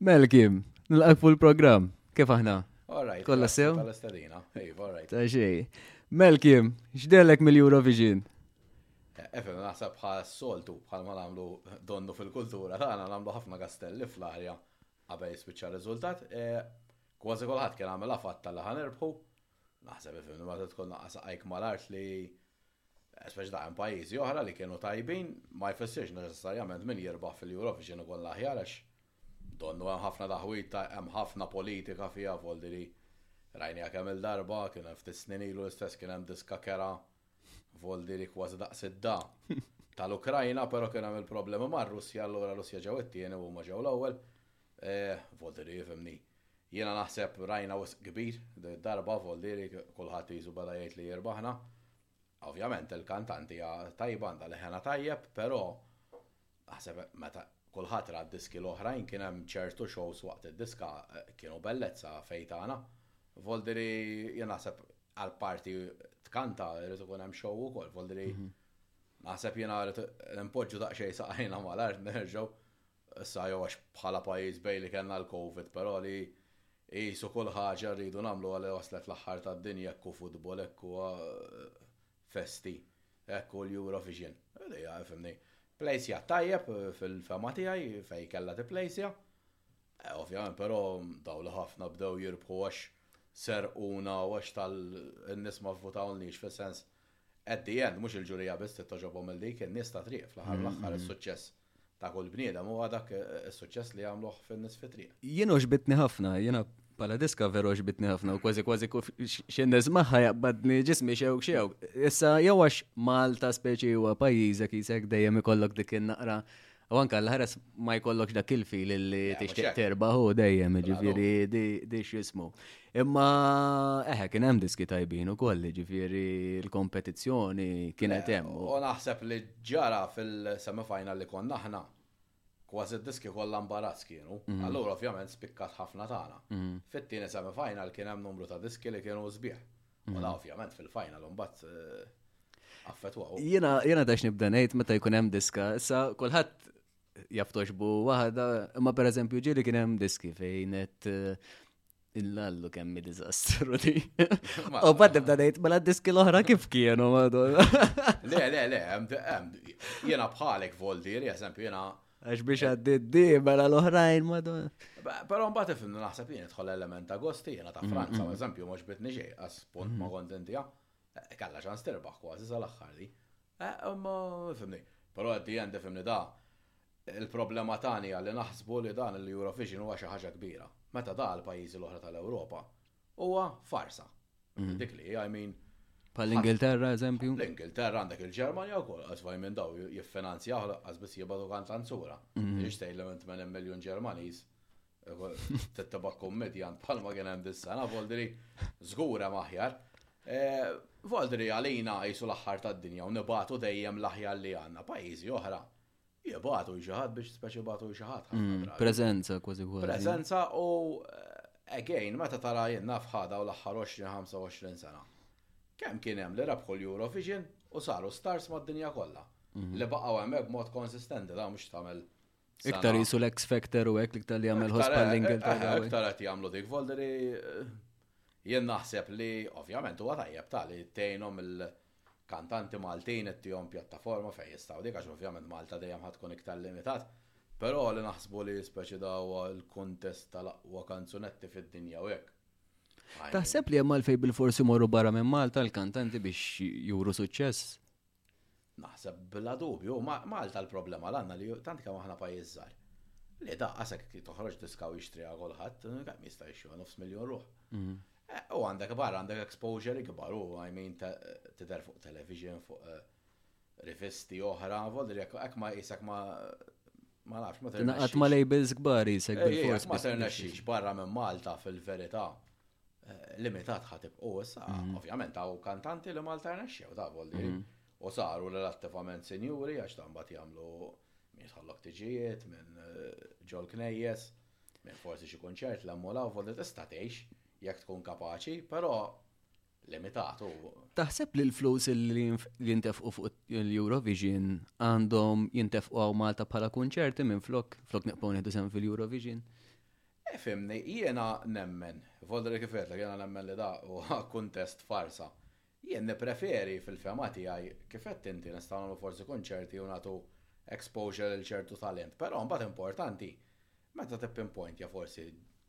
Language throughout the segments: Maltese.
Mel Kim, nilqak fuq il-programm. Kif aħna? Alright. Kolla sew? Tal-istadina. Ej, alright. Ta' xej. Mel Kim, x'delek mill-Eurovision? Efe, naħseb bħal soltu, bħal ma namlu donnu fil-kultura, tagħna namlu ħafna kastelli fl-arja qabel jispiċċa r-riżultat. E, kważi kulħadd kien għamela fatta li ħanerbħu, Naħseb ifhimni meta tkun naqqa' saqajk mal-art li speċi ta' hemm pajjiżi oħra li kienu tajbin ma jfissirx neċessarjament min jirbaħ fil-Eurovision ikun l-aħjar għax donnu hemm ħafna taħwid ta' hemm ħafna politika fiha f'Voldiri rajniha kemm il-darba kien hemm ftit snin ilu l-istess kien hemm diska kera Voldiri kważi daqs id-da tal-Ukrajna però kien hemm il-problema mar-Russja allura Russja ġew it-tieni u huma ġew l-ewwel Eeh, Volteri ifhimni. Jiena naħseb rajna wisq kbir din id-darba, Volteri kulħadd qisu beda jgħid li irbaħna. Ovvjament il-kantant hija tajba għandha leħenha tajjeb, però naħseb meta kulħadd ra d-diski l-oħrajn kien hemm ċertu shows waqt id-diska kienu bellezza fejn tagħna. Volteri jien naħseb għal parti tkanta jrid ikun hemm show ukoll, Volteri naħseb jiena rrid inpoġġu daqsxejn saqajna mal-art nerġgħu Issa jew għax bħala pajjiż bejn li kellna l-Covid però li qisu kull ħaġa rridu nagħmluha li waslet l-aħħar tad-dinja hekk hu futbol hekk hu festi hekk hu l-Eurovision. Dejja fimni. Plejsja tajjeb fil-fehma tiegħi fejn kellha tipplejsja. Ovvjament però daw li ħafna bdew jirbħu għax serquna u għax tal in-nies ma vvutawlniex fis-sens at the end mhux il-ġurija biss trid toġobhom il dik in-nies ta' triq fl-aħħar l-aħħar is-suċċess ta' kull bniedem huwa dak is-suċċess li jagħmluh fin-nies fit-triq. Jien għoġbitni ħafna, jiena bħala diska veru għoġbitni ħafna u kważi kważi xi nismagħha jaqbadni ġismi xewk xewk. Issa jew għax Malta speċi huwa pajjiżek jisek dejjem ikollok dik in-naqra U anka l-ħares ma jkollokx dak il-fil li tixtieq terbaħ u dejjem, ġifieri di x'jismu. Imma eħe kien hemm diski tajbin ukoll, ġifieri l-kompetizzjoni kienet hemm. U naħseb li ġara fil-semifinal li konna aħna kważi d-diski kollha mbarazz kienu. Mhm. Allura ovvjament spikkat ħafna tagħna. Mhm. Fit-tieni semifinal kien hemm numru ta' diski li kienu sbieħ. U mhm. la ovvjament fil-final mbagħad eh, affetwaw. Jiena jiena dax nibda ngħid meta jkun hemm diska, issa kulħadd jaftox bu waħda, imma pereżempju ġieli kien hemm diski fejn qed eh, Illallu kemmi dizastru di. U bad nibda ngħid mela diski l-oħra kif kienu madonna. Le, le, le, jiena bħalek voldir, eżempju jiena. Għax biex għaddi di mela l-oħrajn madonna. Però mbagħad ifim naħseb jien idħol element ta' gosti jiena ta' mm, Franza, mm, mm. eżempju mhux bitni xejn għas punt ma kontenti eh, kalla ċans tirbaħ kważi sal-aħħar li. Eh, imma fimni. Però għaddi għandi fimni da' Il-problema tagħna hija li naħsbu li dan l-Eurovision huwa xi ħaġa kbira, meta da għall-pajjiżi l-oħra tal-Ewropa huwa farsa. Dik li hi, I mean. Bħall-Ingilterra, eżempju? L-Ingilterra għandek il-Ġermanja wkoll qas faj minn daw jiffinanzjaw qas biss jibgħatu kantanzura. Ix tgħidlem int minn hemm miljun Ġermaniż tittabak kummedjan bħalma kien hemm dis-sena, Voldri żgur hemm aħjar. Voldri għalina qisu l-aħħar tad-dinja u nibatu dejjem l-aħjar li għandna pajjiżi oħra. Jibgħatu xi ħadd biex speċi jibgħatu xi ħadd. Mm, preżenza kważi kważi. Preżenza u eh, again meta tara jien naf ħada u l-aħħar 20-25 sena. Kemm kien hemm li rebħu l-Eurovision u saru stars mad-dinja kollha. Mhm. Li baqgħu hemmhekk b'mod konsistenti da mhux tagħmel Iktar jisu l-X Factor u hekk iktar li jagħmel ħospa l-Ingilterra. Eh, eh, iktar qed jagħmlu dik Volderi jien naħseb li ovvjament huwa tajjeb ta' li tgħinhom il- Kantanti Maltin ittihom pjattaforma fejn jistgħu dik għax ovvjament Malta dejjem ħa tkun iktar limitat, però li naħsbu li speċi da huwa l-kuntest tal-aqwa kanzunetti fid-dinja u hekk. Taħseb li hemm għalfejn bilfors imorru barra minn Malta l-kantanti biex juru suċċess? Naħseb bla dubju, Malta l-problema l-għandna li tant kemm aħna pajjiż żgħar li daqqasek toħroġ diskaw jixtriha kulħadd, kemm jista' jixtri nofs miljon ruħ. Mhm. U għandek barra għandek exposure ikbar u I mean tidher fuq television fuq rivisti oħra, vodi li hekk ma jisek ma ma nafx ma terna. Qatt ma labels kbar jisek bil-fors. Ma terna xiex barra minn Malta fil-verità limitat ħatib u issa, mhm. ovvjament, għaw kantanti li Malta rnexxew ta' volli. Mhm. U saru relattivament sinjuri għax ta' mbagħad jagħmlu minn jitħallok tiġijiet minn eh, ġol knejjes. Min forsi xi kunċert l-Ammola u Volta tista' tgħix jekk tkun kapaċi, però limitat u. Taħseb li l-flus li jintefqu fuq l-Eurovision għandhom jintefqu għaw Malta bħala kunċerti minn flok, flok neqpaw nieħdu sem fil-Eurovision? E fimni, jiena nemmen, volda li kifet, jiena nemmen li da u kontest farsa. Jien nippreferi, fil-fehma tiegħi, kif għedt inti, nistgħu nagħmlu forsi kunċerti u nagħtu exposure lil ċertu talent, però mbagħad importanti meta tippinpointja forsi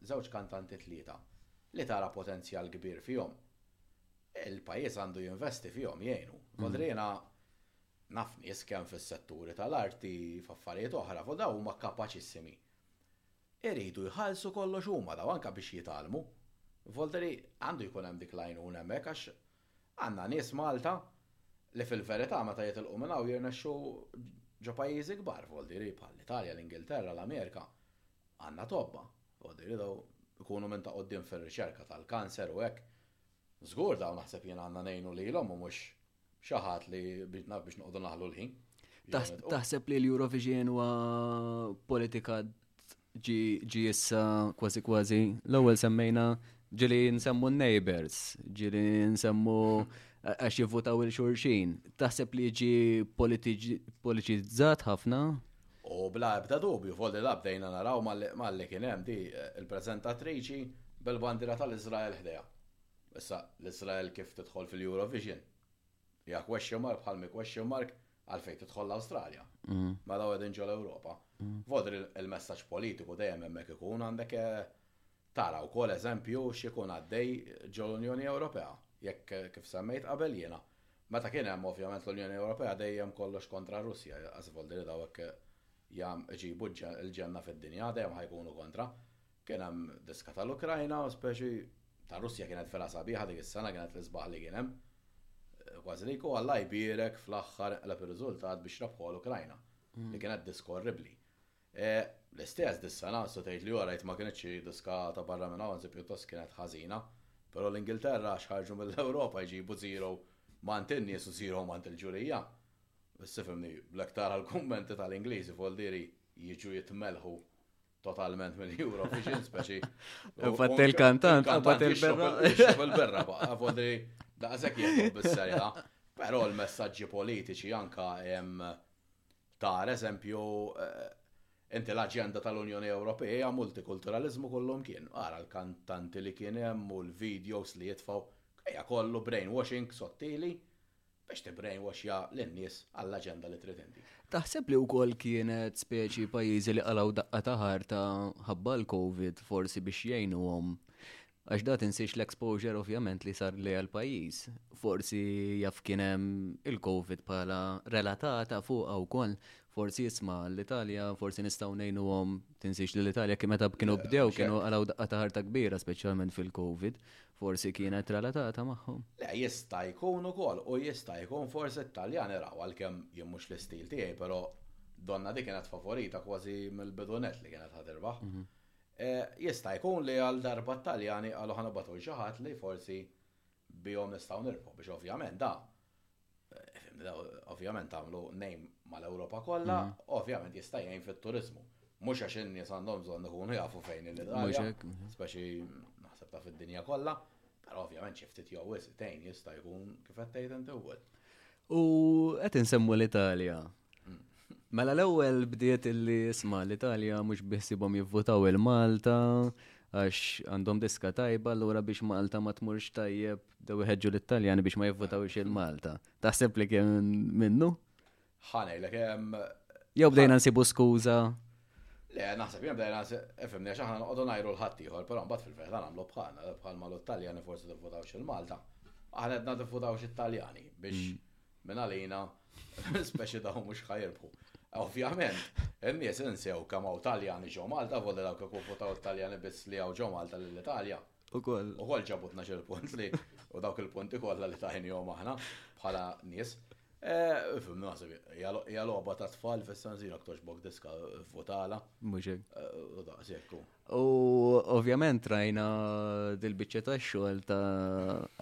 żewġ kantanti tlieta li tara potenzjal kbir fihom, il-pajjiż għandu jinvesti fihom, jgħinu. Ħdri jiena naf nies kemm fis-setturi tal-arti, f'affarijiet oħra, u dawn huma kapaċissimi. Iridu jħallsu kollox huma dawn anke biex jitgħallmu. Volteri għandu jkun hemm dik l-għajnuna hemmhekk għax għandna nies Malta li fil-verità meta jitilqu minn hawn jirnexxu ġo pajjiżi kbar, volteri bħall-Italja, l-Ingilterra, l-Amerika. Għandna tobba, volteri dawn ikunu minn ta' quddiem fir-riċerka tal-kanser u hekk. Żgur dawn naħseb jien għandna ngħinu lilhom u mhux xi ħadd li naf biex noqogħdu naħlu l-ħin. Taħseb li l-Eurovision huwa politika ġi issa kważi kważi l-ewwel semmejna ġili nsemmu n-neighbors, ġili nsemmu għax jivvotaw il-xurxin. Taħseb li ġi politiċizzat ħafna? U bla ebda dubju, volli la bdejna naraw malli kien hemm di l-preżentatriċi bil-bandiera tal-Iżrael ħdejha. Issa, l-Iżrael kif tidħol fil-Eurovision? Hija question mark bħal m'hi question mark għalfejn tidħol l-Awstralja. Ma dawn qegħdin ġo l-Ewropa. Vodri l-messaġġ politiku dejjem hemmhekk ikun għandek tara wkoll eżempju x'ikun għaddej ġo l-Unjoni Ewropea. Jekk kif semmejt qabel jiena Meta kien hemm ovvjament l-Unjoni Ewropea dejjem kollox kontra r-Russja, as voldi li daw hekk jagħm iġibu l-ġenna fid-dinja, dejjem ħa jkunu kontra. Kien hemm diska tal-Ukrajna u speċi tar-Russja kienet vera sabiħa dik is-sena kienet l-isbaħ li kien hemm. Kważi li jku Alla jbierek fl-aħħar inqleb ir-riżultat biex rebħuha l-Ukrajna li kienet diska orribbli. L-istess dis-sena, tista' tgħid li alright ma kinitx xi diska ta' barra minn hawn, anzi pjuttost kienet ħażina. Però l-Ingilterra għax ħarġu mill-Ewropa jġibu zero m'għand in-nies u zero m'għand il-ġurija. Biss ifhimni, b'hekk tara l-kummenti tal-Ingliżi f'Oldieri jiġu jitmellħu totalment mill-Eurovision speċi. Infatti il-kantant qabad il-berra. Jixrob il-berra baqa' f'Oldieri daqshekk jieħdu bis-serjetà. Però l-messaġġi politiċi anke Ta' eżempju, inti l-aġenda tal-Unjoni Ewropea hija multikulturaliżmu kollu mkien. Ara l-kantanti li kien hemm u l-videos li jitfgħu. Hija kollu brainwashing sottili biex tibbrainwashja lin-nies għall-aġenda li trid inti. Taħseb li wkoll kienet speċi pajjiżi li qalgħu daqqa ta' ħarta ħabba l-Covid forsi biex jgħinuhom Għax da tinsiex l-exposure ovvjament li sar li għal-pajjiż. Forsi jaf kien hemm il-COVID bħala relatata fuqha wkoll. Forsi jisma l-Italja, forsi nistgħu ngħinuhom tinsiex li l-Italja kien meta kienu bdew kienu għalaw daqqa ta' ħarta kbira speċjalment fil-COVID. Forsi kienet relatata magħhom. Le, jista' jkun ukoll u jista' jkun forsi t-Taljani raw għalkemm jien mhux l-istil tiegħi, però donnha di kienet favorita kważi mill-bidu nett li kienet ħa tirbaħ. Jista' jkun li għal darba t-Taljani qalu ħa nibgħatu 'l xi ħadd li forsi bihom nistgħu nirbħu biex ovvjament da, fhimni, da ovvjament għamlu name mal-Ewropa kollha, ovvjament jista' jgħin fit-turiżmu. Mhux għax in-nies għandhom bżonn ikunu jafu fejn hi l-Italja, speċi naħseb ta' fid-dinja kollha, Però ovvjament xi ftit jew wisq tgħin jista' jkun kif qed tgħid inti wkoll. U qed insemmu l-Italja. Mm. Mela l-ewwel bdiet illi isma' l-Italja mhux biħsibhom jivvutaw il-Malta għax għandhom diska tajba allura biex Malta ma tmurx tajjeb dew iħeġġu l-Italjani biex ma jivvutawx il-Malta. Taħseb li kien minnu? Ħanejlek, ehm, Jew bdejna nsibu skuża. Le, naħseb jien bdejna efhem li aħna noqogħdu ngħidu l-ħadd ieħor, però mbagħad fil-verità nagħmlu bħalna, bħal ma l-Italjani forsi tivvutaw xil Malta. Aħna qedna tivvutaw xit-Taljani biex mm. minn għalina speċi dawn mhux ħajirbħu. Ovvjament, in-nies insew kemm hawn Taljani ġo Malta, volli dawk ikun votaw Taljani biss li hawn ġo Malta lill-Italja. U koll. U koll ġabu 12 punt li u dawk il-punti kollha li tajni jom aħna bħala nies. Eh, Fim naħseb, hija logħba ta' tfal fis-sanżina ktox bok diska votala. Muxek. Eh, u daqshekku. U ovvjament rajna dil-biċċa ta' xogħol ta'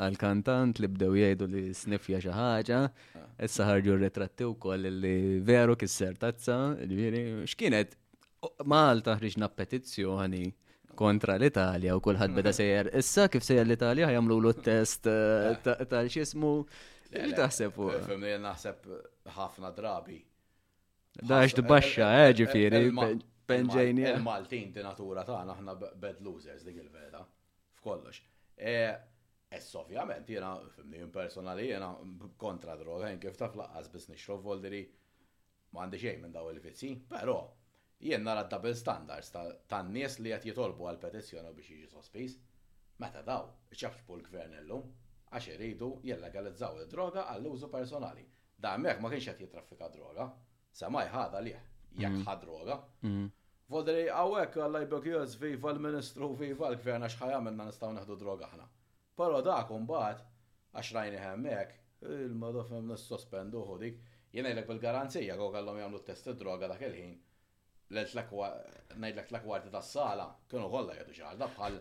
għal-kantant li bdew jgħidu li snifja xi ħaġa. Ah. Issa ħarġu retratti wkoll li veru kisser tazza, ġifieri x'kienet Malta ħriġna petizzjoni kontra l-Italja u kulħadd beda sejjer. Issa kif sejjer l-Italja jagħmlu l test eh, tal xismu li taħseb u. Femni naħseb ħafna drabi. Dax tbaxxa, eh, ġifieri. Penġejni. Il-Maltin di natura tagħna aħna bad losers dik il-vera. F'kollox. Eh, Ess ovvjament jiena fimni personali jiena kontra droga, kif taf laqqas biss nixrob voldiri Ma għandi xejn minn dawn il-vizzji, però jien nara d-double standards tan-nies li qed jitolbu għal petizzjoni biex jiġi sospiż. Meta dawn iċapċpu l-Gvern illum għax iridu jillegalizzaw id-droga għall-użu personali. Dan hemmhekk ma kienx qed jittraffika droga. Sema jħa dalih, jekk ħa droga. Vodri, hawnhekk Alla jbegħu jgħożż viva l-Ministru u viva l-Gvern għax ħa jagħmilna nistgħu neħdu droga aħna. Però dak imbagħad, għax rajnih hemmhekk, ilma tifhem nissospenduh u dik, jien ngħidlek bil-garanzija kieku kellhom jagħmlu t-test tad-droga dak il-ħin, ngħidlek tlekwarti tas-sala kienu kollha jgħidu xi ħaġa, bħal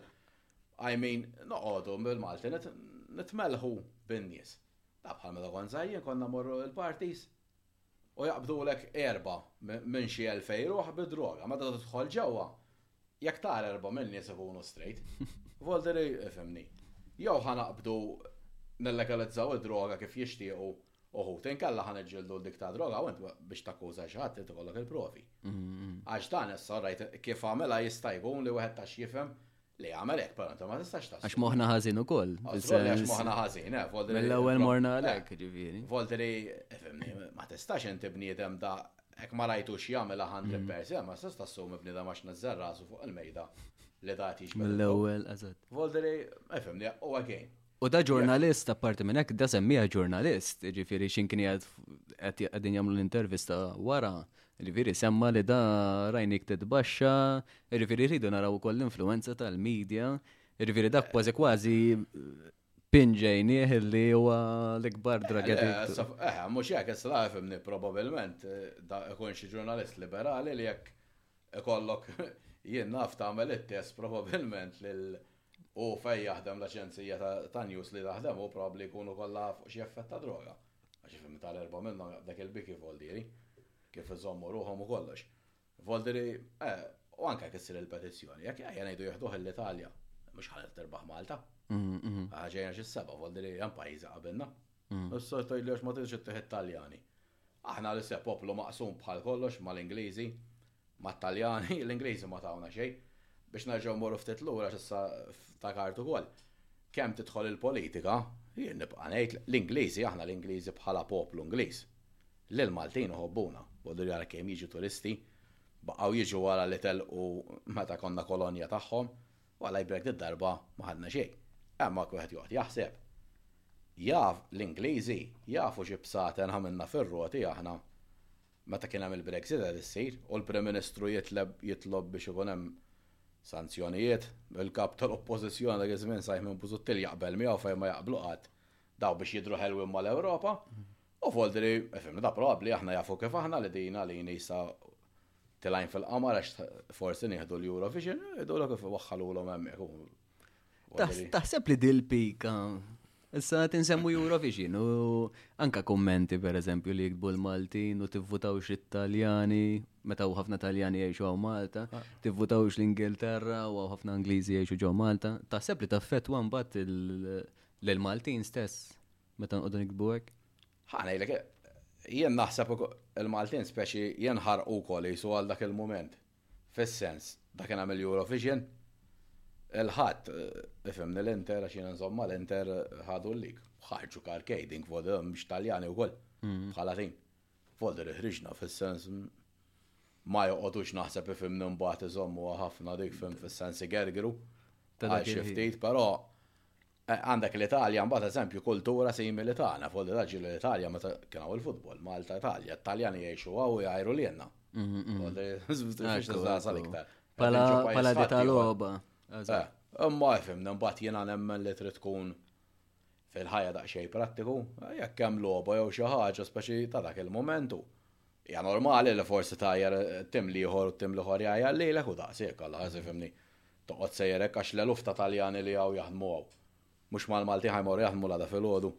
I mean noqogħdu bil-Malti nitmellħu bin-nies. Naf bħal meta kont żgħir jien konna mmorru l-parties, u jaqbdulek erba' minn xi elfej ruħ bid-droga. Meta tidħol ġewwa, jekk tara erba' min-nies ikunu straight, vuol dire, ifhimni, jew ħa naqbdu nillegalizzaw id-droga kif jixtiequ uħud, inkella ħa niġġieldu 'l dik tad-droga u int biex takkuża xi ħadd irid ikollok il-provi. Għax dan issa rajt kif għamilha jista' jkun li wieħed tax jifhem Li għamel hekk, però ma tistax tassu. Għax moħna ħażin ukoll. Għax moħna ħażin, eh, volti. Mill-ewwel morna għalhekk, ġifieri. Volti li, fimni, ma tistax inti bniedem da hekk ma rajtux jagħmel 100 persi, ma tistax tassumi bniedem għax nażżar rasu fuq il-mejda li dati Mill-ewwel, eżatt. Volti li, fimni, u għagħin. U da ġurnalist, apparti minn hekk, da semmija ġurnalist, ġifiri xin kien qed qegħdin jagħmlu l-intervista wara, ġifiri semma li da rajnik titbaxxa, ġifiri rridu naraw ukoll l-influenza tal-medja, ġifiri dak kważi kważi pinġejnieh li huwa l-ikbar dragħet. Eh, mhux jekk issa fimni probabbilment eh, da ikun xi ġurnalist liberali li jekk ikollok jien naf tagħmel it-test probabbilment lil U fejn jaħdem l-aġenzija ta' news li taħdem u probabbli jkunu kollha fuq xi effett ta' droga. Għax ifhem tal-erba' minnhom jaqbdek il-biki Voldiri, kif iżommu ruħhom u kollox. Voldiri, eh, u anke jekk issir il-petizzjoni, jekk ejja ngħidu jieħduh l-Italja, mhux ħalel terbaħ Malta. Ħaġejna xi seba' Voldiri hemm pajjiżi qabilna. Issa tgħidli għax ma tridx ittieħed Taljani. Aħna l-issa poplu maqsum bħal kollox mal-Ingliżi, Mat-Taljani, l-Ingliżi ma tawna xejn. Biex nerġgħu mmorru ftit lura għax issa ftakart ukoll. Kemm tidħol il-politika, jien nibqa' ngħid, l-Ingliżi, aħna l-Ingliżi bħala poplu Ingliż, lil Maltin iħobbuna. Ħodu li għalkemm jiġu turisti, baqgħu jiġu wara li telqu meta konna kolonja tagħhom, u alla jbierek did-darba ma ħadna xejn. Hemm hawn wieħed joqgħod jaħseb. Jaf, l-Ingliżi, jafu xi bsaten għamilna fir-roti aħna Meta kien hemm il-Brexit qed issir u l-Prim Ministru jitleb jitlob biex ikun hemm sanzjonijiet, il-Kap tal-Oppożizzjoni dak iż-żmien Simon Busuttil jaqbel miegħu fejn ma jaqblu qatt dawn biex jidhru ħelwin mal-Ewropa u Foltri fehimna ta' probabbli aħna jafu kif aħna li din għalina issa tilgħin fil-qamar għax forsi nieħdu l-Eurovision, jgħidulek kif waħħalulhom hemmhekk u Taħseb li dil-pika Issa qed insemmu Eurovision u anka kummenti pereżempju li jiktbu l-Maltin u tivvutawx it-Taljani meta u ħafna Taljani jgħixu għaw Malta, ah. tivvutawx l-Ingilterra u ħafna Angliżi jgħixu ġo Malta. Taħseb li taffettwa mbagħad l-Maltin stess meta nqogħdu nikbu hekk? Ħanajlek, jien naħseb il-Maltin speċi jenħar u kol jisu għal dak il-moment. Fis-sens, dak kien għamel Eurovision? Il-Ħadd, ifhimni l-Inter, għax jiena nżomm mal-Inter, ħadu l-lig. Ħarġu karkej din kvoda mhux Taljani wkoll mm. bħala din. Volder iħriġna fis-sens ma joqgħodux naħseb ifhimni mbagħad iżommu ħafna dik fim fis-sens igergru. Għal xi ftit, però Għandek l-Italja mbagħad eżempju kultura simili tagħna, fuq li ġieli l-Italja meta kien hawn il-futbol, Malta, Italja, Taljani jgħixu hawn u jgħajru lilna. Mhm, mhm. Pala dita loba. Eh, imma fim, mbagħad jiena nemmen li trid tkun fil-ħajja daqsxejn prattiku, eh, jekk hemm loba jew xi ħaġa speċi ta' dak il-momentu. Ja normali li forsi tajjar tim liħor u tim liħor jgħajja li l-eku daqsiek, għalla, għazifimni. Toqgħod sejjer hekk għax l-eluf ta' Taljani li hawn jaħdmu hawn. Mhux mal-Malti ħajmorru jaħdmu l-għada filgħodu.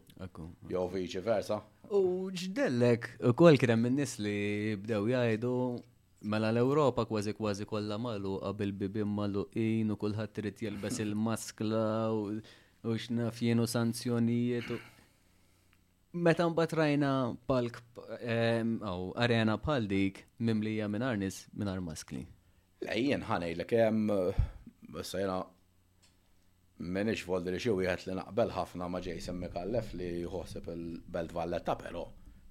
Jew viċi versa. U ġdellek, ukoll kien hemm in-nies li bdew jgħidu Mela l-Ewropa kważi kważi kollha magħluqa bil-bibien magħluqin u kulħadd trid jelbes il-maskla u x'naf jienu sanzjonijiet. Meta mbagħad rajna palk ehm, aw arena bħal dik mimlija minn arnis minn ar maskli. Lejjen ħanejlek hemm issa jena menix voldi li xi wieħed li naqbel ħafna ma' Jason Mikallef li jħosseb il-Belt Valletta però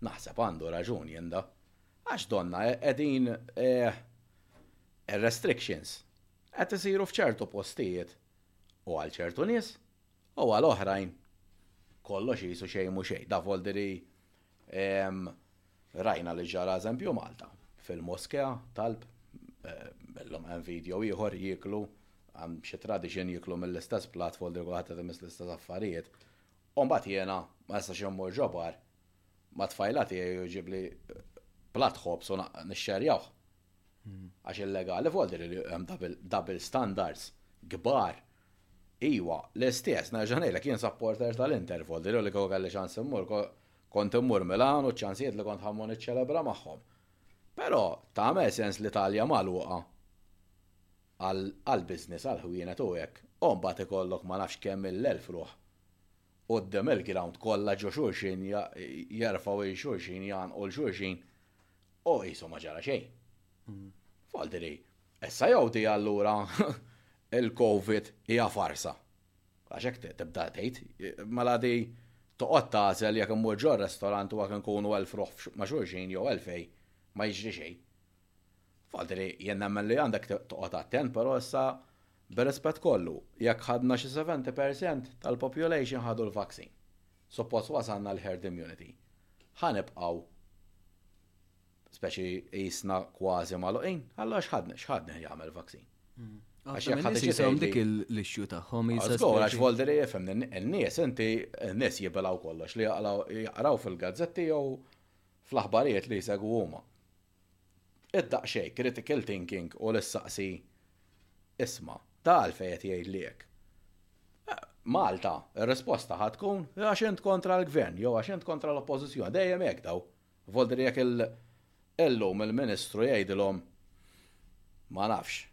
naħseb għandu raġun jenda. Għax donna qegħdin eh, restrictions qed isiru f'ċertu postijiet u għal ċertu nies U għal oħrajn, kollox jisu xejn mhu xejn. Da voldiri rajna li ġara eżempju Malta fil-moskea talb eh, l-lum hemm video ieħor jiklu għam xi tradition jiklu mill-istess plat folder kulħadd qed imiss l-istess affarijiet. U mbagħad jiena ma nistax immur ġobar ma tfajla tiegħi jġibli plat ħobs u nixxerjawh. Għax illegali f'Walt Disney li hemm double standards kbar. Iwa, l-istess, nerġa' ngħidlek jien supporter tal-Inter f'Walt Disney u li kieku kelli ċans immur kont immur Milan u ċ-ċansijiet li kont ħammur niċċelebra magħhom. Però tagħmel sens l-Italja magħluqa għall-business, għall-ħwienet u hekk, u mbagħad ikollok ma nafx kemm mill-elf ruħ Quddiem il-grawnd kollha ġo xulxin jerfgħu 'il xulxin, jgħannqu 'l xulxin u qisu ma ġara xejn. F'Għaldiri, issa jew di allura il-Covid hija farsa? Għax hekk tibda tgħid, mela di toqgħod tagħżel jekk immur ġo r-restorant u jekk inkunu elf ruħ ma' xulxin jew elfejn ma jiġri xejn. Fatti li jien nemmen li għandek toqgħod attent però issa bir-rispett kollu, jekk ħadna xi 70 percent tal-population ħadu l-vaccine. Suppost wasalna l-herd immunity. Ħa nibqgħu speċi qisna kważi magħluqin, allura x'ħadni x'ħadni jagħmel vaccine. Mm. Għax jekk ħadd iġisem dik l-issue tagħhom jiżgħor għax voldi li jifhem n-nies inti n-nies jibilgħu kollox li jaqraw fil-gazzetti jew fl-aħbarijiet li jsegwu huma. Id-daqsxejn critical thinking hu li ssaqsi, Isma', ta' għalfejn qed jgħidli hekk? Malta, ir-risposta ħa tkun, Għax int kontra l-Gvern jew għax int kontra l-Oppożizzjoni. Dejjem hekk daw. Vvaldri jekk illum il-Ministru jgħidilhom, ma nafx,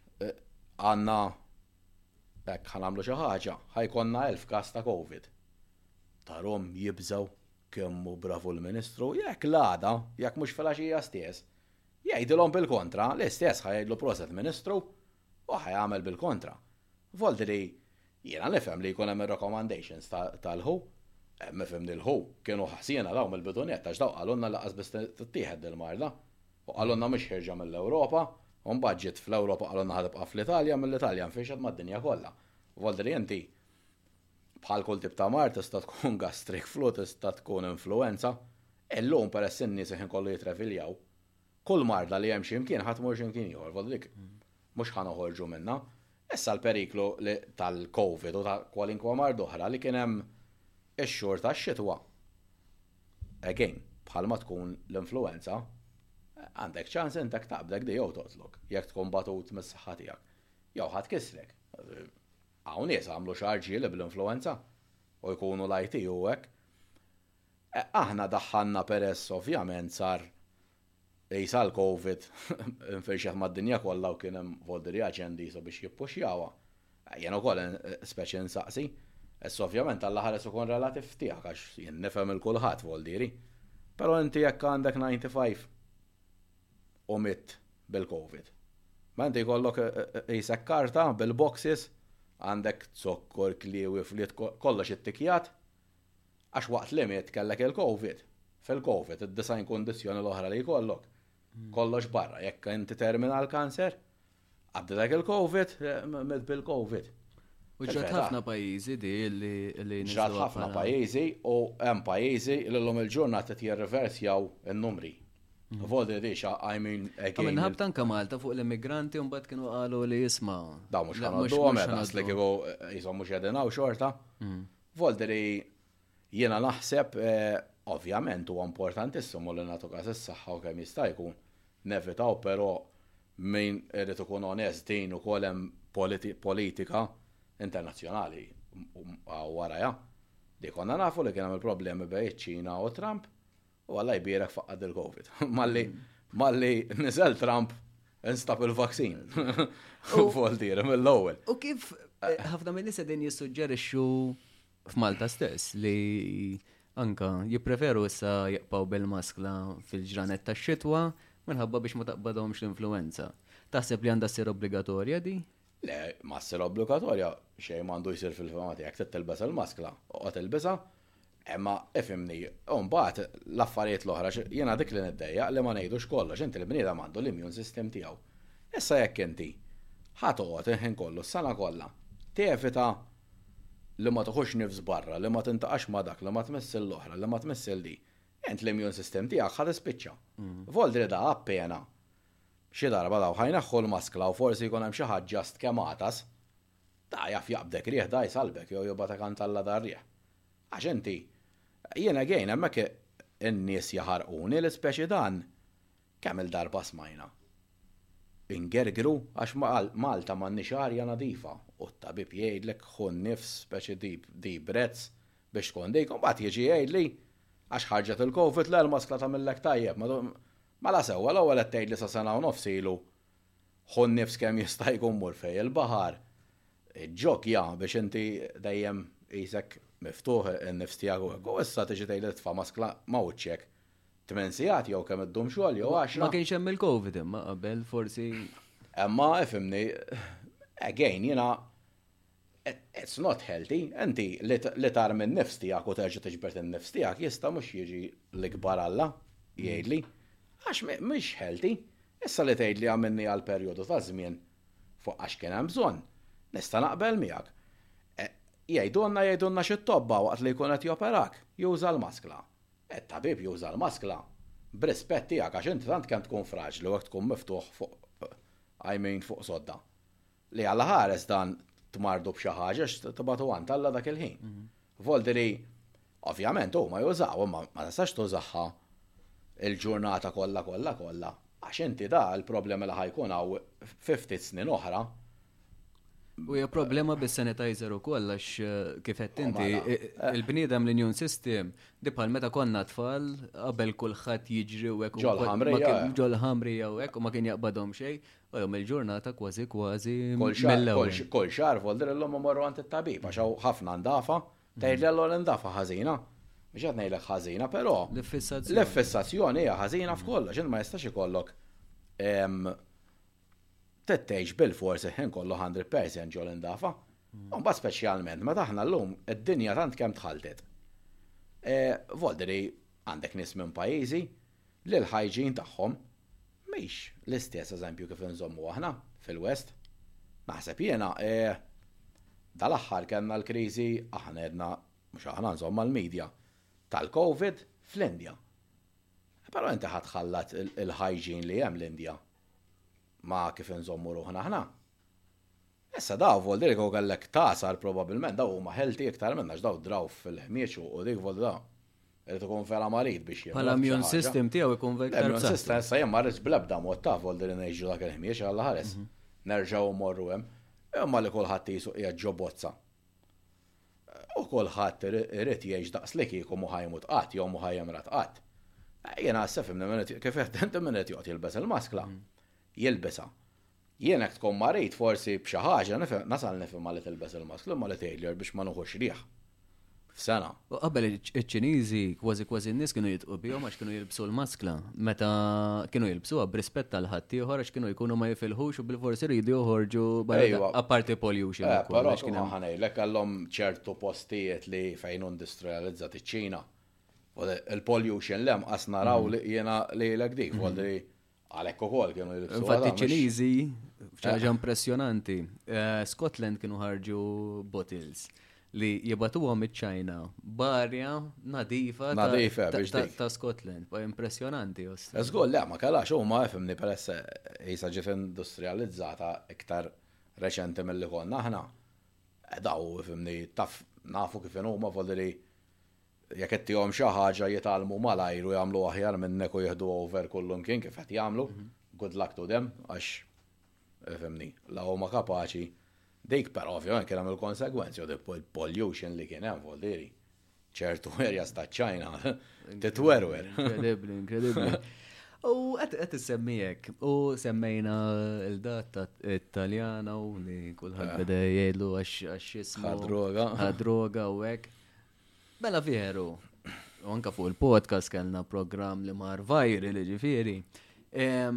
għandna hekk ħa nagħmlu xi ħaġa, ħa jkollna elf każ ta' Covid. Tarhom jibżgħu. Kemm hu bravu l-Ministru, jekk l-għada, jekk mhux filgħaxija stess, jgħidilhom bil-kontra, l-istess ħa jgħidlu proset Ministru u ħa jagħmel bil-kontra. Volti li jiena nifhem li jkun hemm ir-recommandations tal-who, hemm ifhimni l-who kienu ħsiena dawn mill-bidu nett għax dawn qalulna li lanqas biss tittieħed dil-marda u qalulna mhix ħierġa mill-Ewropa u mbagħad ġiet fl-Ewropa qalulna ħa tibqa' fl-Italja, mill-Italja nfixet mad-dinja kollha. Volti li inti Bħal kull tip ta' mard tista' tkun gastric flu tista' tkun influwenza. Illum peress in-nies il-ħin kollu jitreviljaw, kull marda li hemm xi mkien ħa tmur xi mkien ieħor, voltu dik mhux ħa noħorġu minnha. Issa l-periklu li tal-Covid u ta' kwalinkwa mard oħra li kien hemm ix-xhur tax-xitwa, again, bħalma tkun l-influwenza, għandek ċans int hekk taqbdek di jew toqtlok, jekk tkun batut mis-saħħa tiegħek, jew ħa tkissrek. Hawn nies għamlu xagħar ġieli bl-influwenza u jkunu l-IT u hekk. Aħna daħħalna peress ovvjament sar qisha l-Covid infirxet mad-dinja kollha u kien hemm voti riaċendi qisu biex jippuxjawha. Jien ukoll speċi nsaqsi. Issa ovvjament Alla ħares ikun relativ tiegħek għax jien nifhem 'il kulħadd f'għoldieri. Però inti jekk għandek 95 u mitt bil-Covid. Ma inti jkollok qisek karta bil-boxes, għandek zokkor, kliewi, fliet, kollox ittikkjat, għax waqt li mitt kellek il-Covid. Fil-Covid, id-90 kundizzjoni l-oħra li jkollok, kollox barra, jekk inti terminal cancer, Għaddilek il-Covid, met bil-Covid. U ġrat ħafna pajjiżi di li li Ġrat ħafna pajjiżi u hemm pajjiżi li l-lum il-ġurnata qed jirriversjaw in-numri. Mhm. Vodi di xa, I mean, again. Minħab tanka Malta fuq l-immigranti un bat kienu għalu li jisma. Da mux għalu għom, għas li kiku jizom mux għedinaw xorta. Mhm. Voldi li Jiena naħseb, ovvjament huwa importantissimu li nagħtu każ is-saħħa u kemm jista' jkun nevitaw però min irid ikun onest din ukoll hemm politika internazzjonali warajha. Li konna nafu li kien hemm il-problemi bejn iċ-Ċina u Trump u Alla jbierek faqqad il-Covid. Malli malli niżel Trump instab il-vaccine. Voltieri mill-ewwel. U kif ħafna min-nies qegħdin jissuġġerixxu f'Malta stess li anka jippreferu issa jaqpaw bil-maskla fil-ġranet tax-xitwa minħabba biex ma taqbadhomx l-influenza. Taħseb li għandha ssir obbligatorja di? Le, ma ssir obbligatorja, xejn m'għandu jsir fil-fema tiegħek trid tilbes il-maskla, oqgħod ilbisha. Imma ifhimni, u mbagħad l-affarijiet l-oħra, jiena dik li niddejjaq li ma ngħidux kollox, inti l-bniedem għandu l-immune system tiegħu. Issa jekk inti ħa toqgħod il-ħin kollu, s-sena kollha, tevita li ma toħodx nifs barra, li ma tintaqax ma' dak, li ma tmissil l-oħra, li ma tmissil di, int l-immune system tiegħek ħa tispiċċa. Voldridha appena xi darba dawk ħa jneħħu l-maskla u forsi jkun hemm xi ħadd just kemm għatas, da jaf jaqbdek riħ, da jsallbek jew jibgħatek għand Alla dar-riħ. Għax inti, jien again hemmhekk in-nies jaħarquni, l-ispeċi dan Kemm-il darba smajna. Ingergru għax Malta m'għandniex arja nadifa u t-tabib jgħidlek ħu n-nifs speċi deep breaths biex tkun dik u mbagħad jiġi jgħidli għax ħarġet il-Covid le l-maskra tagħmillek tajjeb. Mela sewwa l-ewwel qed tgħidli sa sena u nofs ilu ħu n-nifs kemm jista' jkun mur fejn il-baħar. Iġġokkja biex inti dejjem qisek miftuħ in-nifs tiegħek u hekk u issa tiġi tgħidli titfa' maskra ma' wiċċek Tmien sigħat jew kemm iddum xogħol jew għaxra. Ma kienx hemm il-Covid imma qabel forsi. Imma ifimni, again, jiena it's not healthy, enti li tar minn nifs tiegħek u terġa' tiġbed in-nifs tiegħek jista' mhux jiġi l-ikbar Alla jgħidli. Għax mhix healthy. Issa li tgħidli għamilni għal perjodu ta' żmien fuq għax kien hemm bżonn, nista' naqbel miegħek. Jgħidulna jgħidulna xi tobba waqt li jkun qed joperak, juża l-maskla. It-tabib juża l-maskla b'rispett tiegħek għax inti tant kemm tkun fraġli u hekk tkun miftuħ fuq I mean fuq sodda. Li Alla ħares dan tmarrdu b'xi ħaġa għax tibgħatu għand Alla dak il-ħin. Voldiri ovvjament huma jużaw imma ma tistax tużaha l-ġurnata kollha kollha kollha għax inti da l-problema li ħa jkun hawn fi ftit snin oħra U hija problema bis-sanitizer ukoll għax eh, kif qed oh, inti eh, eh. il-bniedem l-immune system di bħal meta konna tfal qabel kulħadd jiġri u hekk ġol ħamrija u hekk u ma kien jaqbadhom xejn u jom il-ġurnata kważi kważi mill-ewwel. Kol xar voldrillhom u morru għand it-tabib għax ħafna ndafa tgħidli allura ndafa ħażina. Mhux qed ngħidlek ħażina, però l-fissazzjoni hija ħażina f'kollox, ma jistax ikollok trid tgħix bilfors il-ħin kollu 100% ġol indafa. Mm. Mbagħad speċjalment meta aħna llum id-dinja tant kemm tħaltet. E, Volderi għandek nies minn pajjiżi li l-ħajġin tagħhom mhix l-istess eżempju kif inżommu aħna fil-West. Naħseb jiena e, dal-aħħar kellna l-kriżi aħna edna mhux aħna nżomma l-medja tal-COVID fl-Indja. Però inti ħatħallat il-ħajġin li hemm l-Indja ma' kif inżommu ruħna aħna. Issa daw voldi li kieku kellek tasar probabbilment daw huma ħelti iktar minn għax daw draw fil-ħmieġ u dik voldi daw. Irid ikun vera marid biex jemlok. Bħala immune system tiegħu jkun vera. Immune system issa jien ma rridx bl-ebda mod ta' voldi li ngħixu dak il-ħmieġ għal ħares. Mhm. Nerġgħu mmorru hemm. Imma li kulħadd qisu qiegħed ġo bozza. U kulħadd irid jgħix daqslikieku mhu ħajmut qatt jew mhu ħajemrat qatt. Jiena issa fimni min qed kif qed inti min qed joqgħod jilbes il-maskla. Mm. Jilbisha. Jien hekk tkun marit forsi b'xi ħaġa nasal nifhimha li tilbes il-maskla imma li tgħidli biex ma nuħux riħ. F'sena. U qabel iċ-Ċiniżi kważi kważi n-nies kienu jitqu bihom għax kienu jilbsu l-maskla. meta kienu jilbsuha b'rispett għal ħaddieħor għax kienu jkunu ma jifilħux u bil-forsi rridu joħorġu apparti pollution. Eh, però x'kien hemm ħanejlek għallhom ċertu postijiet li fejn industrializzat iċ-Ċina. Il-pollution lem qas naraw mhm. li jiena li l dik, mhm. għalli għalhekk ukoll kienu jilbsu. Infatti ċ-Ċiniżi ċaġa eh. impressjonanti. Eh, Scotland kienu ħarġu bottles. li jibatuhom iċ-Ċina barja nadifa ta' Scotland. Pa impressjonanti just. Żgur, le, ma kalax huma fimni peress jisa ġiet industrializzata iktar reċenti mill-li konna aħna. Daw fimni taf nafu kif huma vodiri jekk qed tihom xi ħaġa jitalmu malajr u jagħmlu aħjar minnek u jieħdu over kullum kien kif qed jagħmlu. Mhm. Good luck to them għax fimni, la huma kapaċi Dik però ovvjament kien hemm il-konsegwenzi u dik pollution li kien hemm fuq diri. ċertu areas ta' China titwerwer. Inkredibbli, inkredibbli. U qed issemmijek, u semmejna l-dat Taljana u li kulħadd eh. beda jgħidlu għax jisma. Għad-droga. Għad-droga u hekk. Mela veru, u anka fuq il-podcast kellna programm li mar vajri li ġifieri. Eh,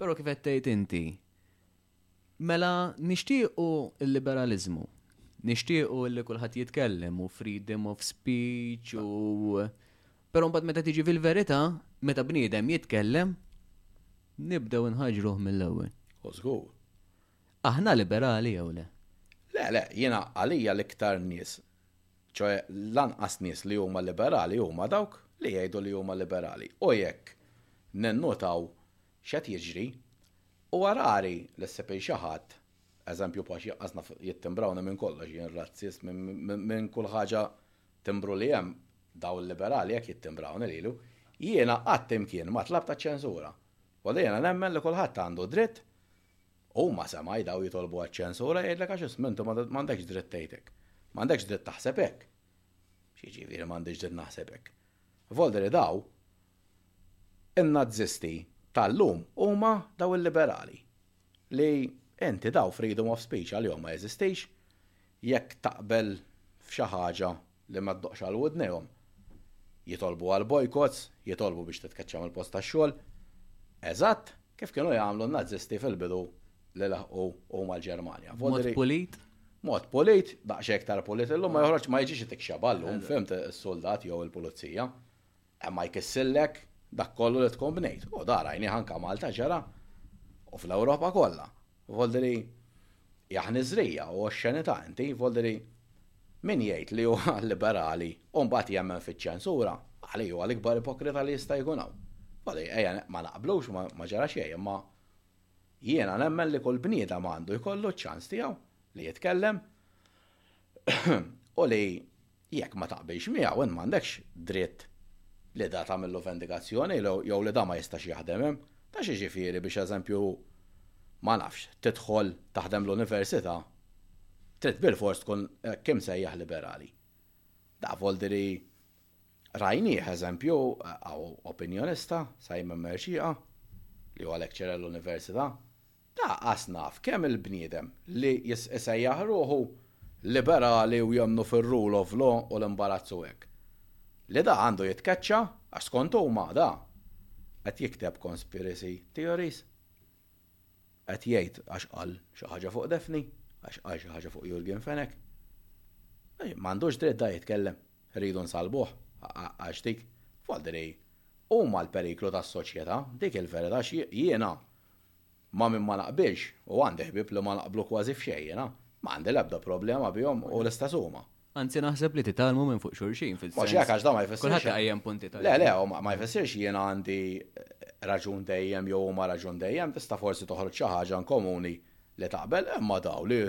Pero kif qed tgħid inti, Mela nixtiequ l-liberaliżmu, nixtiequ li kulħadd jitkellem u freedom of speech u però mbagħad meta tiġi fil-verità, meta bniedem jitkellem, nibdew inħaġruh mill-ewwel. U żgur. Aħna liberali jew le? Le, le, jiena għalija l-iktar nies, ċoe l-anqas nies li huma liberali huma dawk li jgħidu li huma liberali. U jekk ninnutaw X'qed jiġri? Huwa rari li ssib il xi ħadd, eżempju bħal xi jaqasna jittimbrawni minn kollox jien razzist minn kull ħaġa timbru li hemm, dawn il-liberali hekk jittimbrawni lilu, jiena qatt imkien ma tlabt għaċ-ċensura. Waħda jiena nemmen li kulħadd għandu dritt, huma se ma jdaw jitolbu għaċ-ċensura jgħidlek għax isma' inti m'għandekx dritt tgħid hekk. M'għandekx dritt taħseb hekk. X'jiġifieri m'għandix dritt naħseb hekk? Volli li daw, In-Nazisti ta' llum huma daw il-liberali li inti daw freedom of speech għalihom ma jeżistix, jekk taqbel f'xi ħaġa li ma ddoqqx għal widnejhom jitolbu għal bojkots, jitolbu biex titkeċċa mill-post tax-xogħol. Eżatt kif kienu jagħmlu n-Nazisti fil-bidu li laħqu huma l-Ġermanja. B'mod pulit? B'mod pulit, daqsxejn iktar pulit illum ma joħroġx ma jiġix itik xebgħa llum, fimt, is-suldat jew il-pulizija. Hemm ma jkissirlek dak kollu li tkun bnejt. U da rajnieh anke Malta ġara, u fl-Ewropa kollha. Voldiri hija ħniżrija u oxxenità inti, voldiri min jgħid li huwa liberali u mbagħad jemmen fiċ-ċensura, għalija huwa l-ikbar ipokrita li jista' jkun hawn. Voldiri ejja ma naqblux, ma ġara xejn, imma jiena nemmen li kull bniedem għandu jkollu ċ-ċans tiegħu li jitkellem u li Jekk ma taqbilx miegħu int m'għandekx dritt li da tagħmillu vendikazzjoni jew li da ma jistax jaħdem hemm. Taf x'jiġifieri biex eżempju, ma nafx, tidħol taħdem l-università, trid bilfors tkun hekk imsejjaħ liberali. Da voldi li rajnieh eżempju hawn opinjonista, Simon Mercieqa, li huwa lecturer l-università, Lanqas naf kemm il-bniedem li jsejjaħ ruħu liberali u jemmnu fir-rule of law u l-imbarazz u hekk. Li da għandu jitkeċċa għax skont huma da qed jikteb conspiracy theories. Qed jgħid għax qal xi ħaġa fuq Daphne, għax qal xi ħaġa fuq Yorgen Fenech. M'għandux dritt da jitkellem. Irridu nsalbuh għax dik, f'għodri, huma l-periklu tas-soċjetà, dik il-verità għax jiena Ma' min ma naqbilx, u għandi ħbieb li ma naqblu kważi f'xejn jiena, ma għandi l-ebda problema bihom u l-istess huma. Anzi naħseb li titgħallmu minn fuq xulxin fis-sens. Mhux hekk għax dan ma jfissirx. Kulħadd iqajjem punti ta' Le, le, u ma jfissirx jiena għandi raġun dejjem jew huma raġun dejjem, tista' forsi toħroġ xi ħaġa inkomuni li taqbel, imma dawn li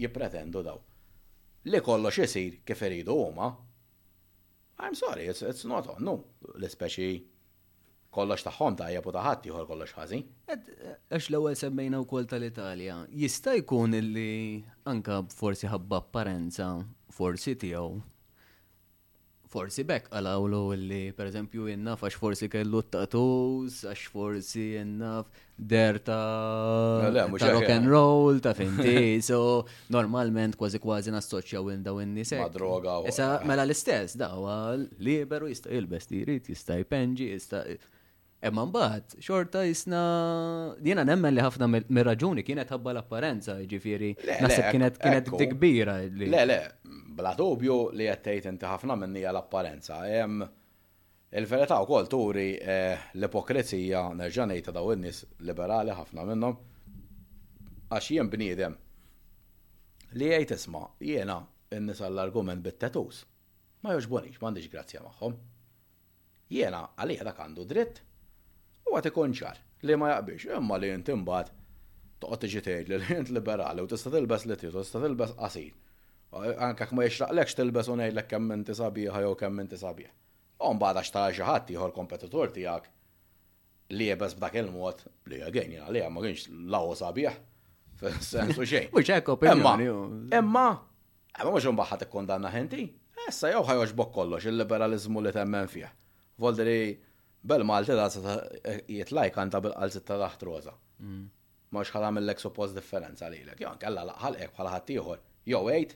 jippretendu dawn li kollox isir kif iridu huma, I'm sorry, it's not għonnu, l-ispeċi Kollox tagħhom tajjeb u ta' ħaddieħor kollox ħażin. Għax l-ewwel semmejna wkoll tal-Italja, jista' jkun li anke forsi ħabba apparenza forsi tiegħu forsi bekk qalawlu li pereżempju innaf għax forsi kellu t-tatus, għax forsi innaf der ta' rock and roll, ta' finti, so normalment kważi kważi nassoċja u daw in-nisa. Ma' droga. Issa mela l-istess, dawa liberu jista' jilbes li jrid, jista' jpenġi, jista' Emma mbagħad, xorta jisna. Jiena nemmen li ħafna mir-raġuni kienet ħabba l-apparenza, ġifieri. Naħseb kienet kienet kbira. Le, le, bla dubju li qed tgħid inti ħafna minnija l-apparenza. Il-verità wkoll turi l-ipokrezija, nerġa' ngħid, ta' dawn in-nies liberali, ħafna minnhom. Għax jien bniedem li jgħid isma', jiena n-nies għall-argument bit-tattoos ma jogħġbunix, m'għandix grazzja magħhom. Jiena għalija dak għandu dritt. U qed ikun ċar li ma jaqbilx, imma li inti mbagħad toqgħod tiġi tgħidli li int liberali u tista' tilbes li trid u tista' tilbes qasir. Anke jekk ma jixraqlekx tilbes u ngħidlek kemm inti sabiħa jew kemm inti sabiħ. U mbagħad għax tara xi ħadd ieħor kompetitur tiegħek liebes b'dak il-mod, li again jien għalija ma kienx la hu sabiħ, fis-sens u xejn. Mhux hekk opinjoni. Imma, imma mhux imbagħad ħadd ikkondanna ħinti. Issa jew ħajoġbok kollox il-liberaliżmu li temmen fih. Voldri Bel Malti da sa jitlaj kanta bil-qalzit ta' taħt roza. Mm. Mhux ħal għamillek suppost differenza lilek. Jo kella laqħalqek bħal ħadd ieħor. Jo għid,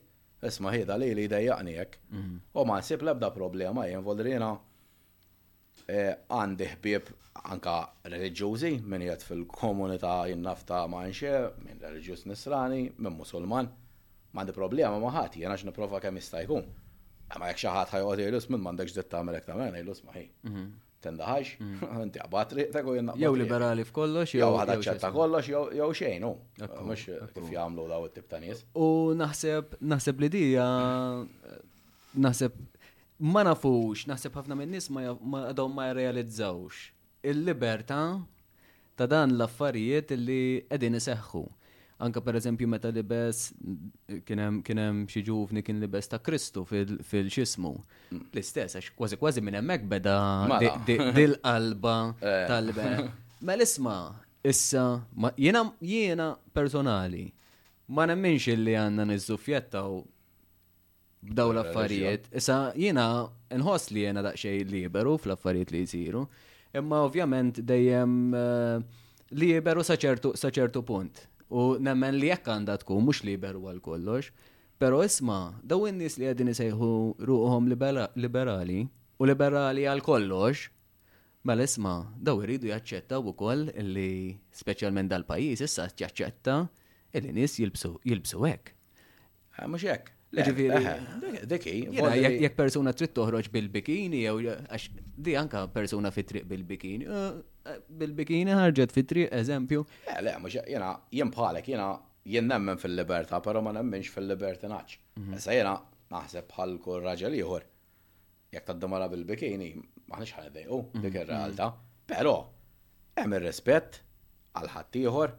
isma' ħieda li li jdejjaqni hekk. Mm. U ma nsib l-ebda problema jien volrina eh, għandi ħbieb anka reliġjużi minn jgħid fil-komunità jinnafta ma' nxe, minn reliġjuż nisrani, minn musulman. M'għandi problema ma' ħadd jien għax nipprova kemm jista' jkun. Imma jekk xi ħadd ħa joqgħod jgħidlu smit m'għandekx dritt tagħmel hekk tagħmel, ngħidlu isma' ħi. Tendaħx, inti qabad triqtek u jien naqbad. Jew liberali f'kollox jew. Jew ħadd aċċetta kollox jew xejn hu. Mhux kif jagħmlu daw it-tip ta' nies. U naħseb naħseb li dija naħseb ma nafux, naħseb ħafna minn nies ma dawn ma jirrealizzawx il-libertà ta' dan l-affarijiet li qegħdin iseħħu. Anke pereżempju meta libes kien hemm kien hemm xi ġuvni kien libes ta' Kristu fil-xismu. Mm. L-istess għax kważi kważi minn hemmhekk beda mela. dil-qalba eh. tal-liber. Mela isma' issa jiena jiena personali ma nemminx illi għandna niżżufjettaw b'daw l-affarijiet. Issa jiena nħoss li jiena daqsxejn liberu fl-affarijiet li jsiru, imma ovvjament dejjem eh, liberu sa ċertu punt. U nemmen li jekk għandha tkun mhux liberu għal kollox. Però isma, daw in-nies li qegħdin isejħu ruħhom liberali u liberali għal kollox, Mela isma, daw iridu jaċċettaw ukoll li speċjalment dal-pajjiż issa jaċċetta li nies jilbsu hekk. Ah, mhux hekk. Ġifieri. Deki. Jekk persuna trid toħroġ bil-bikini jew għax di anka persuna fit-triq bil-bikini. Eh, eh, bil-bikini ħarġet fit-triq, eżempju. Eh, le, mhux jena, jien bħalek, jena jien nemmen fil-libertà, però ma nemmenx fil-libertinaġġ. Mhm. Issa jena naħseb bħal kull raġel ieħor Jekk taddomara bil-bikini, maħniex ħa nidejqu, dik ir-realtà. Però hemm ir-rispett għal ħaddieħor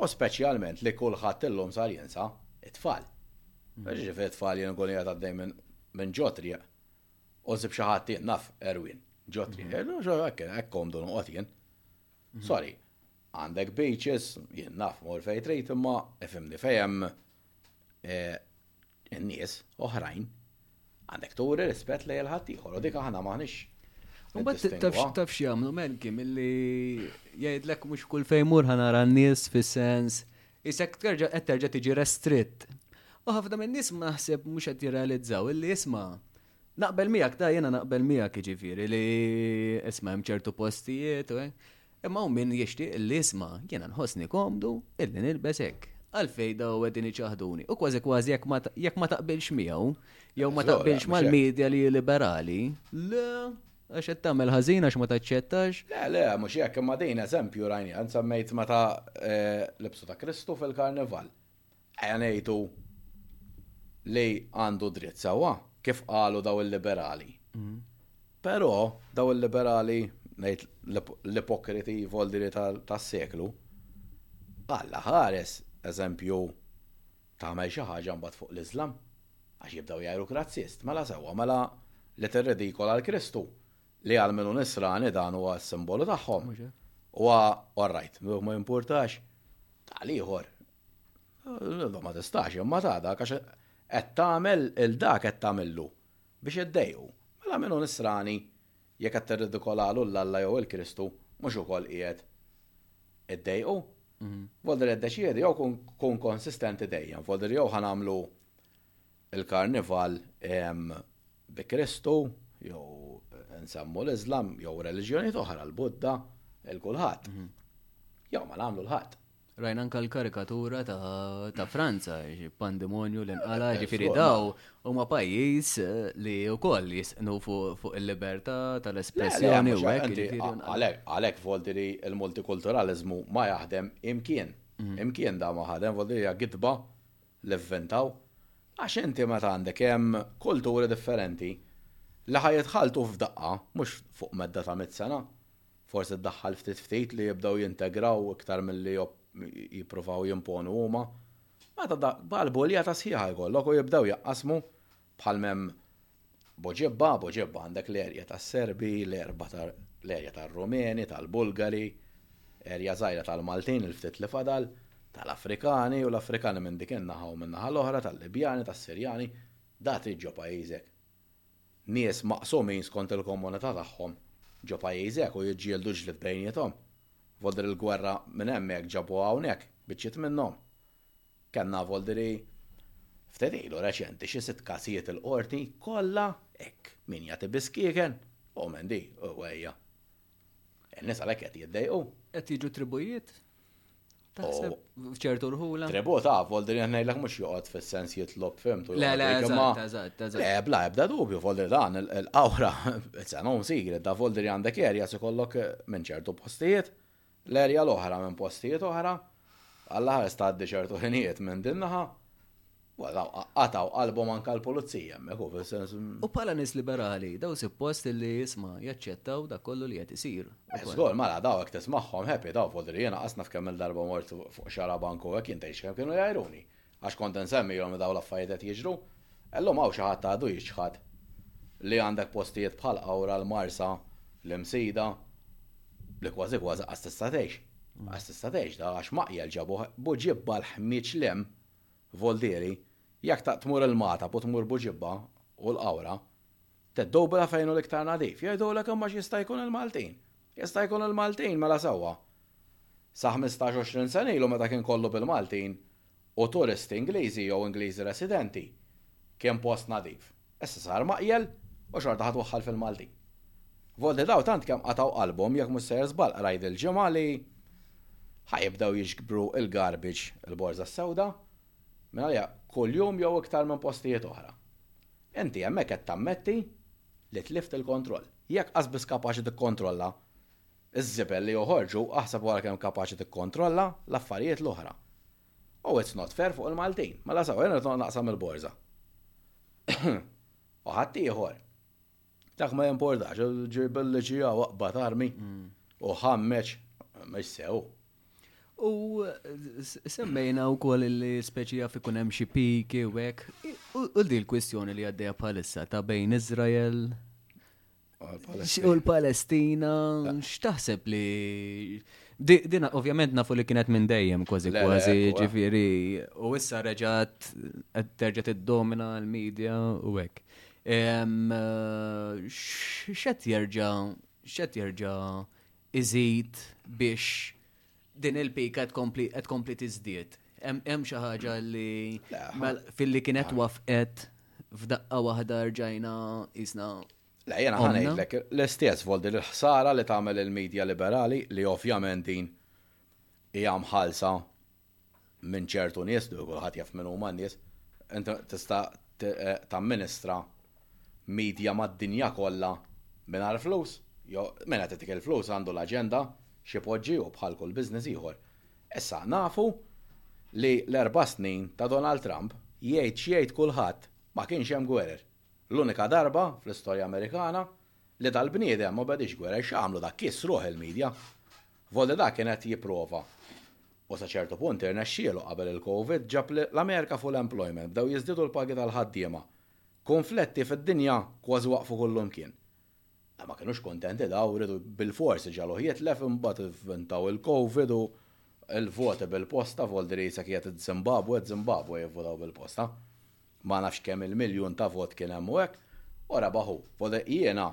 u speċjalment li kulħadd illum sar jinsa t-tfal. Jiġifieri t-tfal jien nkun qiegħed għaddej minn ġotriq u nsib xi ħadd naf Erwin ġotriq. Hekk hekk komdu noqgħod jien. Sorry, għandek beaches, jien naf mor fejn trid imma ifimni fejn hemm eh, nies oħrajn għandek turi rispett li l-ħadd ieħor u dik aħna maħniex. Mbagħad tafx tafx jagħmlu menki milli jgħidlek mhux kull fejn mur ħanara n-nies fis-sens isek terġa' qed terġa' tiġi restritt. U ħafna minn nies naħseb mhux qed jirrealizzaw illi isma' Naqbel miegħek, da jiena naqbel miegħek jiġifieri li isma' hemm ċertu postijiet u hekk. Imma hawn min jixtieq li isma' jiena nħossni komdu illi nilbes hekk. Għalfej daw qegħdin iċaħduni u kważi kważi jekk ma ta- jekk ma taqbilx miegħu jew ma Zora, taqbilx mhux mal-medja li hi liberali, le għax qed tagħmel ħażin għax ma taċċettax. Le, le, mhux hekk imma din eżempju rajni, għan semmejt meta eh, libsu ta' Kristu fil-karnival. Ejja ngħidu li għandu dritt sewwa, kif qalu daw il-liberali. Mhm. Però daw il-liberali ngħid l-ipokriti voldiri tas-seklu, Alla ħares eżempju tagħmel xi ħaġa mbagħad fuq l-Iżlam għax jibdew jgħidu krazzist, mela sewwa, mela li tirredikol għal Kristu li għal minu nisrani dan huwa s-simbolu tagħhom. Huwa all right, ma jimpurtax tal-ieħor L-ilva ma tistax, imma tada, għax qed tagħmel il-dak qed tagħmillu biex iddejqu. Mela minnu nisrani jekk qed tirridikolalu l-Alla jew il-Kristu mhux ukoll qiegħed iddejqu. Mhm. Volder iddeċiedi jew kun konsistenti dejjem, volder jew ħanamlu il-karnival bi Kristu, jew nsemmu l-Islam, jew reliġjoni oħra, l-Budda, il-kulħadd. Mhm. Jew ma nagħmlu l-ħadd. Rajna anka l-karikatura ta' Franza, pandemonju li nqala, eh, ġifiri daw, u ma pajis eh, li u koll jisqnu fuq il-liberta tal-espressjoni u għalek. Għalek volti li il-multikulturalizmu ma jaħdem imkien. Mhm. Imkien da ma ħadem, volti li għagidba l-ivvintaw, għax inti meta għandek hemm kulturi differenti li ħa jitħalltu f'daqqa, mhux fuq medda ta' mitt sena, forsi ddaħħal ftit ftit li jibdew jintegraw iktar milli jippruvaw jimponu huma, meta bħal buljata sħiħa jkollok u jibdew jaqasmu Bħal m'hemm Boġebba, Boġebba għandek l-erja tas-Serbi, l-erba ta' l-erja tar-Rumeni, tal-Bulgari, erja żgħira tal-Maltin, il-ftit li fadal, ta' l-Afrikani u l-Afrikani minn dik in-naħa u min-naħa l-oħra, tal-Libjani, tas-Sirjani, da trid ġo pajjiżek. Nies maqsumin skont il-komunità tagħhom ġo pajjiżek u jiġġieldu ġlied bejniethom. Vodri l-gwerra minn hemmhekk ġabuha hawnhekk, biċċiet minnhom. Kellna Voldiri ftit ilu reċenti xi sitt każijiet il-Qorti kollha hekk, min jagħti bis-skieken u min di u ejja. In-nies għalhekk qed jiddejqu. Qed jiġu tribujiet? Taħseb f'ċertu rħula? Tribut ah, Voldiri qed ngħidlek mhux joqgħod fis-sens jitlob fimtu. Le, le, eżatt, eżatt, eżatt. Le, bla ebda dubju, Voldiri dan il-qawra, it's an own secret, da Voldiri għandek erja se kollok minn ċertu postijiet L-erja l-oħra minn postijiet oħra, għall-aħħar stgħaddi ċertu ħinijiet minn din naħa, qatgħu qalbhom anke l-pulizija hemmhekk u fis-sens. U bħala nies liberali, daw sippost li isma' jaċċettaw dak kollu li qed isir. Żgur, mela daw hekk tismagħhom happy daw fodri, jiena qas naf kemm-il darba mort fuq xarabank u hekk jien tgħix kemm kienu jgħajruni. Għax kont insemmihom li dawn l-affarijiet qed jiġru. Illum hawn xi ħadd għadu jiċħad li għandek postijiet bħal Qawra, l-Marsa, l-Imsida, li kważi kważi qas tista' tgħix. Qas tista' tgħix da għax maqjel ġabuh Buġibba l-ħmieġ l-hemm Voldieri, jekk tmur il-Magħtab u tmur Buġibba u l-Qawra, Tad-Dubra fejn hu l-iktar nadif, jgħidulek imma x'jista' jkun il-Maltin. Jista' jkun il-Maltin, mela sewwa. Sa ħmistax għoxrin sena ilu meta kien kollu bil-Maltin u turisti Ingliżi jew Ingliżi residenti, kien post nadif. Issa sar maqjel u xorta ħa twaħħal fil-Maltin. Volli daw tant kemm qatgħu qalbhom jekk mhux sejjer żball qrajt dil-ġimgħa li ħa jibdew jiġbru l-garbage, il-borża s-sewda, mingħalija kuljum jew iktar minn postijiet oħra. Inti hemmhekk qed tammetti li tlift il-kontroll. Jekk qas biss kapaċi tikkontrolla ż-żibel li joħorġu, aħseb wara kemm kapaċi tikkontrolla l-affarijiet l-oħra. U it's not fair fuq il-Maltin. Mela sewa, jien irid noqgħod naqsam il-borża. U ħaddieħor, dak ma jimpurtax, ġieb il-liġi jew aqbad armi u ħammeġ, mhux sew. U semmejna u koll li speċi għaf ikun hemm xi piki u hekk. U di l-kwistjoni li għaddejja bħalissa ta' bejn Izrael u l-Palestina, x'taħseb li Dina, ovvjament nafu li kienet minn dejjem kważi kważi ġifiri, u issa reġat terġa tiddomina l-medja u hekk. X'qed jerġa' x'qed jerġa' iżid biex din il-pika qed tkompli tiżdied. Hemm xi ħaġa li filli kienet wafqet f'daqqa waħda rġajna isna La jena ħanajlek, l-istess voldi l-ħsara li tagħmel il-medja liberali li ovvjament din hija mħallsa minn ċertu nies, kulħadd jaf min huma n-nies, inti tista' tamministra media mad-dinja kollha mingħajr flus, jew min qed itik il-flus għandu l-aġenda xi poġġi u bħal kull business ieħor. Issa nafu li l-erba' snin ta' Donald Trump jgħid x'jgħid kulħadd, ma kienx hemm gwerer. L-unika darba fl-istorja Amerikana li dal-bniedem ma bediex gwerer x'għamlu dak kissruh il-media. Volta dak kien qed jipprova, u sa ċertu punt irnexxielu qabel il-Covid, ġab l-Amerika full employment, bdew jiżdiedu l-pagi tal-ħaddiema. Kunfletti fid-dinja kważi waqfu kullumkien. Ma kienux kuntenti daw, riedu bilfors iġagħluh jitlef, imbagħad ivvintaw il-Covid u l-voti bil-posta, Volderi jisek qiegħed iż-Zimbabwe, Zimbabwe jivvotaw bil-posta. ma nafx kemm il-miljun ta' vot kien hemm u hekk, u rebaħ hu. Jiena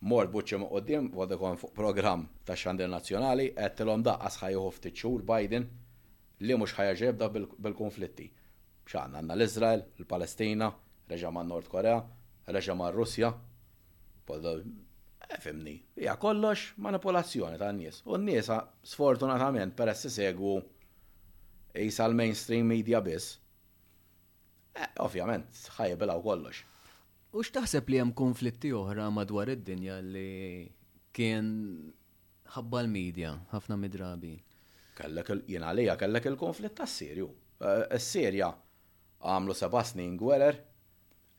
mort b'wiċċi minn quddiem, kont fuq programm tax-xandir nazzjonali, għedtilhom daqqas ħa jieħu ftit xhur Biden li mhux ħa jerġa' jibda bil-kunflitti. X'għandna? Għandna l-Iżrael, il-Palestina, reġa' man-Nord Korea, reġa' mar-Russja. Efhimni, hija kollox manipulazzjoni tan-nies. U n-nies, sfortunatament, peress isegwu qisha l-mainstream media biss, Eh, ovvjament, ħajja bila u kollox. U x'taħseb li hemm konflitti oħra madwar id-dinja li kien ħabba l-medja ħafna midrabi? Kellek jien għalija kellek il-konflitt tas-Sirju. Eh, Is-Sirja għamlu seba' snin gwerer,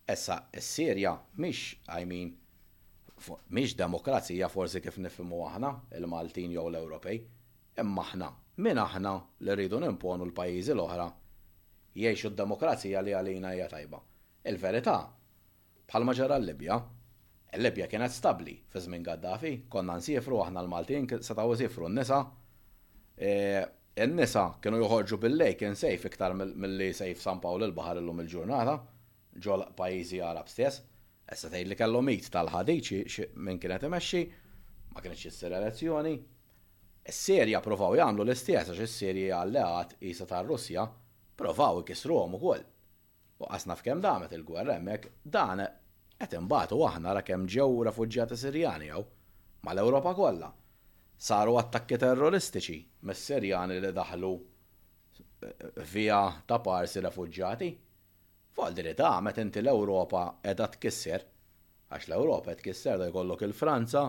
issa is-Sirja mhix I mean mhix demokrazija forsi kif nifhmu aħna il-Maltin jew l-Ewropej. Imma aħna, min aħna li rridu nimponu l-pajjiżi l-oħra jgħixu d-demokrazija li għalina hija tajba? Il-verità, bħalma ġara l-Libja, il-Libja kienet stabbli fi żmien Gaddafi, konna nsiefru aħna l-Maltin, setgħu jsiefru n-nisa, in-nisa kienu joħorġu bil-lejl kien safe iktar milli safe San Pawl il-Baħar illum il-ġurnata, ġol-pajjiżi Għarab stess. Issa tgħidli kellhom id tal-ħadid xi min kien qed imexxi, ma kinitx issir elezzjoni. Is-Sirja provaw jagħmlu l-istess għax is-Sirja hija alleat qisha tar-Russja, provaw ikissruhom ukoll. U qas naf kemm damet il-gwerra hemmhekk, dan qed inbatu aħna ara kemm ġew refuġjati Sirjani hawn, mal-Ewropa kollha. Saru attakki terroristiċi mis-Sirjani li daħlu via ta' parsi refuġjati. F'għoldi li damet inti l-Ewropa qiegħda tkisser, għax l-Ewropa qed tkisser da jkollok il-Franza,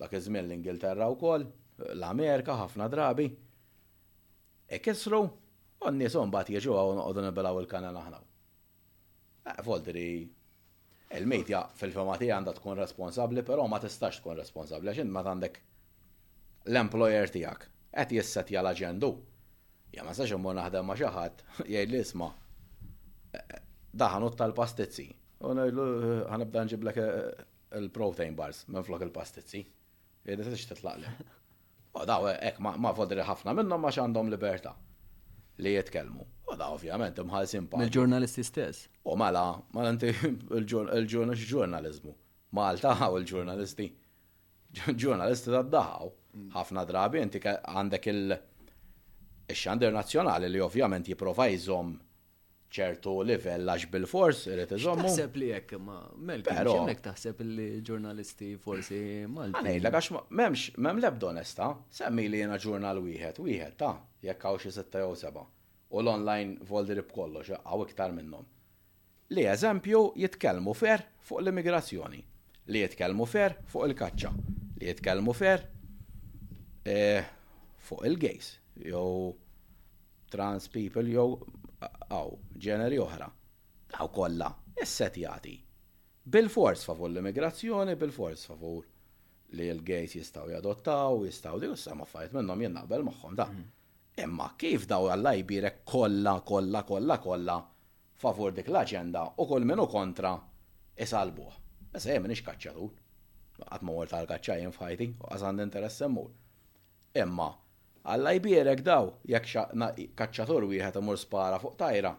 Dak iż-żmien l-Ingilterra wkoll, l-Amerika ħafna drabi, ikissru u n-nies mbagħad jiġu hawn noqogħdu nibilgħu l-kanal aħna. Eh, Volteri, il-medja fil-fema tiegħi għandha tkun responsabbli, però ma tistax tkun responsabbli għax int ma għandek l-employer tiegħek qed jissetja l-aġendu. Ja ma sax immur naħdem ma' xi ħadd jgħid li isma' daħanut tal-pastizzi. U ngħidlu ħanibda nġiblek eh, Il-protein bars minflok il-pastizzi. Jidda tix titlaqli. U daw ek ma fodri ħafna minnhom ma għandhom libertà li jitkellmu. U da ovvjament imħallsin pa. Il-ġurnalisti stess. U mela, ma inti il-ġurnalizmu. Malta u l-ġurnalisti. Ġurnalisti ta' daħaw. Ħafna drabi inti għandek il- xandir nazzjonali li ovvjament jiprofa jżomm ċertu livell għax bil-fors irid iżommu. Taħseb li hekk imma Melki hemmhekk taħseb li ġurnalisti forsi Malti. Ngħidlek għax m'hemmx m'hemm l-ebda onesta, semmi li jiena ġurnal wieħed, wieħed ta' jekk hawn xi sitta jew seba'. U l-online voldri b'kollox hawn iktar minnhom. Li eżempju jitkellmu ferħ fuq l-immigrazzjoni, li jitkellmu ferħ fuq il-kaċċa, li jitkellmu ferħ eh, fuq il-gejs jew trans people jew hawn ġeneri oħra, dawn kollha ssettjati bilfors favur l-immigrazzjoni, bilfors favur li l-gays jistgħu jadottaw, jistgħu di, issa hemm affarijiet minnhom jien naqbel magħhom da. Imma kif dawn Alla jbierek kollha, kollha, kollha, kollha favur dik l-aġenda u kull min hu kontra isalbuh. Issa jien m'iniex kaċċatur, qatt ma mort għall-kaċċa jien f'ħajti u qas għandi interess immur. Imma Alla jbierek daw, jekk xa kaċċatur wieħed imur spara fuq tajra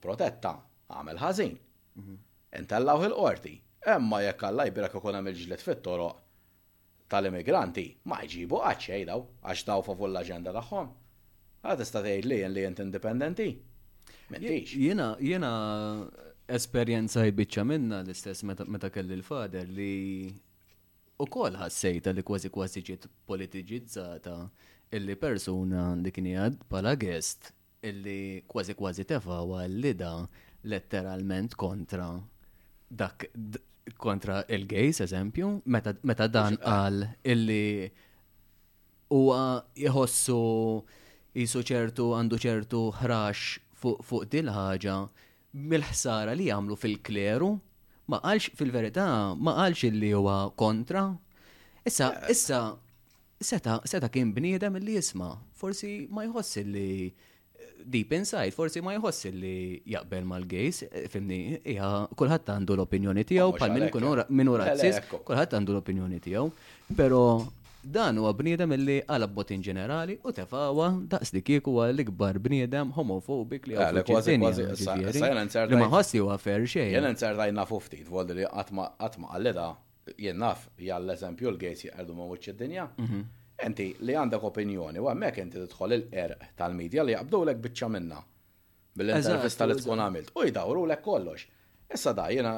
protetta, għamel ħażin. Intellawh il-qorti. Imma jekk Alla jbierek ikun hemm il-ġlied fit-toroq tal-immigranti, ma jġibu qatt xejn daw, għax daw favur l-aġenda tagħhom. Ara tista' tgħid li jien li int indipendenti? M'intix. Jiena jiena esperjenzaj biċċa minnha l-istess meta kelli l-fader li Ukoll ħassejtha li kważi kważi ġiet politiġizzata illi persuna li kien qiegħed bħala guest illi kważi kważi tefgħuha l-idha letteralment kontra dak kontra il-gays eżempju meta meta dan qal illi huwa jħossu jisu ċertu għandu ċertu ħrax fuq fuq dil-ħaġa mill-ħsara li għamlu fil-kleru, ma qalx fil-verità, ma qalx li huwa kontra. Issa, eh. issa, seta, seta kien bniedem li jisma, forsi ma jħoss li deep inside, forsi ma jħoss li jaqbel mal-gejs, eh, fimni, ija, kullħat għandu l-opinjoni tijaw, pal minn ura razzis, kullħat għandu l-opinjoni tijaw, pero Dan huwa bniedem illi għala b'mod inġenerali u tefgħuha daqslikieku huwa l-ikbar bniedem homophobic li hawn fuq id-dinja, jiġifieri, li ma jħoss li huwa fair xejn. Jien inzertajt nafu ftit, volli li qatt ma qatt ma qallidha, jien naf li għall-eżempju l-gays jqerdu minn wiċċ id-dinja. Inti li għandek opinjoni u hemmhekk inti tidħol il-qerq tal-media li jaqbdulek biċċa minnha. Bil-intervista li tkun għamilt. U jdawru lek kollox. Issa da, jena,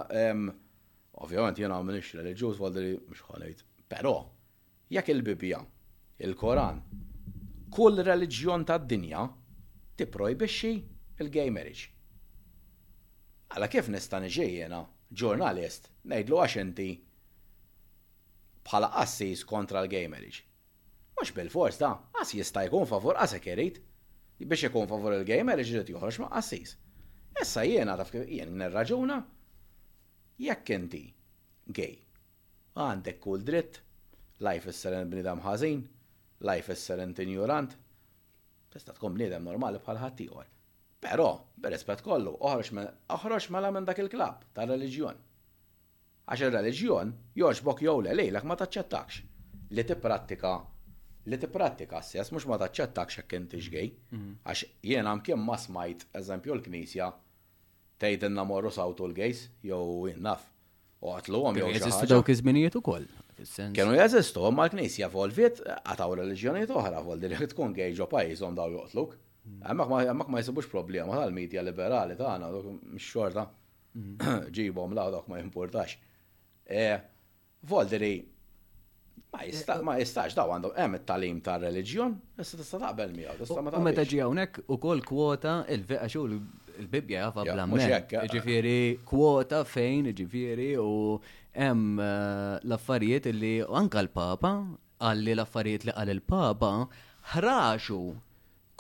ovvjament jena minix religjuż għaldi li mux ħanajt. Pero, jekk il-Bibja, il-Koran, kull religjon ta' dinja tipprojbixxi il-gay marriage. Għala kif nista' niġi jena, ġurnalist, ngħidlu għax inti bħala qassis kontra l-gay marriage. Mhux bilfors da, qas jista' jkun favur qas hekk irid. Biex ikun favur il-gamer irid joħroġ ma' qassis. Issa jiena taf kif jien nirraġuna? Jekk inti gay, għandek kull dritt, la jfisser int bniedem ħażin, la jfisser int injurant. Tista' tkun bniedem normali bħal ħaddieħor. Però, bir-rispett kollu, oħroġ mela minn dak il-klabb tar-reliġjon. Għax ir-reliġjon, jogħġbok jew le, lilek ma taċċettakx li tipprattika li tipprattika s-sess, mhux ma taċċettakx jekk intix gay. Għax jiena mkien ma smajt, eżempju, l-Knisja tgħidilna morru sawtu l-gays jew jien naf. Oqtluhom jew xi Jeżistu ħaġa. dawk iż-żminijiet ukoll. fis-sens- Kienu jeżistu, imma l-Knisja evolviet għataw reliġjonijiet oħra, vol li jekk tkun gay ġo pajjiżhom daw joqtluk. Hemmhekk ma hemmhekk ma jsibux problema tal-medja liberali tagħna, dawk mhix xorta. Ġibhom la dok ma jimpurtax. E, Voldiri, ma jistax daw għandhom hemm it-talim ta' reliġjon, issa tista' taqbel miegħu, tista' ma taqbel. U meta ġi hawnhekk ukoll kwota il-veqa xu l-Bibbja jafa bla mhux Ġifieri kwota fejn ġifieri u hemm eh, l-affarijiet li anka l-Papa għalli l-affarijiet li qal il-Papa ħraxu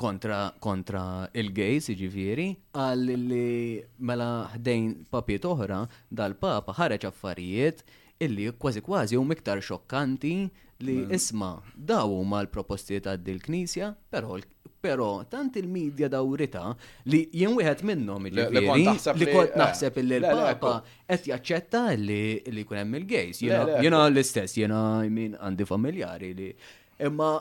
kontra kontra il-gays jiġifieri, qal li mela ħdejn papiet oħra dal-papa ħareġ affarijiet illi kważi kważi hum iktar xokkanti li mm. isma daw huma l-proposti ta' dil-knisja, però però tant il-medja dawrita li jien wieħed minnhom li kont naħseb eh. illi l-Papa qed jaċċetta li jkun hemm il-gays. Jiena l-istess, jiena min għandi familjari li imma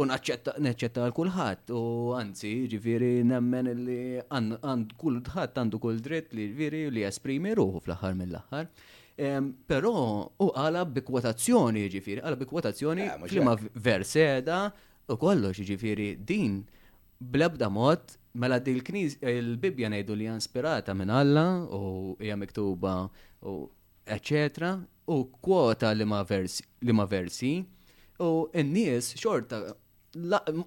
u naċċetta għal kulħadd u anzi ġifieri nemmen li għand kulħadd għandu kull dritt li ġifieri li esprimi ruħu fl-aħħar mill-aħħar. Però u għala bi kwotazzjoni ġifieri, għala bi kwotazzjoni eh, klima verseda u kollox ġifieri din blebda mod mela di l-kniz il-Bibja ngħidu li inspirata minn Alla u hija miktuba u eċċetera u kwota li ma versi, li ma versi u n-nies xorta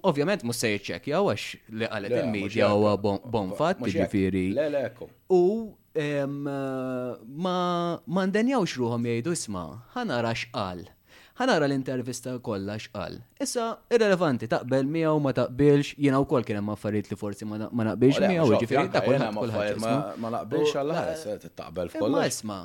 ovvjament mhux se jiċċekkjaw għax li qalet il-medja huwa bon fatt ġifieri. U ma ndenjawx ruhom jgħidu isma' ħanara x'qal. Ħa nara l-intervista kollha x'qal. Issa irrelevanti taqbel miegħu ma taqbilx, jiena wkoll kien hemm affarijiet li forsi ma naqbilx miegħu jiġifieri ta' kulħadd kulħadd. Ma naqbilx għal ħares eh, taqbel f'kollox. Ma isma'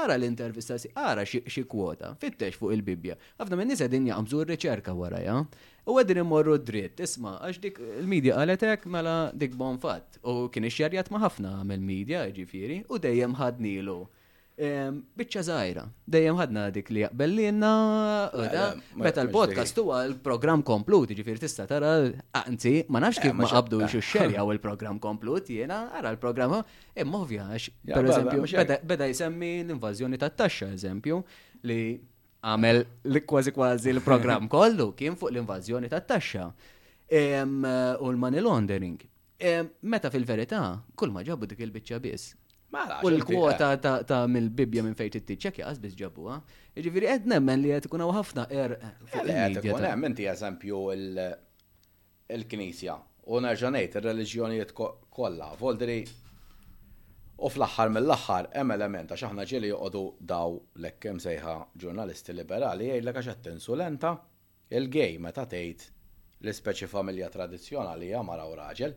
ara l-intervista si ara xi kwota, fittex fuq il-Bibbja. Ħafna minn nies qegħdin jaqbżu r-riċerka warajha. U qegħdin immorru dritt, isma' għax dik il-medja qalet hekk mela dik bon fatt. U kien ixxerjat ma' ħafna mill-medja, ġifieri, u dejjem ħadnilu Bicċa zaħira, dejjem ħadna dik li jaqbel li jenna, meta l-podcast huwa l-program komplut, ġifir tista tara, anzi, ma nafx kif ma qabdu xu xerja u l-program komplut, jena għara l-program, imma ovvjax, per eżempju, beda jisemmi l-invażjoni ta' taxxa, eżempju, li għamel li kważi kważi l-program kollu kien fuq l-invażjoni ta' taxxa u l-money laundering. Eh, meta fil-verità, kull ma ġabu dik il-biċċa biss. U l-kwota eh. ta' mill-Bibja minn fejn tittiċċek jaqas biss ġabuha. Ġifieri qed nemmen li qed ikun hawn ħafna er. Qed hemm inti eżempju il-Knisja u nerġa' ngħid ir-reliġjonijiet kollha. Voldri u fl-aħħar mill-aħħar hemm element għax aħna ġieli joqogħdu daw l-ekkem sejħa ġurnalisti liberali jgħidlek għax qed tinsulenta Il-gay meta tgħid li speċi familja tradizzjonali hija mara u raġel.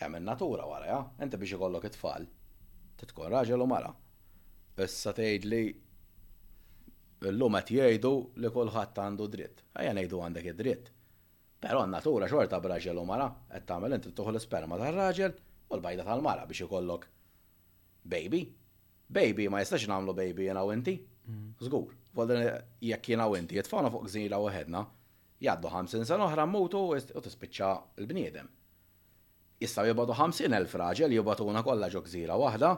Hemm in-natura warajha. Inti biex ikollok it-tfal trid tkun raġel u mara. Issa tgħidli illum qed jgħidu li kulħadd għandu dritt. Ejja ngħidu għandek id-dritt. Però n-natura xorta b'raġel u mara qed tagħmel inti tieħu l-isperma tar-raġel u l-bajda tal-mara biex ikollok baby. Baby, ma jistax nagħmlu baby jiena u inti. Żgur. Volden jekk jiena u inti jitfawna fuq gżira waħedna, jgħaddu 50 sena oħra mmutu u tispiċċa l-bniedem. Jistgħu jibgħatu 50,000 raġel jibgħatuna kollha ġo gżira waħda,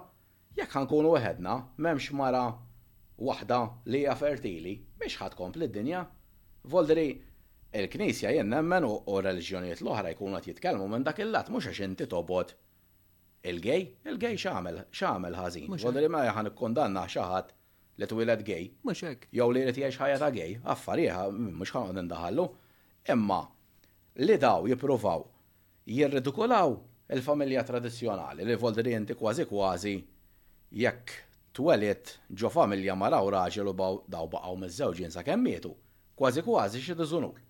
jekk ħa nkunu waħedna, m'hemmx mara waħda li hija fertili, mhix ħa tkompli d-dinja. Volderi, il-Knisja jien nemmen u r-reliġjonijiet l-oħra jkunu qed jitkellmu minn dak il-lat mhux għax inti tobgħod Il-gay? Il-gay x'għamel? X'għamel ħażin? Mhux Għodu li ma ħa nikkundanna xi ħadd li twieled gay. Mhux hekk. Jew li jrid jgħix ħajja ta' gay. Affarieħ mhux ħa noqgħod indaħallu. Imma li daw jippruvaw jirridikulaw il-familja tradizzjonali li voldi li inti kważi kważi jekk twelidt ġo familja mara u raġel u daw baqgħu miżżewġin sakemm mietu, kważi kważi xi diżunur.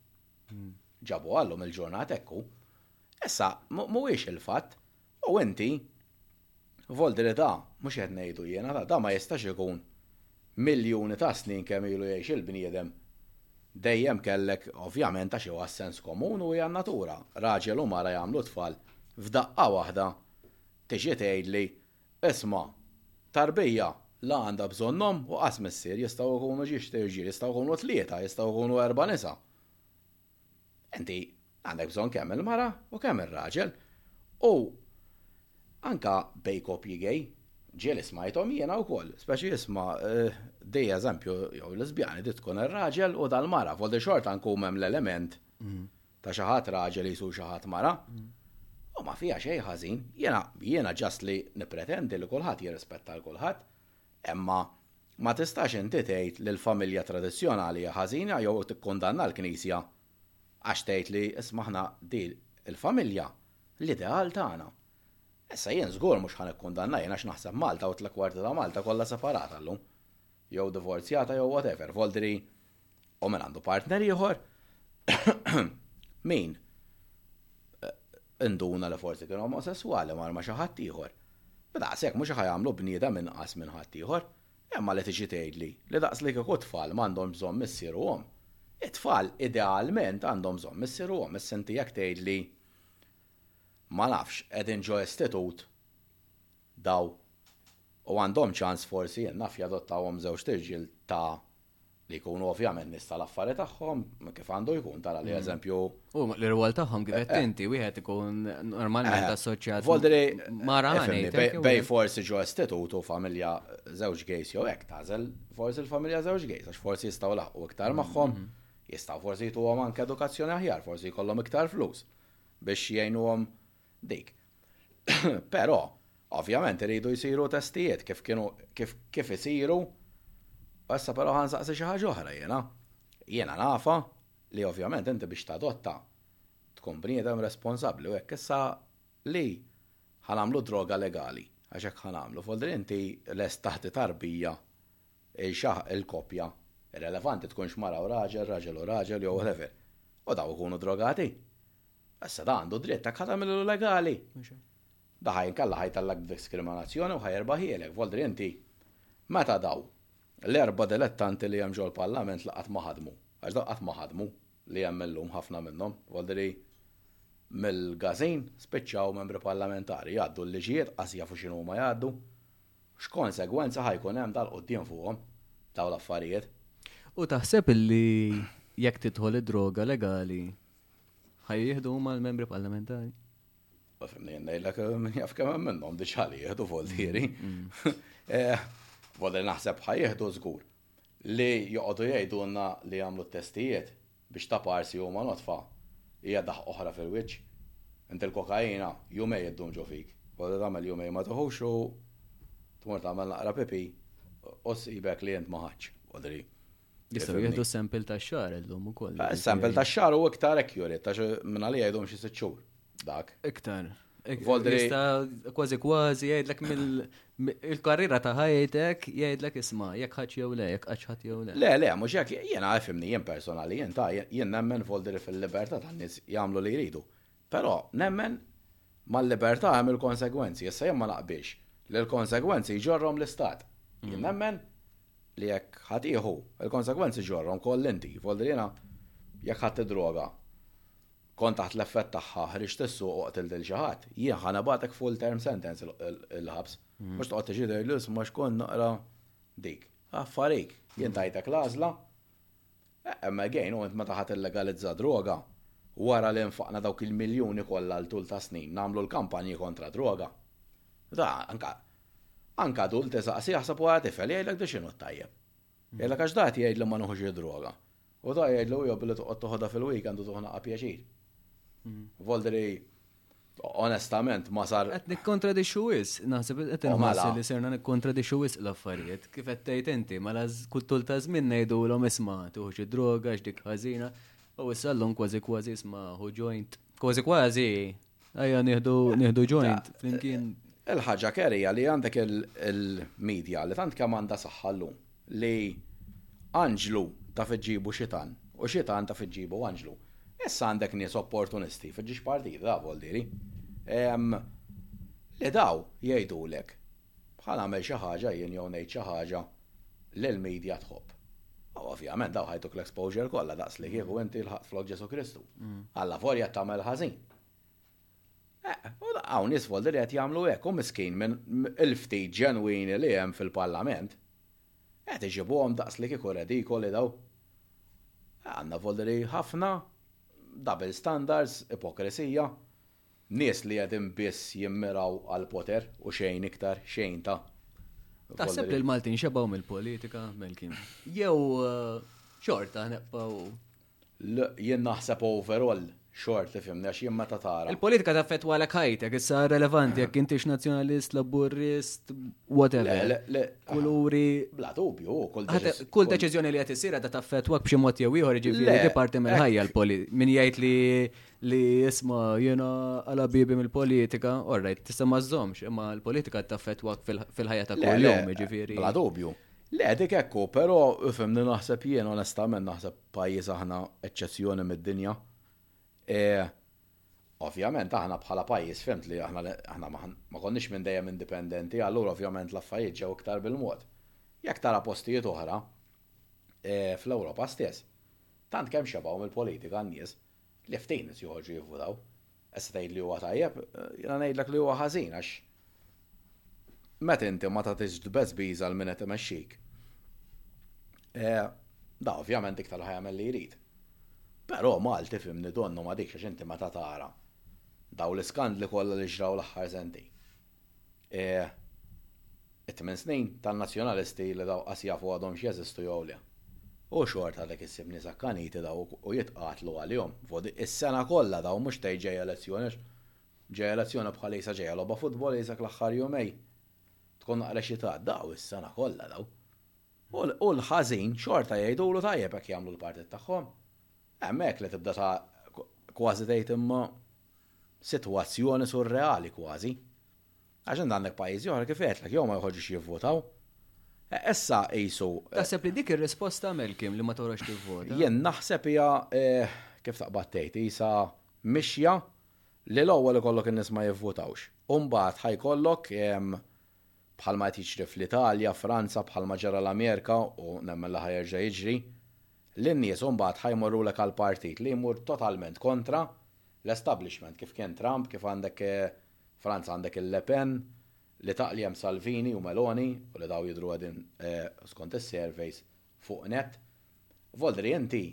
Ġabuha llum il-ġurnata hekk hu. Issa, mhuwiex il-fatt. U inti, Voldy li da, mhux qed ngħidu jiena, da ma jistax ikun miljuni ta' snin kemm ilu jgħix il-bniedem, dejjem kellek, ovvjament għax huwa s-sens komun u hija n-natura, raġel u mara jagħmlu t-tfal, f'daqqa waħda tiġi tgħidli, isma', tarbija, la għandha bżonn omm u qas missier, jistgħu jkunu ġiex irġiel, jistgħu jkunu tlieta, jistgħu jkunu erba' nisa. Inti għandek bżonn kemm il-mara u kemm ir-raġel. U anka bej koppji gej, ġieli smajthom jiena wkoll, speċi jisma' eh, di eżempju jew lesbjani di tkun ir-raġel u dal-mara, voldi xorta nkun hemm l-element mm. ta' xi ħadd raġel jisu xi ħadd mara. Mm. U ma fija xejn ħażin, jiena jiena ġast li nippretendi li kulħadd jirrispetta l kulħadd. Imma, ma tistax inti tgħid li l-familja tradizzjonali hija ħażina jew tikkundanna l-Knisja għax tgħid li, isma' aħna di l-familja, l-ideal tagħna. Issa jien żgur mhux ħa nikkundanna jien għax naħseb Malta u tliekwarti ta' Malta kollha separata llum. Jew divorzjata jew whatever, voldri U mela għandu partner ieħor? Min? Eh, induna li forsi kien omosessuali mar ma xi ħadd ieħor. Bada sekk mhux ħajamlu bniedem inqas minn ħadd ieħor. Imma li tiġi tgħidli li daqs li kieku tfal m'għandhom bżonn missier u omm. It-tfal idealment għandhom bżonn missier u omm, issa inti jekk tgħidli ma nafx qegħdin ġo istitut daw u għandhom ċans forsi naf jadottawhom żewġ tirġiel ta' li jkunu ovvjament nies tal-affari tagħhom kif għandu jkun tara li mm. eżempju. U l-irwol tagħhom kif qed eh, eh. inti wieħed ikun normalment eh, assoċjat. Voldri mara bej forsi ġo istitut u familja żewġ gejs jew hekk tażel forsi l-familja żewġ gejs għax forsi jistgħu laħqu iktar mm, magħhom, mm. jistgħu forsi jtuhom anke edukazzjoni aħjar, forsi jkollhom iktar flus biex jgħinuhom dik. Però, ovvjament iridu jsiru testijiet kif kienu kif kif isiru. U issa però ħa nsaqsi xi ħaġa oħra jiena. Jiena nafha li ovvjament inti biex tadotta tkun bniedem responsabbli u hekk issa li ħa nagħmlu droga legali għax hekk ħa nagħmlu vuol dire inti lest taħti tarbija il-xaħ il-koppja irrelevanti tkunx mara u raġel, raġel u raġel jew whatever u dawn ikunu drogati. Issa da għandu dritt ta' kata mill legali. Da ħajn kalla ħaj tal-ak diskriminazzjoni u ħajerba ħielek, voldri inti. Meta daw, l-erba dilettanti li jem ġol parlament li qatt ma ħadmu, għax daw qatt ma ħadmu li jem illum ħafna minnhom, voldri mill-gazin spiċċaw membri parlamentari, jgħaddu l-liġijiet qas jafu x'inhu ma jgħaddu. X'konsegwenza ħajkun hemm dal-qudiem fuqhom daw l-affarijiet? U taħseb illi jekk tidħol id-droga legali Ħaj jieħdu huma l-membri parlamentari? U fimni jennejlek, minn jaf kemm minnhom diġà li jieħdu voltieri. Volli naħseb ħaj jieħdu żgur li joqogħdu jgħidulna li jagħmlu t-testijiet biex ta' parsi huma notfa hija daħq oħra fil-wiċċ. Int il-kokaina jumej iddum ġo fik, volli tagħmel jumej ma tiħux u tmur tagħmel naqra pipì u ssibek li int ma ħadtx. Volli Jistgħu jieħdu sample ta' xar illum ukoll. Ah, sample ta' xar u iktar accurate, ta' minn għalija jgħidhom xi sitt xhur. Dak. Iktar. Voldri. Kważi kważi jgħidlek mill-karriera ta' ħajtek jgħidlek isma' jekk ħadd jew le, jekk ħadd jew le. Le, le, mhux hekk jiena għafimni jien personali, jien ta' jien nemmen Voldri fil-libertà tan-nies jagħmlu li jridu. Però, nemmen, mal-libertà hemm il-konsegwenzi. Issa jien ma naqbilx li l-konsegwenzi jġorrhom l-Istat. Jien mm. nemmen li jekk ħadd ieħu, il-konsegwenzi ġorrom koll inti, volli jiena jekk ħadd droga kont taħt l-effett tagħha ħriġ tissu u qtil lil xi ħadd, jien ħa nabatek full term sentence il-ħabs. Mm. Mhux toqgħod tiġi l ma xkun naqra dik. Affarik, jien tajtek l-għażla Ehm again u int meta ħa tillegalizza droga wara li nfaqna dawk il-miljuni kollha għal tul ta' snin nagħmlu l-kampanji kontra droga. Da anke anke adult isaqsi jaħseb wara tifel jgħidlek da x'inhu t-tajjeb. Jgħidlek għax dat jgħid li ma nieħux id-droga. U da jgħidlu jew billi toqgħod toħodha fil-weekend u tuħnaqha pjaċir. Voldri Onestament, ma sar. Qed nikkontradixxu wis, naħseb qed oh, inħossi mela. li serna nikkontradixxu wis l-affarijiet. Kif qed tgħid inti, mela kull tul ta' żmien ngħidulhom isma' tuħux id-droga x'dik ħażina. U issa llum kważi kważi isma' hu joint. Kważi kważi ejja nieħdu joint flimkien. Il-ħaġa kerija li għandek il-medja li tant kemm għandha saħħa llum. li anġlu taf iġġibu xitan u xitan taf iġġibu anġlu. Issa għandek nies opportunisti fil-ġiex partit, taf Oldieri, li daw jgħidulek ħa nagħmel xi ħaġa jien jew ngħid xi ħaġa li l-media tħobb. U ovvjament daw ħa jtuk l-exposure kollha daqs li kieku inti lħaqt flok Ġesù Kristu. Allavolja tagħmel ħażin. U hawn nies voldi li qed jagħmlu hekk u miskin minn il-ftit ġenwini li hemm fil-Parlament. Qed iġibuhom daqs li kieku redikoli daw. Għandna voldi li ħafna double standards, ipokrisija, nies li qegħdin biss jimmiraw għall-poter u xejn iktar, xejn ta'. Taħseb li l-Maltin xebgħu mill-politika, Melkin? Jew xorta nibqgħu L, jien naħseb overall, xort, tifhimni, għax jien meta tara. Il-politika taffettwalek ħajtek, issa relevanti jekk intix nazzjonalist, laburist, whatever. Kuluri. Bla dubju, kull deċiżjoni. Kull deċiżjoni li qed issir qed taffettwak b'xi mod jew ieħor ġifieri di parti mill-ħajja l-politika. Min jgħid li li jisma jiena għala bibi mill-politika, orrajt, tista' ma żżomx, imma l-politika taffettwak fil-ħajja ta' kuljum, ġifieri. Bla dubju. Le, dik hekk hu, però ifhimni naħseb jien onestament naħseb pajjiż aħna eċċezzjoni mid-dinja. E, ovvjament aħna bħala pajjiż fhimt li aħna aħna ma konniex minn dejjem indipendenti, allura ovvjament l-affarijiet ġew iktar bil-mod. Jekk tara postijiet oħra, e, fl-Ewropa stess, tant kemm xebgħu mill-politika n-nies, Li ftehim qed joħorġu jivvutaw. Issa tgħid li huwa tajjeb, jiena ngħidlek li huwa ħażin għax meta inti ma tagħtix tbeżbiż għal min qed imexxik. Eh, da ovvjament iktar ħajamel li jrid. Però Malti fimni donnu ma dikx għax inti meta tara daw l-iskandli kollha li ġraw l-aħħar sentejn. It-tmien snin tan-Nazzjonalisti li daw qas jafu għadhomx jeżistu jew le. U xorta għadek issib nies akkaniti daw u jitqatlu għalihom. Is-sena kollha daw mhux tgħid ġej elezzjoni għax ġej elezzjoni bħal qisha ġejja logħba futbol qisek l-aħħar jumej tkun naqrexitha. Daw is-sena kollha daw. U l-ħażin xorta jgħidulu tajjeb hekk jagħmlu l-partit tagħhom. Hemmhekk li tibda ta' kważi tgħid imma Sitwazzjoni surreali kważi. Għax int għandek pajjiżi oħra kif għedtlek jew ma joħorġux jivvotaw. Issa qisu. Taħseb li dik ir-risposta Malcolm li ma toħroġx tivvota? Jien naħseb hija kif taqbad tgħid qisha mixja li l-ewwel ikollok in-nies ma jivvotawx u mbagħad ħa jkollok bħalma qed jiġri fl-Italja, Franza, bħalma ġara l-Amerika u nemmen li ħa jerġa' jiġri, li n-nies imbagħad ħa jmorrulek għal partit li jmur totalment kontra l-establishment kif kien Trump, kif għandek Franza għandek il-Le Pen li taqli hemm Salvini u Meloni u li dawn jidhru qegħdin skont is-surveys fuq nett. Voldri inti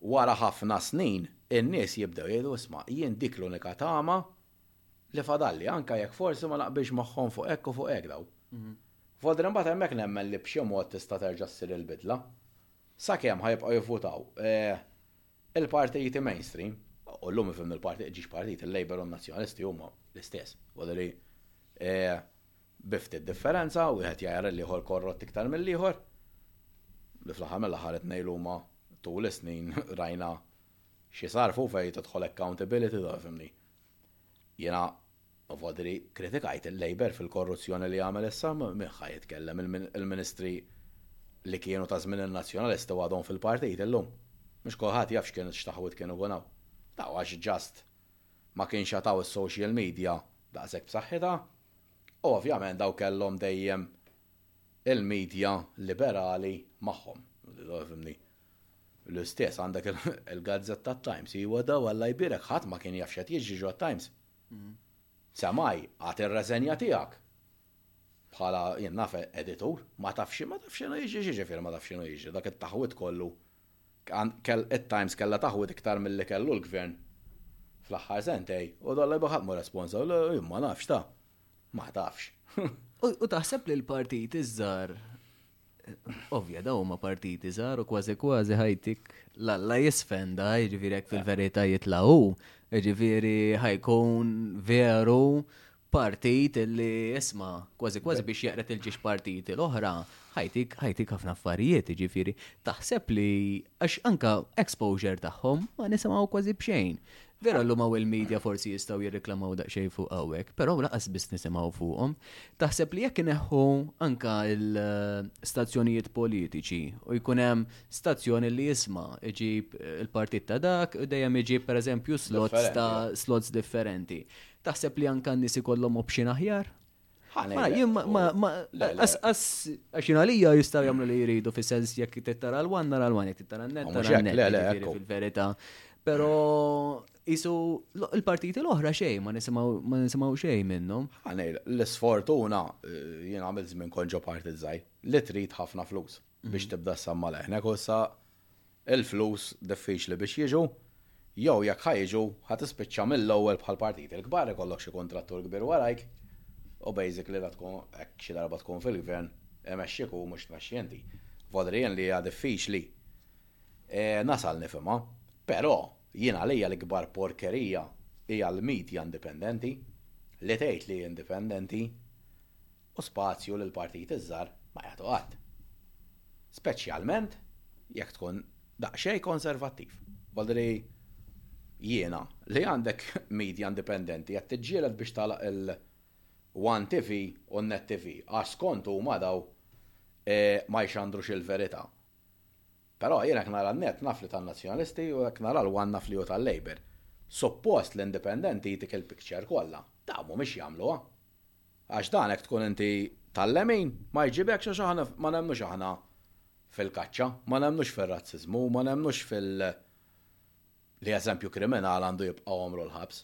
wara ħafna snin in-nies jibdew jgħidu isma' jien dik l-unika tama li fadalli, anke jekk forsi ma naqbilx magħhom fuq hekk u fuq hekk daw. F'Odra imbagħad hemmhekk nemmen li b'xi mod tista' terġa' ssir il-bidla. Sakemm ħa jibqgħu jivvutaw il-partiti mainstream, u llum ifhimni l-partit ġiex partit, il-Labour u n-Nazzjonalisti huma l-istess, fadal li bi ftit differenza, wieħed jgħajjar lill-ieħor korrott iktar mill-ieħor, li fl-aħħar mill-aħħar it-tnejn huma tul is-snin rajna X'jisarrfu fejn tidħol accountability taf fimni. Jiena voteri kritikajt il-Labour fil-korruzzjoni li għamel issa min ħa jitkellem il-ministri li kienu ta' żmien in-Nazzjonalisti u għadhom fil-partit illum? Mhux kulħadd jaf x'kien x'taħwid kienu bunaw. Daw għax just ma kienx jatgħu is-social media daqshekk b'saħħitha u ovvjament daw kellhom dejjem il-media liberali magħhom. Taf fimni. L-istess għandek il-gazzetta Times, iwa daw Alla jbirek ħadd ma kien jaf x'qed jiġri ġo Times. Mm. Samaj, għad ir-reżenja tiegħek. Bħala jien naf editur, ma taf xi ma taf x'inhu jiġri xi ġifier ma taf x'inhu jiġri dak it-taħwid kollu. It-Times kellha taħwid iktar milli kellu l-gvern fl-aħħar sentej u dalla jibqa' ħadd ma responsa, ma nafx ta' ma tafx. U taħseb li l-partit iż-żar Ovvja, da huma partiti żgħar u kważi kważi ħajtik l-alla jisfenda, jiġifieri jekk fil-verità jitlaw, jiġifieri ħajkun veru partit li isma' kważi kważi biex jaqret il-ġiex partiti l-oħra, ħajtik ħajtik ħafna affarijiet, jiġifieri taħseb li Għax anka exposure tagħhom ma nisimgħu kważi b'xejn. Vera l-lum għaw il-medja forsi jistaw jirreklamaw daqxej fuq għawek, pero laqas bis nisimaw fuqom. Taħseb li jekk neħu anka l-stazzjonijiet politiċi u jkunem stazzjoni li jisma iġib il-partit ta' dak u dejjem iġib per eżempju slots ta' slots differenti. Taħseb li anka n-nisi kollom option aħjar? Mela, jien ma as għax għalija jistgħu jagħmlu li jridu fi sens jekk tittara l-wan nara l-wan jekk tittara n-net tara n-net fil-verità. Però isu l-partiti l-oħra xejn ma nisimgħu xejn minnhom. L-isfortuna eh, jien għamil żmien konġo parti żgħir li trid ħafna flus. biex tibda ssamma leħnek u issa il-flus diffiċli biex jiġu jew jekk ħa jiġu ħa tispiċċa mill-ewwel bħal partiti l-kbar ikollok xi kuntrattur kbir warajk u basically la tkun hekk xi darba tkun fil-gvern imexxik hu mhux tmexxi inti. Vodri jien li hija diffiċli e, nasal nifhimha, però jien għalija l-ikbar porkerija hija l-media indipendenti li tgħid li indipendenti u spazju li l-partijiet iż-żgħar ma jagħtu qatt, speċjalment jekk tkun daqsxejn konservattiv. Volli li jiena, li għandek media indipendenti qed tiġġieled biex tagħlaq il-one TV u n-net TV għax skont huma dawn ma jxandrux il-verità. Però jiena jekk nara n-net naf li tan-Nazzjonalisti u jekk nara l-one naf li hu tal-Labour. Suppost l-indipendenti jtik il-picture kollha. Dawn mhumiex jagħmluha. Għax dan hekk tkun inti tal-lemin, ma jġibekx għax aħna ma nemmnux aħna fil-kaċċa, ma nemmnux fir-razziżmu, ma nemmnux fil li eżempju kriminal għandu jibqa' għomru l-ħabs.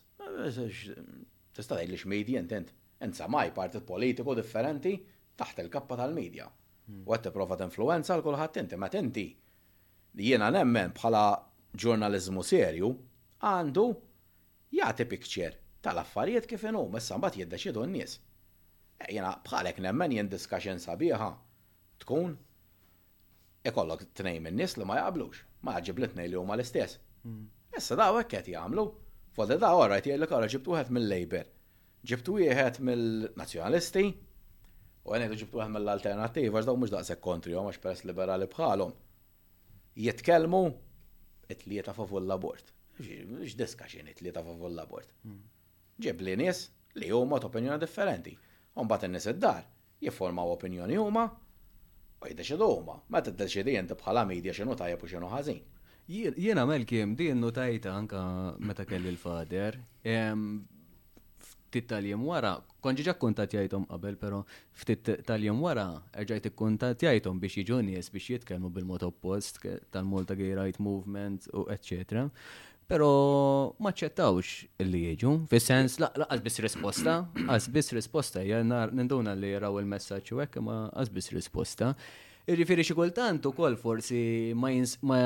Tista' tgħidli x'medja int int? Int samaj partit politiku differenti taħt il-kappa tal-medja. U qed tipprova tinfluwenza l kulħadd inti. Meta inti jiena nemmen bħala ġurnaliżmu serju għandu Jagħti picture ta' l-affarijiet kif inhum issa mbagħad jiddeċiedu n-nies. Jiena bħalek nemmen jien discussion sabiħa tkun ikollok tnejn min-nies li ma jaqblux. Ma jgħaġġibni tnejn li huma l-istess. Issa daw hekk qed jagħmlu. F'għodu daw alright jgħidlek ara ġibt wieħed mil-Labour, ġibt wieħed mill-Nazzjonalisti u ngħidu ġibt wieħed mill-Alternattiva għax daw mhux daqshekk kontrihom għax peress liberali bħalhom. jitkellmu it-tlieta favur l-abort. X'diskaxin it-tlieta favur l-abort. Hmm. Ġib li nies li huma opinjoni differenti. Umbagħad in-nies id-dar jifformaw opinjoni huma u jiddeċidu huma. Meta ddeċidi inti bħala media x'inhu tajjeb u x'inhu ħażin. Jiena melkim din notajta anka meta kelli l-fader. ftit tal-jiem wara, kont ġiġa kkuntattjajthom qabel, però ftit tal-jiem wara erġajt ikkuntattjajthom biex jiġu nies biex jitkellmu bil-mod oppost tal-Malta Gay Right Movement u etc. Però ma ċċettawx li jiġu, fis-sens laqas biss risposta, qas biss risposta, hija ninduna li jaraw il-messaġġ u hekk ma qas biss risposta. Irrifiri xi kultant ukoll forsi ma, ma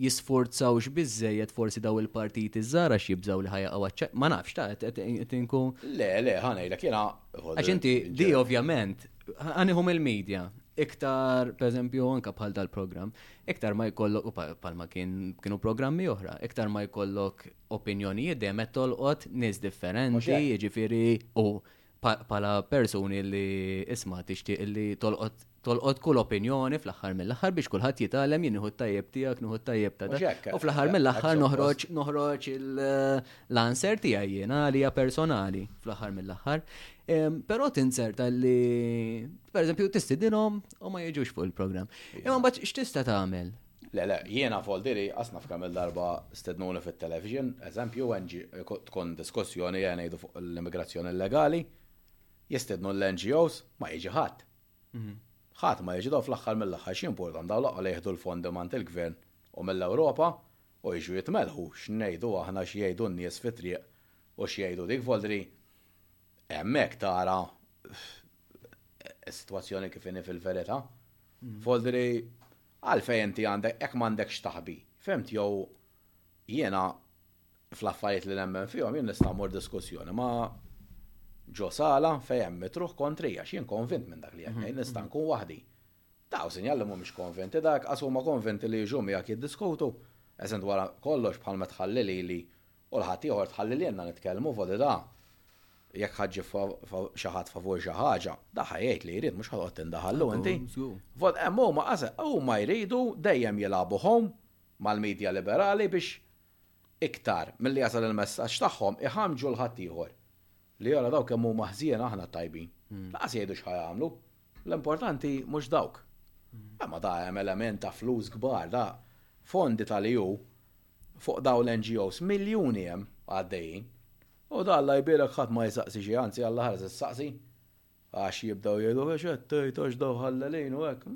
jisforzawx biżejjed forsi daw il-partiti żgħar għax jibżaw li ħajaqgħu għaċċa. Ma nafx ta' qed inkun. Le, le, ħanejlek jiena. Għax inti di ovvjament, ħaniħum il-medja, iktar, per eżempju, anka bħal dal-programm, iktar ma jkollok, bħal ma kien, kienu programmi oħra, iktar ma jkollok opinjonijiet dejjem qed tolqot nies differenti, jiġifieri u bħala persuni li isma tixtieq li tolqot tolqot kull opinjoni fl-aħħar mill-aħħar biex kulħadd jitgħallem jien nieħu tajjeb tiegħek, nieħu tajjeb ta' dak. U fl-aħħar mill-aħħar noħroġ noħroġ l-answer tiegħi jiena għalija personali fl-aħħar mill-aħħar. Però tinzerta li pereżempju tistidinhom u ma jiġux fuq il-programm. Imma mbagħad x'tista' tagħmel? Le, le, jiena f'għol diri qas naf kemm il-darba stednuni fit-television, eżempju, tkun diskussjoni għen ngħidu fuq l-immigrazzjoni illegali, jistednu l-NGOs, ma jiġi ħadd. Mhm. Ħadd ma jiġi daw fl-aħħar mill-aħħar x'jimpurtan daw l-aqwa li jieħdu l-fondi mant il-Gvern u mill-Ewropa u jiġu jitmelħu x'ngħidu aħna x'jgħidu n-nies fit-triq u x'jgħidu dik f'għol diri hemmhekk tara is-sitwazzjoni kif inhi fil-verità. Mhm. F'għol diri Għalfejn inti għandek jekk m'għandek x'taħbi? Fhimt jew jiena fl-affarijiet li nemmen fihom jien nista' mmur diskussjoni ma' Joe Sala fejn hemm mitruħ kontrija x'jien konvint minn dak li qed ngħid nista' nkun waħdi. Taw sinjal li mhumiex konvinti dak qas huma konvinti li jiġu miegħek jiddiskutu. Eżent wara kollox bħal ma tħalli lili U l-ħaddieħor tħalli lilna nitkellmu fuq da. Jekk ħa ġġib xi ħadd favur xi ħaġa, da ħa jgħid li jrid mhux ħa toqgħod tindaħallu inti. Hemm huma huma jridu dejjem jilagħbuhom mal-media liberali biex iktar milli jasal il-messaġġ tagħhom iħammġu l-ħaddieħor. Li ara dawk kemm huma ħżiena aħna t-tajbin. Lanqas jgħidu x'ħa jagħmlu. L-importanti mhux dawk. Imma da hemm element ta' flus kbar, da fondi tal-EU fuq dawn l-NGOs, miljuni hemm għaddejjin. U da Alla jbierek ħadd ma jsaqsi xejn, anzi Alla ħares issaqsi. Għax jibdew jgħidu x'qed tgħid għax daw ħallelin u hekk.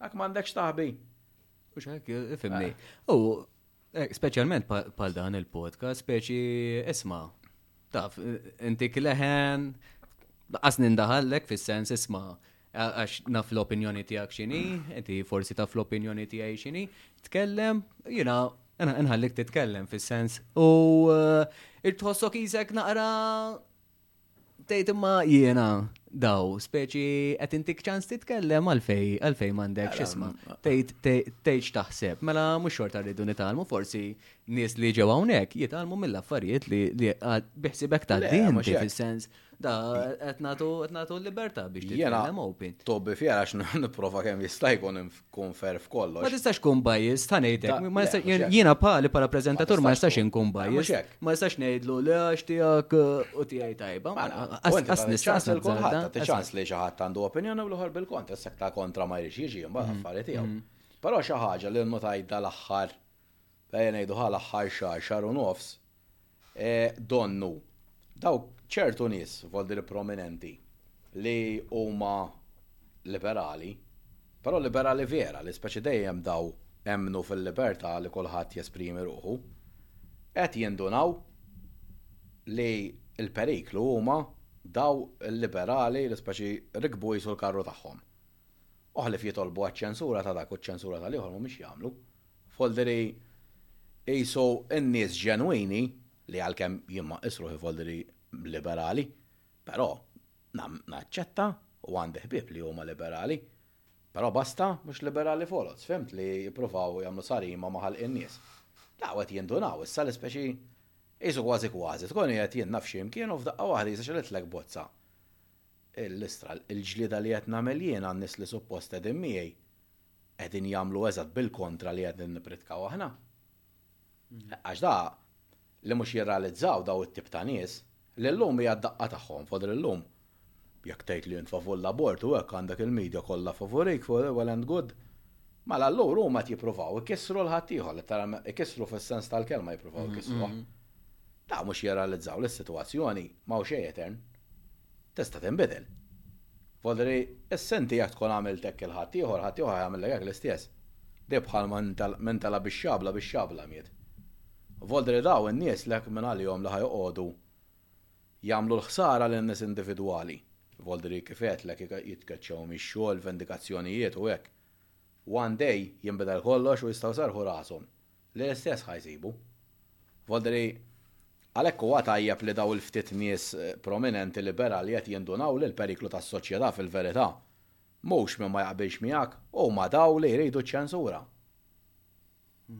Hekk m'għandekx taħbi. Mhux hekk, ifhimni. U Eh, speċjalment pal dan il-podcast, speċi isma. Taf, inti kleħen, għas nindaħallek fis-sens isma għax naf l-opinjoni tijak xini, inti forsi taf l-opinjoni tijaj xini, tkellem, jina, nħallik titkellem fis-sens u eh, irtħossok jizek naqra Tgħid imma jiena daw, speċi qed intik ċans titkellem għalfej għalfej m'għandek x'isma. Tgħid taħseb, mela mhux xorta rridu nitalmu forsi nies li ġew hawnhekk jitalmu mill-affarijiet li biħsibek ta' din fis-sens da qed nagħtu l-libertà biex titkellem open. Tobbi fjera għax nipprova kemm jista' jkun tkun fair f'kollox. Ma tistax kun biased, ta' ngħidlek. Jiena pali bħala preżentatur ma nistax inkun biased. Ma nistax ngħidlu li għax tiegħek u tiegħi tajba. Għas nistax il kulħadd ta' ċans li xi ħadd għandu opinjoni u l-oħor bil-kontra, sekta kontra ma jridx jiġi mbagħad mm. affarijiet tiegħu. Mm. Però xi ħaġa li notajt dal-aħħar ejja ngħidu ħa l-aħħar xahar, xahar u nofs, donnu dawk ċertu nies, voglio dire prominenti, li huma liberali, però liberali vera, li speċi dejjem daw emmnu fil-libertà li kulħadd jesprimi ruħu, qed jindunaw li l-periklu huma daw il-liberali li speċi rikbu qisu l-karru tagħhom. U ħlief jitolbu għaċ-ċensura ta' dak u ċ-ċensura tal-ieħor m'humiex jagħmlu. Folderi qisu n-nies ġenwini li għalkemm jien ma nqis ruħi folderi liberali, però naċċetta u għandi ħbieb li huma liberali, però basta mhux liberali foloz, fhimt, li jippruvaw jagħmlu sarima ma' ħalq in-nies. La u qed jindunaw issa li speċi qisu kważi kważi tkun qiegħed jien naf xi mkien u f'daqqa waħda jisgħaxiltlek bozza Illustra, Il-ġlieda li qed nagħmel jien għan-nies li suppost qegħdin miegħi qegħdin jagħmlu eżatt bil-kontra li qegħdin nippritkaw aħna. Għax da, li mhux jirrealizzaw daw it-tip ta' nies, li llum hija d-daqqa tagħhom, fadal illum, jekk tgħid li int favur l-abort u hekk għandek il-media kollha favurik, well and good, mela allura huma qed jippruvaw ikissru 'l ħaddieħor, letteralment ikissru fis-sens tal-kelma jippruvaw ikissruh. Da mhux jirrealizzaw li s-sitwazzjoni ma hu xejn etern. Tista' tinbidel. Vodri, issa inti jekk tkun għamilt hekk il-ħaddieħor, ħaddieħor ħa jagħmillek hekk l-istess. Deh bħal min tela' bix-xabla, bix-xabla miet. Vodri daw in-nies lek minn għalihom li ħa joqogħdu jagħmlu l-ħsara lil nies individwali. Vodri kif għedtlek jitkeċċew mix-xogħol, vendikazzjonijiet u hekk. One day jinbidel kollox u jistgħu jserrħu rashom li l-istess ħa jsibu. Vodri, Għalhekk huwa tajjeb li dawn il-ftit nies prominenti liberali qed jindunaw li l-periklu tas-soċjetà fil-verità mhux min ma jaqbilx miegħek, huma dawn li jridu ċ-ċensura.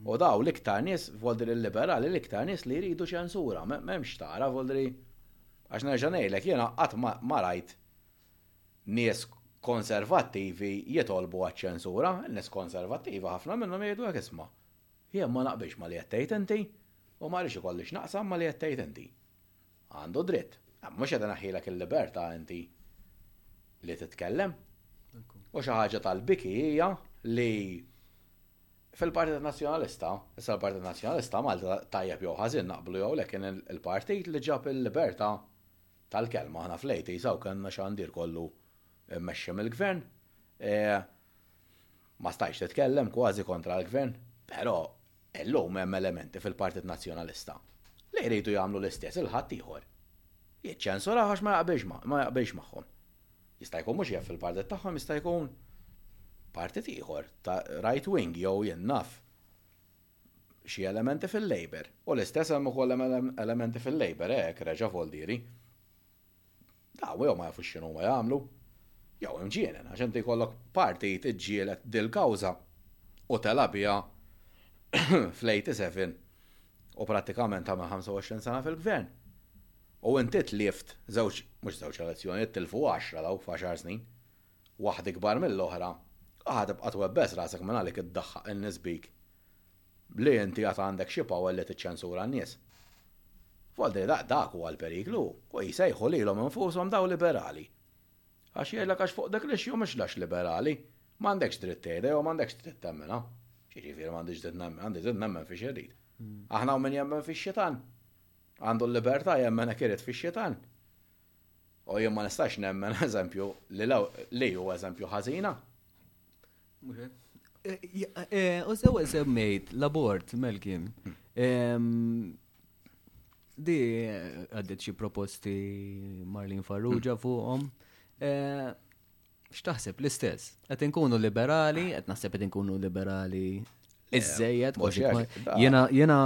U dawn l-iktar nies, vodri l-liberali l-iktar nies li jridu ċensura, m'hemm x'tara, vodri. Għax nerġa' ngħidlek jiena qatt ma rajt Nies konservattivi jitolbu għaċ-ċensura, in-nies konservattivi ħafna minnhom jgħidu hekk isma', jien ma naqbilx ma' li qed tgħid inti u ma rridx ikolli x'naqsam ma' li qed tgħid inti. Għandu dritt. Mhux qed ineħħilek il-libertà inti li titkellem. U xi ħaġa tal-biki hija li fil-Partit Nazzjonalista, issa l-Partit Nazzjonalista Malta tajjeb jew ħażin naqblu jew le kien il-partit li ġab il-libertà tal-kelma. Aħna fl-80s hawn kellna xandir kollu mmexxi mill-Gvern. Ma stajtx titkellem kważi kontra l-Gvern. Però illum hemm elementi fil-Partit Nazzjonalista li jridu jagħmlu l-istess il-Ħadd ieħor. Jiċċensurah għax ma jaqbilx ma ma jaqbilx magħhom. Jista' jkun mhux jaf fil-partit tagħhom jista' jkun partit ieħor ta' right wing jew jien naf. xi elementi fil-Labour. U l-istess hemm ukoll elementi fil-Labour, hekk, reġa' Voldieri. Daw jew ma jafux x'inhuma jagħmlu, jew imġienen, għax inti jkollok partit iġġieled dil-kawża u tela' biha fl-87 u prattikament għamel 25 sena fil-Gvern. U inti tlift żewġ, mhux żewġ elezzjonijiet, tilfu għaxra daw f'għaxar snin. waħda ikbar mill-oħra, u ħa tibqa' twebbes rasek minn għalik iddaħħaq in-nies bik li inti għad għandek xi power li tiċċensura n-nies. F'għoddi dak huwa l-periklu, u jsejħu lilhom infushom dawn liberali. Għax jgħidlek għax fuq dik l-issue mhux l-għax liberali, m'għandekx dritt tgħidha jew m'għandekx dritt temminha. X'jiġifieri m'għandix dritt nemmen, għandi dritt nemmen fi xi rrid. Aħna hawn min jemmen fix-xitan. Għandu l-libertà jemmen hekk irid fix-xitan. U jien ma nistax nemmen, eżempju, li li hu eżempju ħażina. U sew semmejt l-abort, Melkin. Di għaddit xi proposti Marlin Farrugia fuqhom. X'taħseb l-istess? Qed inkunu liberali, qed naħseb qed inkunu liberali iżejjed Jena jiena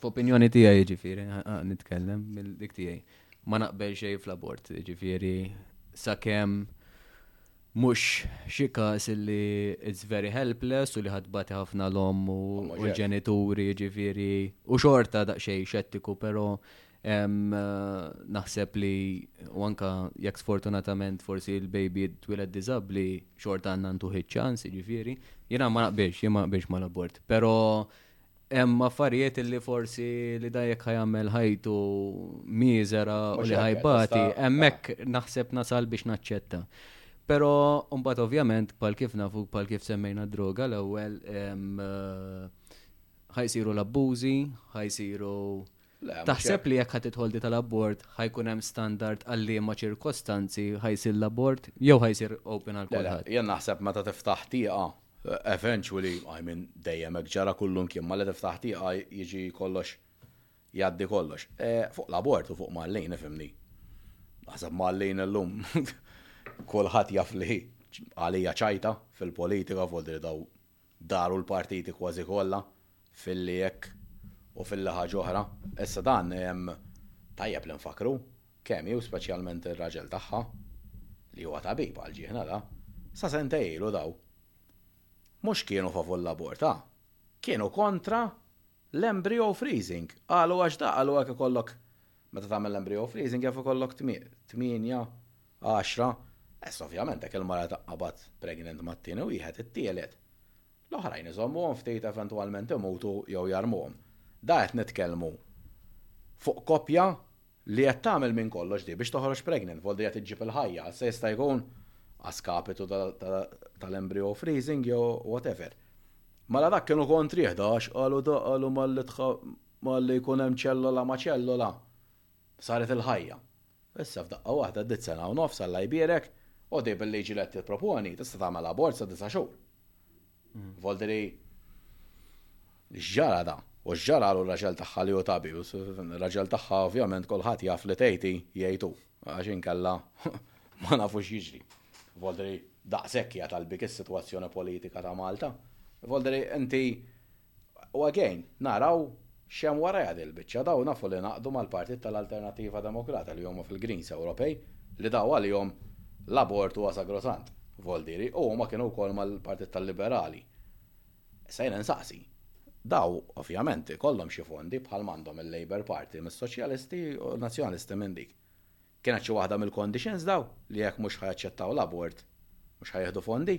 f'opinjoni tiegħi jiġifieri nitkellem mill-dik tiegħi. Ma naqbel xejn fl-abort, jiġifieri sakemm mhux xi każ li it's very helpless u li ħadbati ħafna l-om u l-ġenituri jiġifieri u xorta daqsxejn xettiku però Naħseb li u anka jekk sfortunatament forsi l-baby twiled diżabbli xorta għandna ntuħ iċ-ċans, jiġifieri, jiena ma naqbilx, jien ma naqbilx mal-abort. Però hemm affarijiet li forsi li da jekk ħajamel ħajtu miżera u li ħajbati, hemmhekk naħseb nasal biex naċċetta. Pero, mbagħad ovvjament, pal kif nafu, pal kif semmejna droga l-ewwel, eh, ħajsiru l-abbużi, ħajsiru Taħseb li jekk ħa tidħol di tal-abort ħajkun hemm standard għal liema ċirkostanzi ħajsir l-abort jew ħajsir open għal kulħadd? Jien naħseb meta tiftaħ tieqa eventually, I mean dejjem hekk ġara kullum kien meta tiftaħ tieqa jiġi kollox jgħaddi kollox. E, fuq l-abort u fuq mallin ifimni. Naħseb mallin illum kulħadd jaf li għalija ċajta fil-politika fuq li daw Daru l-partiti kważi kollha filli hekk u filli ħaġa oħra. Issa dan tajjeb li nfakkru kemm hi u speċjalment ir-raġel tagħha, li huwa tabib għal ġieħ nara, sa sentej ilu daw mhux kienu favur l-abort, ah, kienu kontra l-embryo freezing. Qalu għax da qalu jekk ikollok meta tagħmel l-embryo freezing jaf ikollok tmienja, 10, Essa ovvjament hekk il-mara tinqabad pregnant mat-tieni wieħed, it-tielet. L-oħrajn iżommuhom ftit eventwalment imutu jew jarmuhom. Da qed nitkellmu fuq koppja li qed tagħmel minn kollox di biex toħroġ pregnant, voldrija tiġġib il-ħajja, issa jista' jkun a skapitu tal-embryo freezing jew whatever. Mela dak kienu kontrih da għax qalu da qalu malli jkun hemm ċellola ma' ċellola saret il-ħajja. Issa f'daqqa waħda għaddiet sena u nofs, Alla jbierek, u din bil-liġi li qed tipproponi tista' tagħmel abort sa disa' xhur. Voldi li x'ġara da? U x'ġara l raġel tagħha li hu tabib? Raġel tagħha ovvjament kulħadd jaf li tgħidti jgħid hu, għax inkella ma nafux jiġri. Voldi li daqshekk hija talbik is-sitwazzjoni politika ta' Malta. Voldi li inti U again, naraw x'hemm warajha din il-biċċa. Dawn nafu li ngħaqdu mal-Partit tal-Alternattiva Demokrata li huma fil-Greens Ewropej li daw għalihom l-abort huwa sagrosant, vol diri, u huma kienu wkoll mal-Partit tal-Liberali. Issa jien insaqsi, daw ovvjament ikollhom xi fondi bħalma għandhom il-Labour Party mis-Soċjalisti u l-Nazzjonalisti minn dik. Kienet xi waħda mill-conditions dawn? Li jekk mhux ħa jaċċettaw l-abort, mhux ħa jieħdu fondi?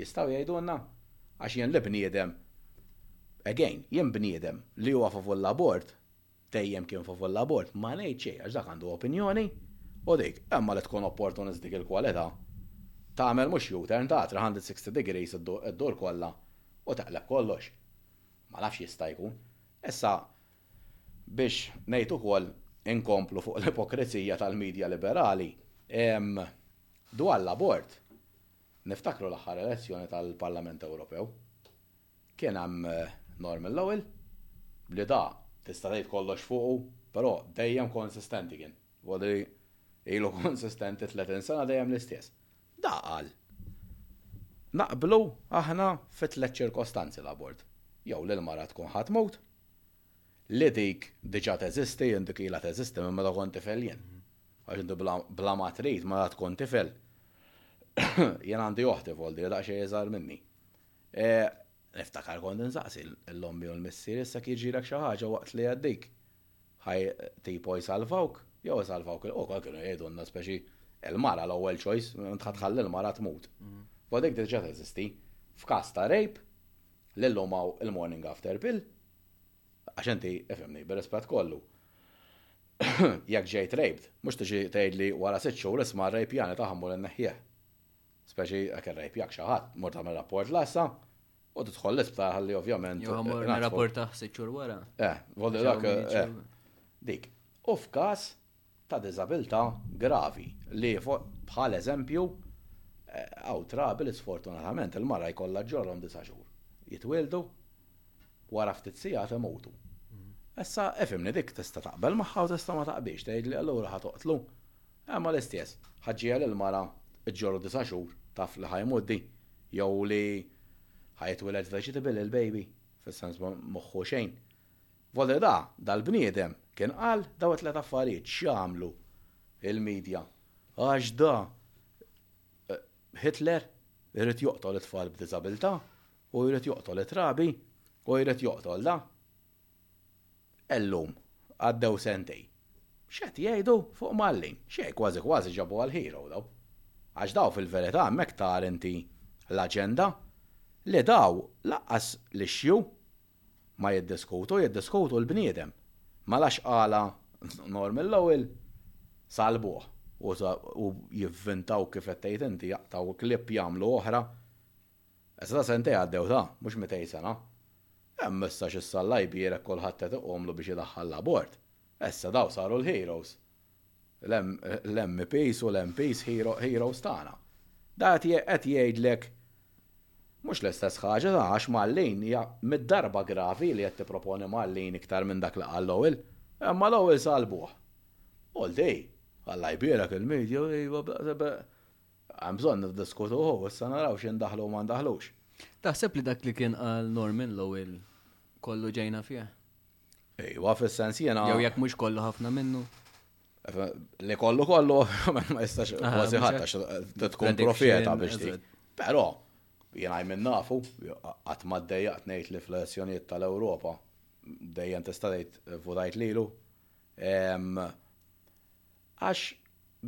Jistgħu jgħidulna? Għax jien li bniedem, again, jien bniedem li huwa favur l-abort, dejjem kien favur l-abort, ma ngħid xejn għax dak għandu opinjoni u dik, imma li tkun opportunist dik il-kwalità, tagħmel mhux U-turn, ta' 360 degrees iddur kollha u taqleb kollox. Ma nafx jista' jkun. Issa, Biex ngħid ukoll, inkomplu fuq l-ipokrizija tal-media liberali, dwar l-abort, niftakru l-aħħar elezzjoni tal-Parlament Ewropew. Kien hemm Norman Lowell, li da tista' tgħid kollox fuqu, però dejjem konsistenti kien. Huwa li ilu konsistenti 30 sena dejjem l-istess. Dak qal, Naqblu aħna fi tliet ċirkostanzi l-abort, jew li l-mara tkun ħa tmut, li dik diġà teżisti, jien dik ilha teżisti minn meta kont tifel jien, għax inti bla ma trid meta tkun tifel, jien għandi oħti f'Oldie daqsxejn iżgħar minni. Niftakar kont insaqsi 'l ommi u l-missier issa kif ġielek xi ħaġa waqt li għaddejk. Ħa tipo jsalvawk jew isalvawk il ukoll kienu jgħidulna speċi il-mara l-ewwel choice, tħa tħalli l-mara tmut. Mhm. Fuq dik diġà teżisti. F'każ ta' rape, lil lum hawn il-morning after pill, għax inti, ifhimni, bir-rispett kollu. Jekk ġejt raped, mhux tiġi tgħidli wara sitt xhur isma' rejpjani ta' ħammur inneħħieħ. Speċi jekk irrejpjak xi ħadd, mur tagħmel rapport l-għassa, U tidħol l-isptar ħalli ovvjament. Jew ħamur nirrapportaħ sitt xhur wara. Eh, vodi dak. Eh, dik. U f'każ ta' diżabilità gravi li bħal eżempju eh, għaw trabi li sfortunatament il-mara jkollha ġorrom disa' xhur. Jitwildu wara ftit sigħat imutu. Mm. Issa efimni dik tista' taqbel magħha u tista' ma taqbiex tgħidli allura ħa toqtlu. Imma l-istess ħaġġija li l-mara ġġorru disa' xhur taf li ħa jmut di jew li ħa jitwiled veġitable il-baby, fis-sens ma moħħu xejn. Voleda, dal-bniedem kien qal dawn it-tliet affarijiet x'għamlu l-media? Għax da Hitler irid joqtol it-tfal b'diżabilità u jrid joqtol it-trabi u jrid joqtol da. Illum, għaddew sentejn. X'qed jgħidu fuq Malli? Xejn, kważi kważi ġabuha l-hero daw. Għax daw fil-verità hemmhekk tagħar inti l-aġenda li daw lanqas l-issue ma jiddiskutu, jiddiskutu l-bniedem. Mela x'qala Norm l-ewwel? Salbuh u jivvintaw kif qed tgħid inti, jaqtgħu klipp jagħmlu oħra. Issa ta' sentejn għaddew ta' mhux mitejn sena. Hemm issa xi sallaj kbir hekk kulħadd qed iqumlu biex idaħħal l-abort. Issa dawn saru l-heroes. L-MPs u l-MPs heroes tagħna. Da qed jgħidlek mhux l-istess ħaġa ta' għax Marlene hija mitt darba gravi li qed tipproponi Marlene iktar minn dak li qal Lowell. Imma Lowell sal buh. All day. Alla jbierek il-media, iva, Hemm bżonn niddiskutuh u issa naraw xi ndaħħlu u ma ndaħħlux. Taħseb li dak li kien qal Norman Lowell kollu ġejna fih? Ejwa, fis-sens jiena. Jew jekk mhux kollu ħafna minnu. Li kollu kollu, ma jistax kważi ħadd għax tkun profeta biex dik. Però, jiena jmin nafu, qatt ma ddejjaqt ngħid li fl-elezzjonijiet tal-Ewropa dejjem tista' tgħid votajt lilu. Għax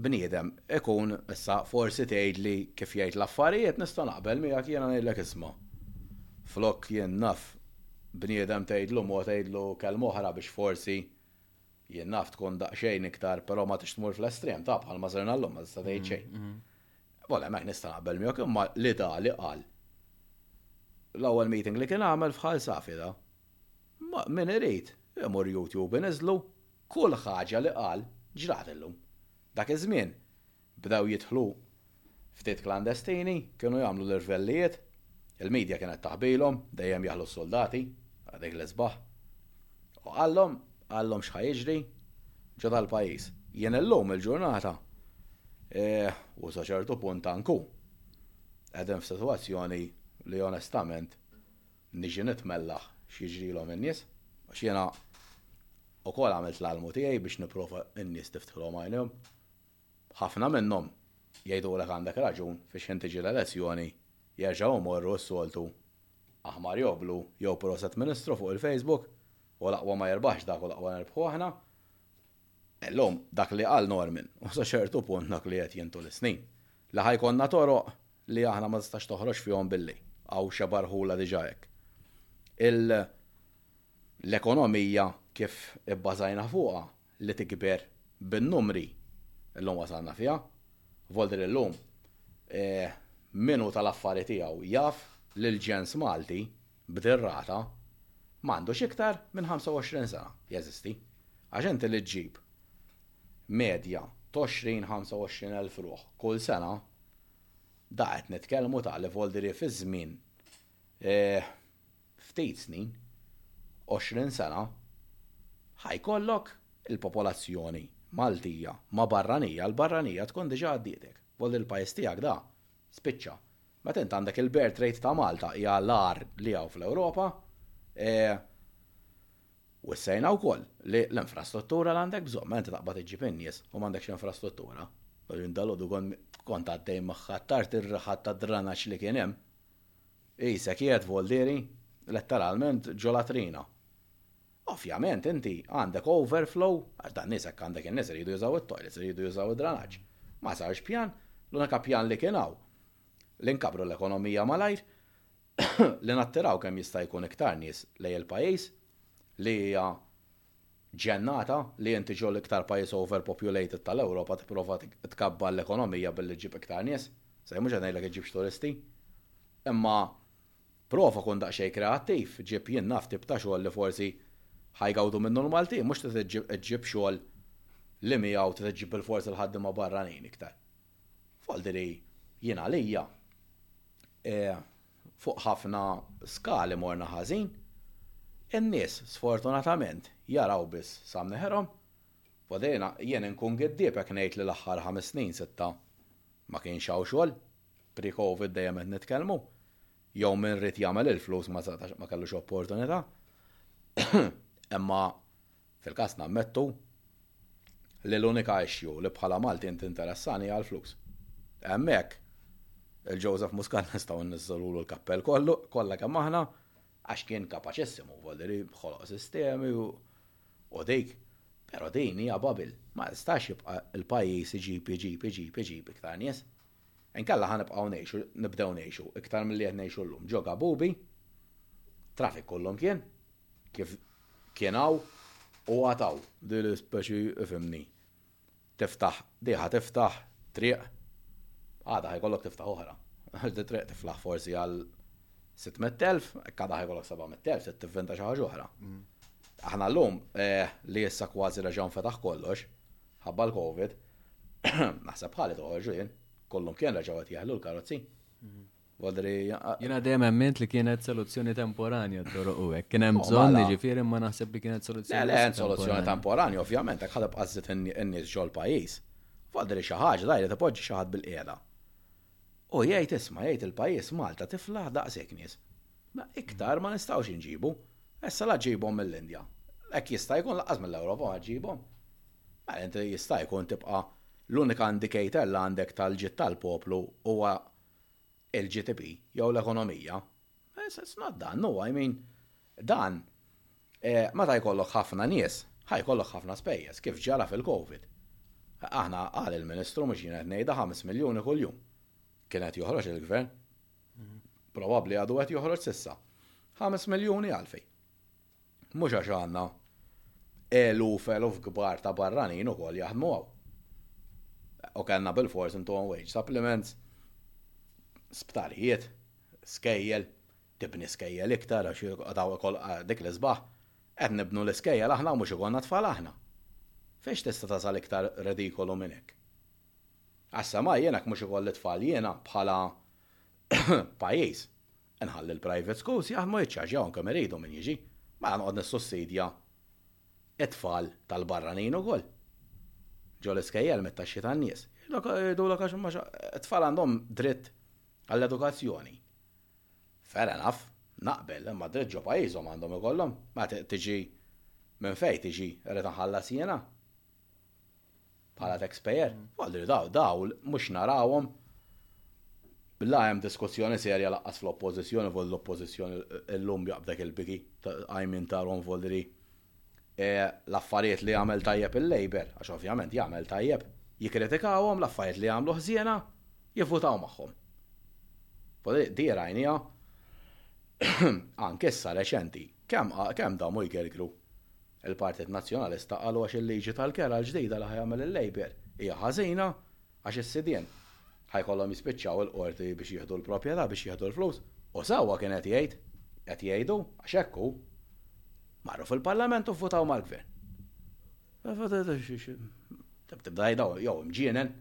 bniedem ikun, issa forsi tgħidli kif jgħid l-affarijiet, nista' naqbel miegħek jiena ngħidlek isma'. Flok jien naf bniedem tgħidlu mod tgħidlu kelma oħra biex forsi jien naf tkun daqsxejn iktar però ma tridx tmur fl-estrem ta' bħalma sirna llum ma tista' tgħid xejn. Well hemmhekk nista' naqbel miegħek imma l-idea li qal l-ewwel meeting li kien għamel f'Ħal Safida Ma min irid, imur YouTube iniżżlu kull ħaġa li qal ġrat illum. Dak iż-żmien bdew jidħlu ftit klandestini, kienu jagħmlu l-irvellijiet, il-media kienet taħbilhom, dejjem jaħlu s-suldati, għal dik l-isbaħ. U qallhom, qallhom x'ħa jiġri ġo tal-pajjiż. Jien illum il-ġurnata, u sa ċertu punt anku, qegħdin f'sitwazzjoni li onestament Niġi nitmellaħ x'jiġrilhom in-nies għax jiena wkoll għamilt l-almu tiegħi biex nipprova n-nies tiftħilhom għajnejhom. Ħafna minnhom jgħidulek għandek raġun fi xħin tiġi l-elezzjoni jerġgħu jmorru s-soltu aħmar jew blu jew proset Ministru fuq il-Facebook u l-aqwa ma jirbaħx dak u l-aqwa nirbħu aħna. Illum, dak li qal Norman hu sa ċertu punt dak li għedt jien tul is-snin, li ħa jkollna toroq li aħna ma tistax toħroġ fihom billi, hawn xi barħula diġà hekk. Il l-ekonomija kif ibbażajna fuqha li tikber bin-numri illum wasalna fiha. Voldri illum min hu tal-affari tiegħu jaf li l-ġens Malti b'derrata ma għandux iktar minn 25 sena jeżisti. Għax inti li ġġib medja t'għoxrin, 25 elf ruħ kull sena, da qed nitkellmu ta' li voldiri fi żmien ftit snin, għoxrin sena, ħa jkollok il-popolazzjoni Maltija ma' barranija, l-barranija tkun diġà għaddietek. Voldiri l-pajjiż tiegħek da spiċċa. Meta int għandek il-birth rate ta' Malta hija l-agħar li hawn fl-Ewropa, wissajna wkoll li l-infrastruttura li għandek bżonn, meta inti taqbad iġġib in-nies u m'għandekx l-infrastruttura. Jien dalgħodu kont għaddej maħħattart ir-raħad tad-dranaġġ li kien hemm. Qisek qiegħed Vauldieri letteralment ġo latrina. Ovvjament inti għandek overflow għax dan nies hekk għandek in-nies iridu jużaw it-toilets, iridu jużaw id-dranaġġ. Ma sarx pjan, l-unika pjan li kien hawn li nkabbru l-ekonomija malajr, li nattiraw kemm jista' jkun iktar nies lejn il-pajjiż li hija ġġennata li inti ġo l-iktar pajjiż overpopulated tal-Ewropa tipprova tkabbar l-ekonomija billi ġġib iktar nies. Sej mhux qed ngħidlek iġġibx turisti. Imma Prova kun daqsxejn kreattiv, ġib jien naf tip ta' xogħol li forsi ħa jgawdu minnu l-Maltin, mhux trid iġġib xogħol li miegħu trid iġġib bilfors il-ħaddiema barranin iktar. F'għoldi li jien għalija, fuq ħafna skali morna ħażin, in-nies sfortunatament jaraw biss sa mneħerhom, f'għoldi li jien inkun giddieb jekk ngħid li l-aħħar ħames snin, sitta, ma kienx hawn xogħol. Pre-Covid dejjem qed nitkellmu, jew min rid jagħmel il-flus ma setax ma kellux opportunità. Imma fil-każ nammettu li l-unika issue li bħala Malti inti interessani għal flus. Hemmhekk il-Joseph Muscat nistgħu nniżżolulu l-kappell kollu, kollha kemm aħna, għax kien kapaċissimu, voleri ħoloq sistemi u u dik. Pero din hija babil, ma jistax jibqa' il-pajjiż iġib iġib iġib iġib iktar nies. Inkella ħa nibqgħu ngħixu, nibdew ngħixu, iktar milli qed ngħixu llum, ġo gabubi, traffic kullum kien, kif kien hawn u għad hawn. Din l-ispeċi, ifhimni, tiftaħ, din ħa tiftaħ triq, għada ħa jkollok tiftaħ oħra. Għax din it-triq tiflaħ forsi għal 600,000, hekk għada ħa jkollok 700,000, se tivvinta xi ħaġa oħra. Aħna llum, li issa kważi reġa' nfetaħ kollox, Ħabba l-Covid, naħseb bħali toħorġu jien, kollum kien raġaw għat jaħlu l-karozzi. Wadri. Jena dejjem emmint li kienet soluzzjoni temporanja t-toroq u hekk. Kien hemm oh, bżonn jiġifieri ma naħseb li kienet soluzzjoni. Le, le, soluzzjoni temporanja, ovvjament, għak ħadab qażżet in-nies ġol pajjiż. Wadri xi ħaġa dajli tipoġġi xi ħadd bil-qiegħda. U jgħid isma' jgħid il-pajjiż Malta tiflaħ daqs hekk nies. Ma iktar ma nistgħux inġibu. Issa la ġġibhom mill-Indja. Hekk jista' jkun lanqas mill-Ewropa ma ġġibhom. Mela inti jista' jkun tibqa' l-unika indicator li għandek tal-ġid tal-poplu huwa il-GDP jew l-ekonomija. It's, it's not dan, no, I mean, dan, eh, meta jkollok ħafna nies, ħa jkollok ħafna spejjeż, kif ġara fil-Covid. Aħna qal il-Ministru mhux jien qed ngħidha 5 miljuni kuljum. Kien qed joħroġ il-gvern. Probabbli għadu qed joħroġ sissa. 5 miljuni għalfej. Mhux għax għandna eluf eluf kbar ta' barranin ukoll jaħdmu hawn. U kellna bil-fors intu on wage supplements, sptarijiet, skejjel, tibni skejjel iktar għax jilqgħu ukoll dik l-isbaħ. Qed nibnu l-iskejjel aħna u mhux ikollna tfal aħna. Fejn x'tista' tasal iktar redikolu minn hekk? Għas-sema jien jekk mhux ikolli tfal jiena bħala pajjiż Inħalli l-private schools jaħdmu jiċċarġjawhom kemm iridu min jiġi. Mela noqgħod nissussidja t-tfal tal-barranin ukoll. Ġo l-iskejjel mit-taxxi tan-nies. Jgħidulok għax huma t-tfal għandhom dritt għall-edukazzjoni. Fair enough, naqbel, imma dritt ġo pajjiżhom għandhom ikollhom. Mela tiġi minn fejn tiġi rrid inħallas jiena? bħala taxpayer, għalli daw, dawl, mux narawom, la hemm diskussjoni serja laqqas fl-oppozizjoni, vol l-oppozizjoni l-lum jaqbdak il-biki, għajmin ta' Ron Voldri. E, l-affarijiet li għamel tajjeb il-Labor, għax ovvjament jgħamel tajjeb, jikritikawom l-affarijiet li għamlu ħżiena, jivvutaw maħħom. Di rajnija, ankissa reċenti, kem damu jgergru Il-Partit Nazzjonalista qalu għax il-liġi tal-kera l-ġdida li ħa jagħmel il-Labour hija ħażina għax is-sidien ħa jkollhom jispiċċaw il-Qorti biex jieħdu l-propjetà biex jieħdu l-flus. U sewwa kien qed jgħid, qed jgħidu għax hekk hu. Marru fil-Parlament u vvutaw mal-Gvern. Tibda jgħidaw jew imġienen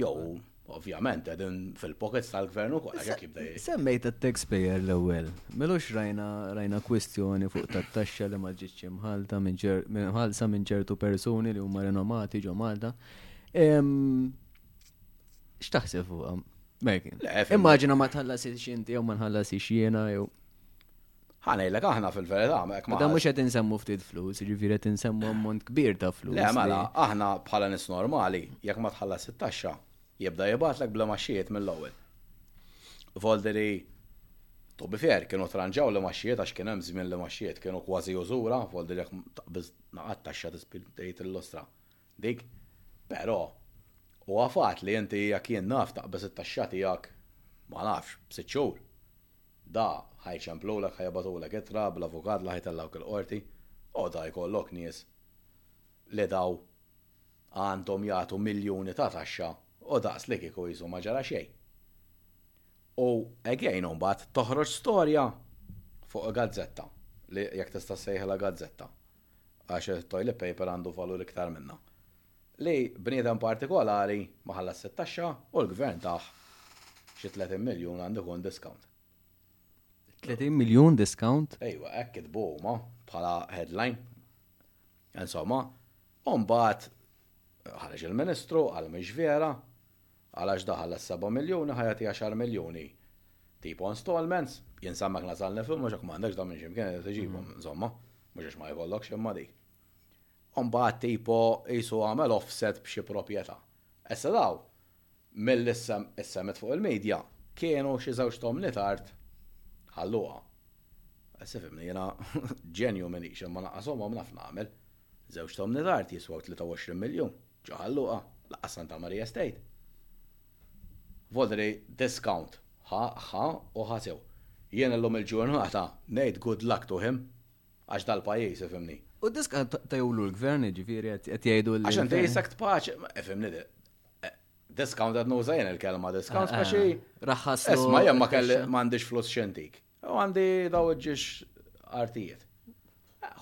jew Ovvjament, għedin fil-pockets tal-gvern u kolla għak jibda jgħid. Semmejt ta' taxpayer l ewwel Melux rajna rajna kwistjoni fuq ta' taxxa li ma ġietx imħalta mħalsa minn ċertu persuni li huma renomati ġo Malta. X'taħseb fuqha? Mekin. Immaġina ma tħallasix inti jew ma nħallasix jiena jew. Ħa ngħidlek aħna fil-verità hekk ma. Dan mhux qed insemmu ftit flus, jiġifieri qed insemmu ammont kbir ta' flus. Le mela, aħna bħala nies normali, jekk ma tħallas it-taxxa, jibda jibgħatlek bla maxxijiet mill-ewwel. Volderi To be fair, kienu tranġaw li maxijiet għax kien hemm żmien li maxijiet kienu kważi użura, voldi jekk taqbiż naqat taxxa tispil tgħid l-ostra. Dik, però, huwa fatt li inti jekk jien naf taqbeż it-taxxa tiegħek, ma nafx, b'sitt xhur. Da, ħa jċemplulek, ħa jibgħatulek ittra bl-avukat li ħa jtellgħuk il-Qorti, u da jkollok nies li daw għandhom jagħtu miljuni ta' taxxa u daqs li kieku qisu ma ġara xejn. U again imbagħad toħroġ storja fuq il-gazzetta, li jekk tista' ssejħilha gazzetta. għax it-toilet paper għandu valur iktar minnha, li bniedem partikolari ma ħallasx it-taxxa u l-Gvern tah xi 30 miljun għandu jkun discount. 30 miljun discount? Ejwa, hekk kitbu huma bħala headline. Insomma, u mbagħad ħareġ il-Ministru qal mhix vera, Għalax daħal għas-seba' miljuni ħa jagħti għaxar miljuni tipo installments, jien sammek nasal nifhem mhux hekk m'għandekx dawn minn x'imkien qed iġibhom insomma, mhux għax ma jkollokx imma di. Imbagħad tipo qisu għamel offset b'xi proprjetà. Issa daw milli ssemmet fuq il-media kienu xi żewġ tomni tard ħalluha. Issa fimni jiena ġenju m'iniex imma naqqashomhom naf nagħmel. Żewġ tomni tard jiswew 23 miljun. Ġo Ħal Luqa, laqqas Santa Maria Estate. Vodri discount ħa ħa u ħa sew. Jien illum il-ġurnata ngħid good luck to him għax dal-pajjiż ifhimni. U d-discount tajulu l-Gvern jiġifieri qed jgħidu li. Għax inti issek tpaċ, ifhimni discount qed nuża jien il-kelma discount għax hi. Raħħas. Isma' jien ma kelli m'għandix flus x'intik. U għandi daw ġiex artijiet.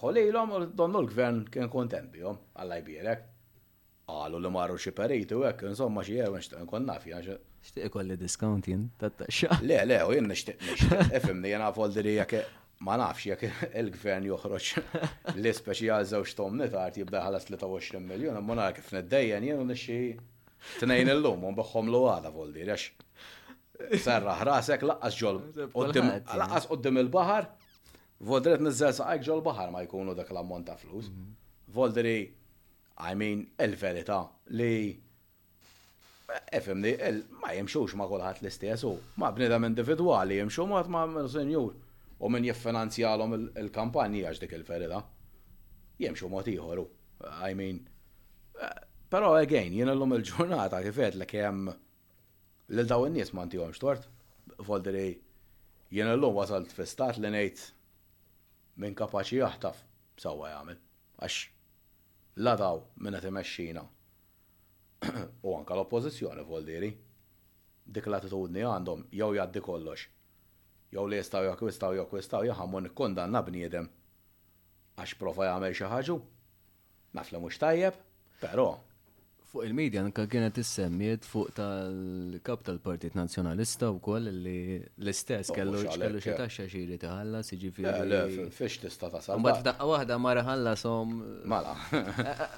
Ħolilhom u donnu l-gvern kien kontent bihom, Alla jbierek. Qalu li marru xi periti u hekk insomma xi jew nixtieq nkun naf jax. Xtieq ikolli discount jien tat-taxxa. Le, le, u jien nixtieq nixtieq. Ifhimni jiena voldi li jekk ma nafx jekk il-gvern joħroġ li speċi għal żewġ tomni tard jibda jħallas 23 miljun, imma nara kif niddejjen jien u nixxi tnejn illum u nbeħħhomlu għada voldi għax. Serraħ rasek laqqas ġol. Laqqas qoddim il-bahar. Voldri nizzel saqajk ġol bahar ma jkunu dak l-ammont ta' flus. Mhm. Voldri, I mean, il-verita li Efemni, ma jimxux ma kulħadd l-istess u ma bnidem individwali jimxu mod ma minn senjur u minn jiffinanzjalhom il-kampanji għax dik il-verita. Jimxu mod ieħor I mean, eh, però again, jien l-lum il-ġurnata kifet li kemm Lil dawn in-nies ma ntihomx tort. Volderi, jiena llum wasalt fi stat li ngħid min kapaċi jaħtaf, sewwa jagħmel. Għax la daw min qed imexxina u anke l-Oppożizzjoni Volderi, dik l-attitudni għandhom jew jgħaddi kollox, jew li jistgħu jakkwistaw jakkwistaw, jien ħa mmur nikkundanna bniedem għax prova jagħmel xi ħaġu? Naf li mhux tajjeb, però fuq il-medja anka kienet issemmiet fuq tal-kap tal-Partit Nazzjonalista wkoll li l-istess oh, kellu kellu xi taxxa xi jrid iħallas, jiġifieri. Fiex tista' tasal. Mbagħad f'daqqa waħda mara ħallasom. Mala.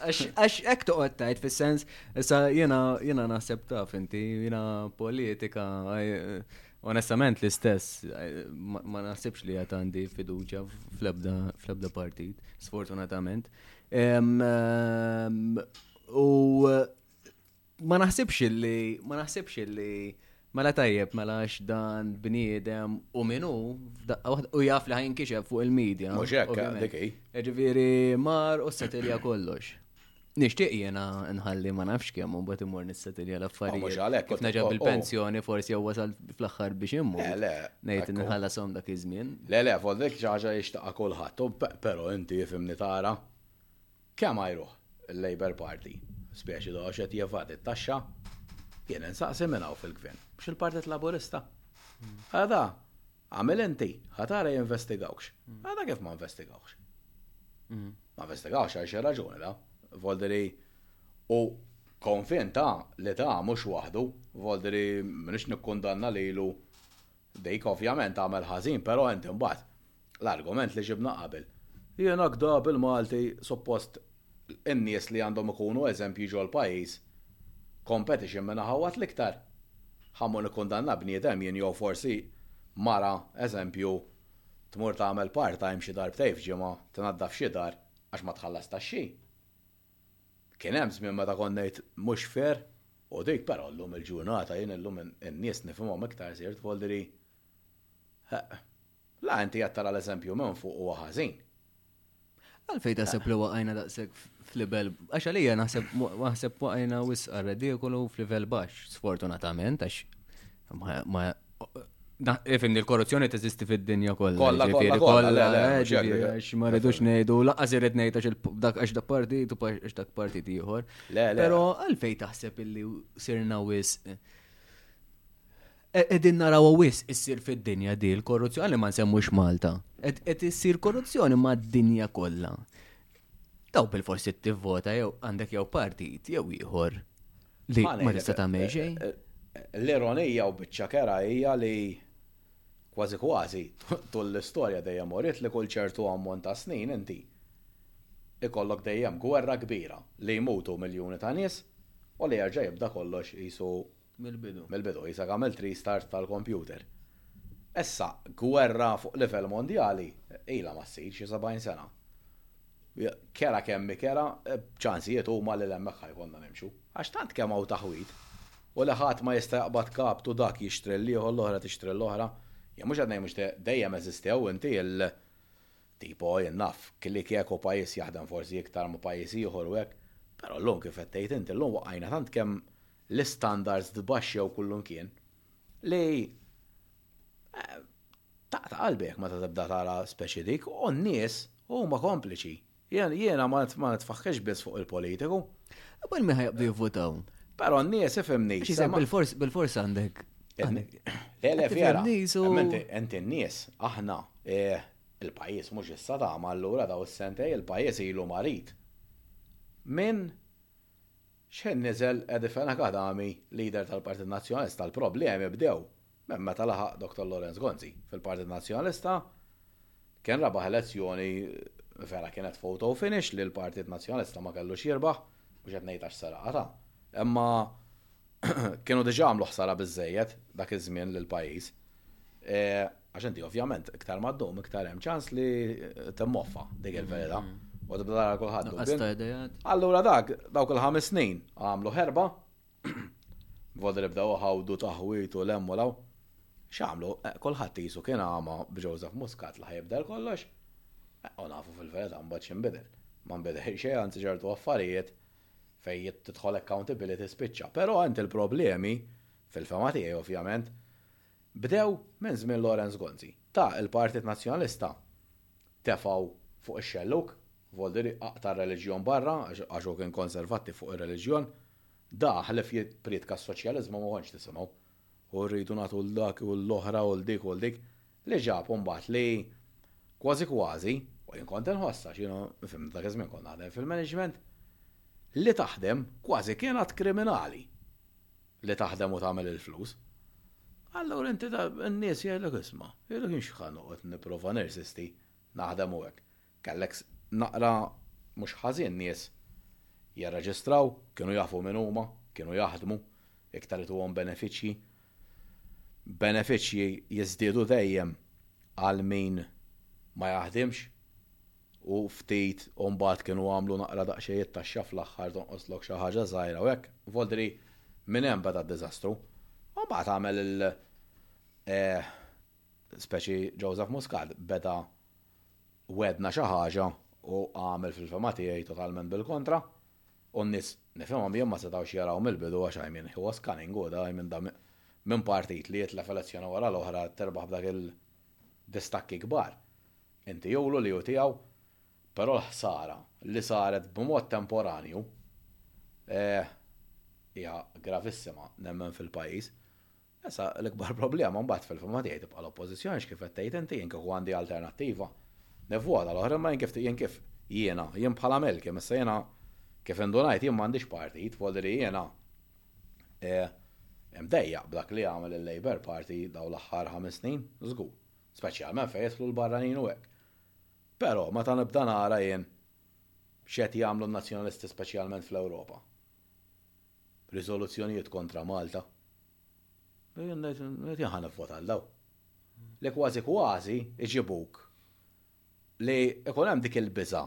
Għax hekk toqgħod tgħid fis-sens issa jiena jiena naħseb taf inti jiena politika Onestament l-istess, ma naħsibx li għat għandi fiduċa fl-ebda partit, sfortunatament. U ma naħsibx li, ma naħsibx li, mela tajjeb, mela għax dan bniedem u minu, u jaf li ħajn kixef fuq il-medja. Muxek, dik Ġviri, mar u s-satirja kollox. Nishtiq jena nħalli ma nafx kemm u mbagħad imur nissetilja l-affarijiet. Mhux għalhekk. Kif naġab il-pensjoni forsi jew wasal fl-aħħar biex immu. Le, le. Ngħid nħallasom dak iż-żmien. Le, le, fuq dik xi ħaġa jixtaqa kulħadd, però inti jifimni tara. Kemm għajruh il-Labour Party, speċi do qed jevad it-taxxa, jien insaqsi minn hawn fil-gvern, biex il-Partit Laburista. Għada, Agħmel inti, ħa tara jinvestigawkx. Għadha kif ma investigawkx. Ma investigawx għal xi raġuni da. Volderi u konfin ta' li ta' mhux waħdu, volderi m'iniex nikkundanna lilu dik ovvjament għamel ħażin, però inti mbagħad l-argument li ġibna qabel. Jiena kda bil-Malti suppost in-nies li għandhom ikunu eżempji ġol-pajjiż, competition minn aħawwat l-iktar. Ħamu nikkundanna bniedem jien jew forsi mara, eżempju, tmur tagħmel part-time xi darbtejn f'ġimgħa, tnaddaf xi dar, għax ma tħallas taxxi? Kien hemm żmien meta kont ngħid mhux fair u dik però llum il-ġurnata jien illum in-nies nifhimhom iktar sirt, vuol dire, heq, La inti qed tara l-eżempju minn fuq huwa ħażin. Għalfej ta' sepp li waqajna daqshekk f'libel, għax għalija naħseb waħseb waqajna wisqa redikolu f'livell baxx, sfortunatament, għax ma Ifimni l-korruzzjoni teżisti fid-dinja kollha. Kollha kollha kollha. Għax ma rridux ngħidu laqas irid ngħid għax għax dak partit u għax dak partit ieħor. Però għalfej taħseb illi sirna wisq Qegħdin narawha wisq issir fid-dinja di l-korruzzjoni ma nsemmux Malta. Qed issir korruzzjoni mad-dinja kollha. Daw bil-forsi tivvota jew għandek jew partit jew ieħor li ma tista' tagħmel xejn. Eh, eh, l-ironija u biċċa kera hija li kważi kważi tul l-istorja dejjem urid li kull ċertu ammont ta' snin inti ikollok dejjem gwerra kbira li jmutu miljuni ta' nies u li jerġa' jibda kollox jisu Mill-bidu. Mill-bidu, Isak għamel t-restart tal-kompjuter. Issa, gwerra fuq livell mondjali ilha ma ssir xi 70 sena. Kera kemm hi kera, ċ-ċansijiet huma li 'l hemmhekk ħa jkollna nimxu. Għax tant kemm hawn taħwid, u li ħadd ma jista' jaqbad kabtu dak jixtri l-ieħor, l-oħra tixtri l-oħra. Jien mhux qed ngħid mhux dejjem eżistew inti il tipo, jien naf, klik hekk u pajjiż jaħdem forsi iktar ma' pajjiż ieħor u hekk, però llum kif qed tgħid inti, llum waqajna tant kemm l-istandards tbaxxew kullimkien, li taqta' qalbi jekk meta tibda tara speċi dik, u n-nies huma kompliċi. Jiena ma nitfaħħirx biss fuq il-politiku. U min ħa jaqbdu jivvutaw? Però n-nies ifhimni. Bil-fors għandek. Le, le, vera. Enti n-nies, aħna, eh, il-pajis mhux issa tagħma allura daw is-sentej il-pajis ilu marit. Min X'ħin niżel Eddie Fenech Adami, leader tal-Partit Nazzjonalista, l-problemi bdew minn meta laħaq Dottor Lawrence Gonzi fil-Partit Nazzjonalista. Kien rebaħ elezzjoni, vera kienet photo finish li l-Partit Nazzjonalista ma kellux jirbaħ, mhux qed ngħid għax seraq ta, imma kienu diġà għamlu ħsara biżżejjed dak iż-żmien lill-pajjiż. Għax inti ovvjament iktar ma ddum iktar hemm ċans li temmoffa dik il-verita. Mm-hmm. U tibda tara kulħadd. Allura dak dawk il-ħames snin għamlu ħerba. Vodi li bdew ħawdu taħwit u lemmu law. X'għamlu? Eh, kulħadd jisu kien għama b'Joseph Muscat li ħajibdel kollox. Eh, u nafu fil-verita mbagħad x'inbidel. Ma nbidel xejn anzi ċertu affarijiet fej tidħol accountability spiċċa. Però għand il-problemi fil-fema tiegħi ovvjament Bdew minn żmien Lawrence Gonzi. Ta' il-Partit Nazzjonalista tefgħu fuq ix-xellug, Volderi aqta' r-reliġjon barra għax hu kien konservattiv fuq ir-reliġjon. Da ħlief jipprietka s-soċjaliżmu ma kontx tisimgħu. U rridu nagħtu 'l dak u 'l oħra u 'l dik u 'l dik. Li ġab imbagħad li kważi kważi, u jien kont inħoss għax jiena fimni dak iż-żmien kont naħdem fil-management, li taħdem kważi kienet kriminali. li taħdem u tagħmel il-flus. Allura inti ta' n-nies jgħidlek isma', jgħidlek inxħa noqgħod nipprova nersisti naħdem u hekk. Kellek naqra mhux ħażin nies jirreġistraw, kienu jafu min huma, kienu jaħdmu, iktar ituhom benefiċċji. Benefiċċji jiżdiedu dejjem għal min ma jaħdimx, u ftit u mbagħad kienu għamlu naqra daqsxejn it-taxxa fl-aħħar tonqoslok xi ħaġa żgħira u hekk, Vodri minn hemm beda d-diżastru. U mbagħad għamel il eh, speċi Joseph Muscat beda wedna xi ħaġa u għamel fil-fema tiegħi totalment bil-kontra u n-nies nifhimhom jien ma setgħux jaraw mill-bidu għax I mean he was cunning u da minn da minn partit li jitlef elezzjoni wara l-oħra terbaħ b'dak il-distakki kbar. Intiulu li hu tiegħu, però l-ħsara li saret b'mod temporanju, eeh, hija gravissima, nemmen fil-pajjiż. Issa, l-ikbar problema mbagħad fil-fehma tiegħi tibqa' l-Oppożizzjoni għax kif qed tgħid inti jien kieku għandi alternattiva nivvota l-oħra imma jien kif jien kif jiena, jien bħala Malcolm issa jiena kif indunajt jien m'għandix partit f'għodu li jiena eh, imdejjaq b'dak li għamel il-Labour Party dawn l-aħħar ħames snin, żgur. Speċjalment fejn jidħlu l-barranin u hekk. Però meta nibda nara jien x'qed jagħmlu n-Nazzjonalisti speċjalment fl-Ewropa. Riżoluzzjonijiet kontra Malta. Jien ngħid, jien ħa nivvota għal dawn. Li kważi kważi jġibuk li ikun hemm dik il-biża'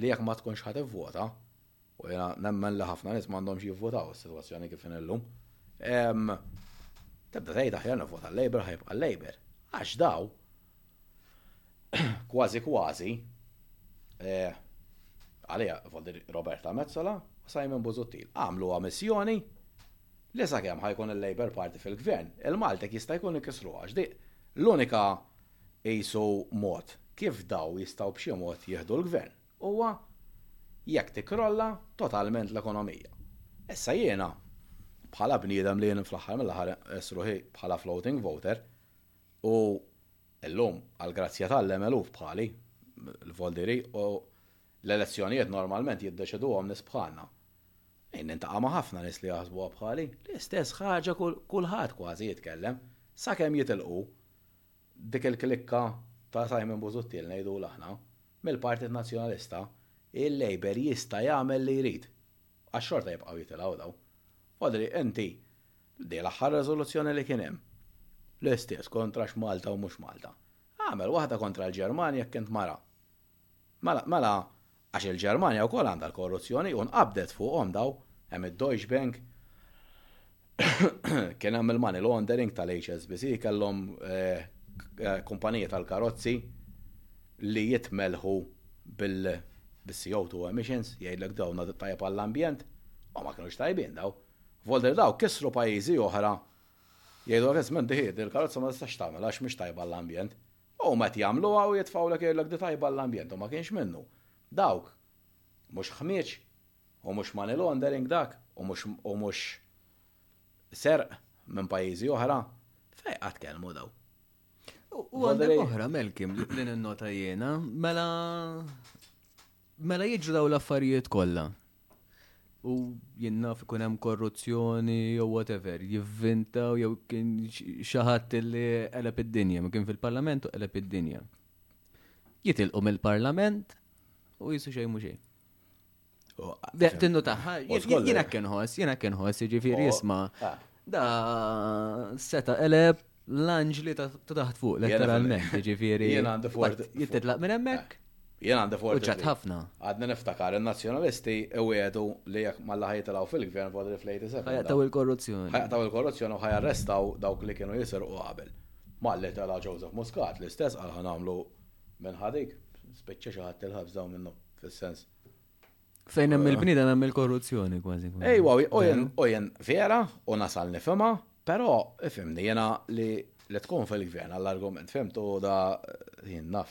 li jekk ma tkunx ħa tivvota, u jiena nemmen li ħafna nies m'għandhomx jivvotaw is-sitwazzjoni kif inhi llum, tibda tgħid aħjar nivvota l-Labour ħa jibqa' l-Labour. Għax daw kważi kważi għaliha Roberta Metsola u Simon Busuttil għamluha missjoni li sakemm ħa jkun il-Labour Party fil-Gvern, il-Maltek jista' jkun ikissruha għax dik l-unika Qisu mod kif daw jistgħu b'xi mod jieħdu l-gvern. Huwa jekk tikkrolla totalment l-ekonomija. Issa jiena, bħala bniedem li jien fl-aħħar mill-aħħar nqis ruħi bħala floating voter, u llum għall-grazzja t'Allem eluf bħali, l-voldiri, u l-elezzjonijiet normalment jiddeċiduhom nies bħalna. Jien nintaqa' ma' ħafna nies li jaħsbuha bħali. L-istess ħaġa kulħadd kważi jitkellem, sakemm jitilqu. Dik il-klikka ta' Simon Busuttil, ngħidulu aħna, mill-Partit Nazzjonalista, il-Labour jista' jagħmel li jrid. Għax xorta jibqgħu jitilgħu dawn. Odri, inti, din l-aħħar riżoluzzjoni li kien hemm, l-istess kontra x'Malta u mhux Malta. Agħmel waħda kontra l-Ġermanja jekk int mara. Mela, mela, għax il-Ġermanja wkoll għandha l-korruzzjoni u nqabdet fuqhom daw, hemm id-Deutsche Bank, kien hemm il-money laundering tal-HSBC, kellhom kumpaniji tal-karozzi li jitmellħu bil-CO2 emissions, jgħidlek dawn tajjeb għall-ambjent, u ma kinux tajbin daw. Volder daw kissru pajjiżi oħra, jgħidulek, żmien diħi, din il-karozza ma tistax tagħmilha għax mhix tajba għall-ambjent. U meta jagħmluha u jitfgħulek jgħidlek di tajba għall-ambjent u ma kienx minnu. Dawk mhux ħmieġ u mhux money laundering dak u mhux u mhux serq minn pajjiżi oħra fejn qatt kelmu daw. U għandek oħra Melkim li ninnota jiena, mela Mela jiġru daw l-affarijiet kollha. U jien naf ikun hemm korruzzjoni jew whatever, jivvintaw jew kien xi ħadd li qeleb id-dinja, ma kien fil-Parlament u qeleb id-dinja. Jitilqu mill-Parlament u jisu xejn mhu xejn. Tinnu taħħa, jiena kien ħoss, jiena kien ħoss, jiġifieri jisma' Da seta eleb l-anġli ta' taħt fuq, letteralment, ġifiri. Jien għandi fort. Jittitlaq minn hemmhekk? Eh, jien għandi fort. Uġġat ħafna. Għadna niftakar, il-nazjonalisti għedu li jek malla ħajtilaw fil-gvern fuq il-flejti sepp. Ħajtaw il-korruzzjoni. Ħajtaw il-korruzzjoni u ħajarrestaw dawk li kienu jisirqu qabel. Malli tala Joseph Muscat l-istess għal ħanamlu minn ħadik, speċċa xi ħadd il-ħabs dawn minnu, fis-sens. Fejn hemm il-bniedem hemm il-korruzzjoni kważi. Ejwa, u jen vera u nasal nifhimha, però ifhimni jiena li li tkun fil-gvern għall-argument fimtu da jien naf.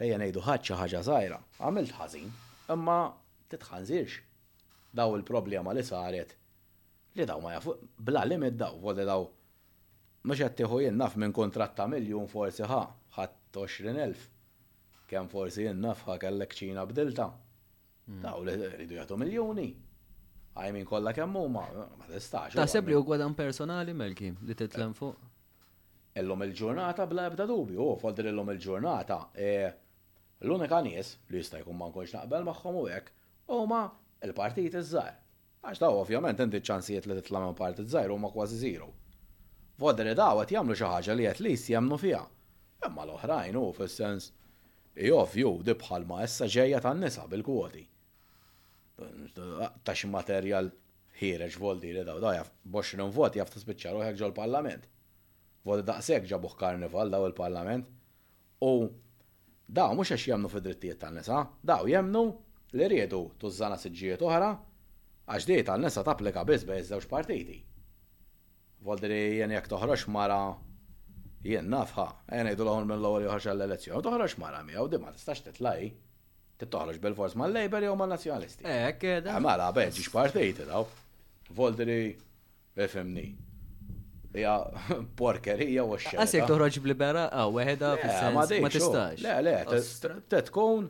Ejja ngħidu ħadd xi ħaġa żgħira, għamilt ħażin, imma titħanżirx daw il-problema li saret li daw ma jafu bla limit daw, vodi daw mhux qed tieħu jien naf minn kuntratt ta' miljun forsi ħa ħadd 20,000. Kemm forsi jien nafha kellek ċina b'dilta. Daw li jridu jagħtu miljuni. Għajmin kollha kemm huma, ma tistax. Taħseb li huwa dan personali Melki li titlem fuq? Illum il-ġurnata bla ebda dubju, u fodri illum il-ġurnata e, l-unika nies li jista' jkun ma nkunx naqbel magħhom u hekk huma l-partiti żgħar. Għax dawn ovvjament inti ċ-ċansijiet li titla' minn partit żgħir huma kważi zero. Voti li dawn qed jagħmlu xi ħaġa li at least jemmnu fiha. Imma l-oħrajn hu fis-sens hi ovvju di bħalma issa ġejja tan-nisa bil-kwoti. Ta' xi materjal ħiereġ vol di li daw daw jaf b'20 vot jaf tispiċċa ruħek ġol-Parlament. Voti daqshekk ġabuh karnival daw il-Parlament. U dawn mhux għax jemmnu fid-drittijiet tan-nisa, dawn jemmnu li riedu tużżana siġġijiet oħra għax di tan-nisa tapplika biss bejn iż-żewġ partiti. Voldiri jien jekk toħroġx mara jien nafha, ejja ngħidu l-ewwel mill-ewwel joħroġ għall-elezzjoni u toħroġx mara miegħu di ma tistax titla' hi. Trid toħroġ bilfors mal-Labour jew man-Nazzjonalisti. Hekk qiegħda. Mela bejn ġiex partiti dawn. Voldiri Ifhimni. Hija porkerija u xxerqa. Għasek toħroġ blibera għaw weħeda fil-sens ma tistax. Le, le, te tkun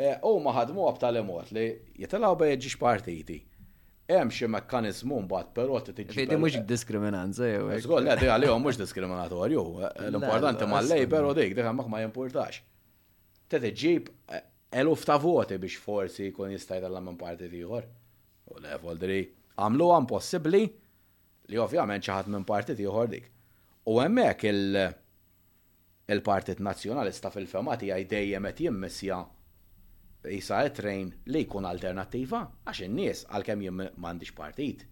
eh, u ma ħadmu għabtali mod li jitilaw bejġiġ partiti. Hemm xi mekkaniżmu mbagħad però ti tiġi. Fejdi mhux diskriminanza jew. Żgur le di għalihom mhux diskriminatorju. L-importanti mal-lejber u dik dik hemmhekk ma jimpurtax. Te tiġib eh, eluf ta' voti biex forsi jkun jista' jitellem minn partit ieħor. u l-evoldri għamluha impossibbli li ovvjament xi ħadd minn partit ieħor dik. U hemmhekk il-Partit Nazzjonalista fil-fehma tiegħi dejjem qed jimmissja qisha it-train li jkun alternattiva għax in-nies għalkemm jien m'għandix partit,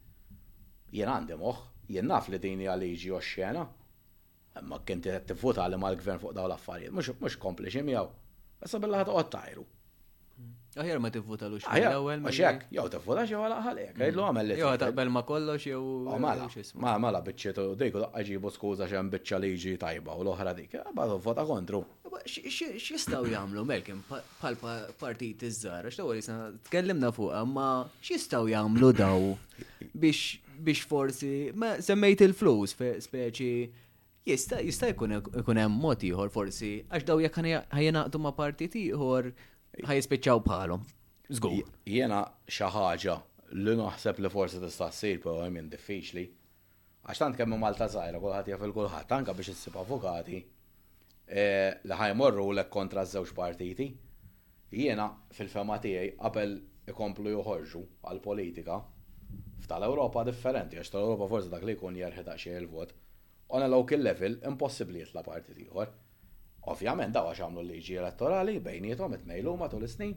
jien għandi moħħ, jien naf li din hija liġi oxxena. Imma jekk inti qed tivvota li mal-Gvern fuq dawn l-affarijiet, mhux kompliċi miegħu. Issa billah ħa toqgħod tajru. Aħjar ma tivvutalux mill-ewwel. Għax hekk, jew tivvutax jew għalaq ħalek, mm. jgħidlu għamel li. Jew taqbel ma kollox jew. Oh, mala, mala, mala biċċietu, dik daqqa ġibu skuża x'hemm biċċa liġi tajba u l-oħra dik, eh, bada vota kontru. X'jistgħu jagħmlu Merkin bħal partit iż-żgħar, għax l-ewwel jisna tkellimna fuqha, ma x'jistgħu jagħmlu daw biex biex forsi semmejt il-flus speċi jista' jista' jkun hemm mod ieħor forsi għax daw jekk ħajjenaqdu ma' partit ieħor ħajispiċċaw bħalhom. Żgur. Jiena xi ħaġa li naħseb li forsi tista' ssir però hemm diffiċli Għax tant kemm hi Malta żgħira kulħadd jaf 'il kulħadd, anke biex issib avukati li ħa jmorrulek kontra ż-żewġ partiti. Jiena, fil-fehma tiegħi, qabel ikomplu joħorġu għall-politika, f'tal-Ewropa differenti, għax tal-Ewropa forsi dak li jkun jerħi daqsxejn il-vot, on a local level impossibbli jitla' partit ieħor. Ovvjament dawk għax għamlu l-liġi elettorali bejniethom it-tnejnlu matul is-snin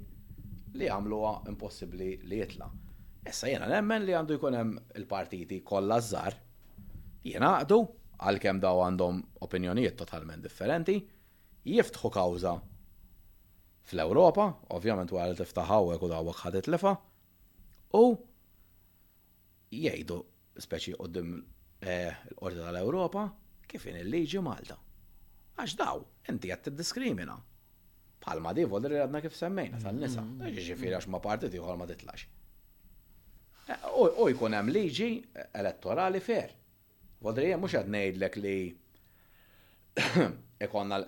li għamluha impossibbli li jitla'. Issa jiena nemmen li għandu jkun hemm il-partiti kollha ż-żgħar jingħaqdu, għalkemm daw għandhom opinjonijiet totalment differenti, jiftħu kawża fl-Ewropa, ovvjament wara li tiftaħ hawnhekk u dawk ħa titlifha, u, jgħidu, speċi quddiem il-Qorti tal-Ewropa, kif inhi l-liġi Malta. Għax daw, inti qed tiddiskrimina. Bħalma di volri li għadna kif semmejna tan-nisa, jiġifieri għax ma' partit ieħor ma titlax. U jkun hemm liġi elettorali fair. Wadri jien mhux qed ngħidlek li ikollna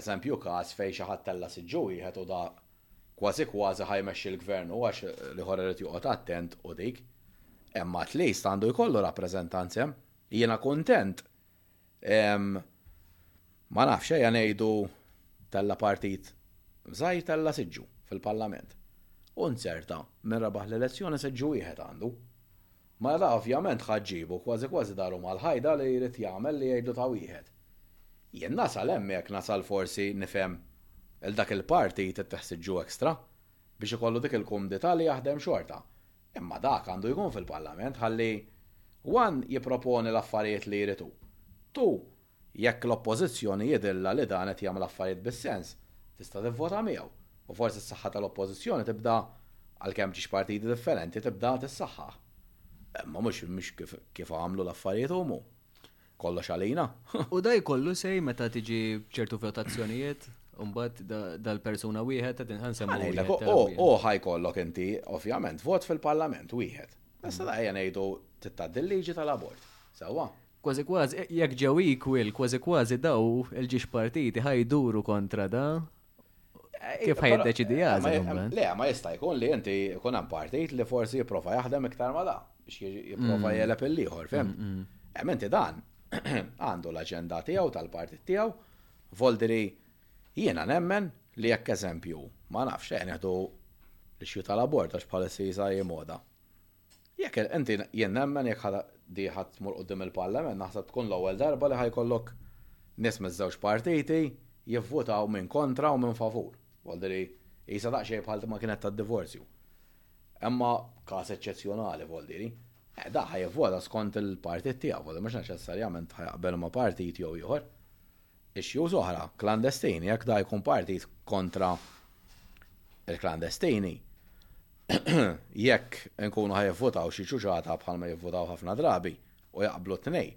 eżempju każ fejn xi ħadd tella' siġġu wieħed u da kważi kważi ħa jmexxi l-Gvern hu għax l-ieħor irid joqgħod attent u dik. Imma at least għandu jkollu rappreżentanz hemm. Jiena kuntent ma nafx ejja ngħidu tella' partit żgħir tella' siġġu fil-Parlament. U nzerta minn rebaħ l-elezzjoni siġġu wieħed għandu. Mela da ovvjament ħa ġġibu, kważi kważi daru mal-ħajda li jrid jagħmel li jgħidlu ta' wieħed. Jien nasal hemm jekk nasal forsi nifhem 'l dak il-partit it-teħsiġġu extra biex ikollu dik il-kumdità li jaħdem xorta. Imma dak għandu jkun fil-Parlament ħalli one jipproponi l-affarijiet li jrid hu, two Jekk l-Oppożizzjoni jidhirlha li dan qed jagħmel affarijiet bis-sens, tista' tivvota miegħu, u forsi s-saħħa tal-Oppożizzjoni tibda, għalkemm ġiex partiti differenti, tibda tissaħħaħ. Imma mhux mhux kif kif għamlu l-affarijiet humu. Kollox għalina. U da jkollu say meta tiġi b'ċertu vjotazzjonijiet? U mbagħad da dal-persuna wieħed qed inħa nsemmu Ħa ngħidlek, wieħed, u tela' wieħed. u ħa jkollok inti, ovvjament, vot fil-Parlament wieħed. Issa da ejja ngħidu titgħaddi l-liġi tal-abort. Sewwa? Kważi kważi, jekk ġew equal, kważi kważi daw il-ġiex partiti ħa jduru kontra da. Eh, Kif ħaj deċidi għażel? Eh, le, ma jista' jkun li inti jkun hemm partit li forsi jipprova jaħdem iktar ma da biex jipprova mm. jeleb il-liħor, fem? Hemm mm, mm. inti dan għandu l-aġenda tiegħu tal-partit tiegħu, voldi li jiena nemmen li jekk eżempju, ma nafx, eh, neħdu l-xju tal-abort għax bħal-sisa jimoda. Jekk il, inti jien nemmen jekk ħa di ħa tmur quddiem il-Parlament naħseb tkun l-ewwel darba li ħa jkollok nies miż-żewġ partiti jivvutaw min kontra u min favur. Għolli li qisha daqsxejn bħal ma kienet tad-divorzju. Imma każ eċċezzjonali volli li eh, da ħa jivvota skont il-partit tiegħu, volli mhux neċessarjament ħa jaqbel ma' partit jew ieħor. issues oħra klandestini jekk da jkun partit kontra il-klandestini jekk inkunu ħa jivvutaw xi ċuċata bħal ma jivvutaw ħafna drabi u jaqblu t-tnej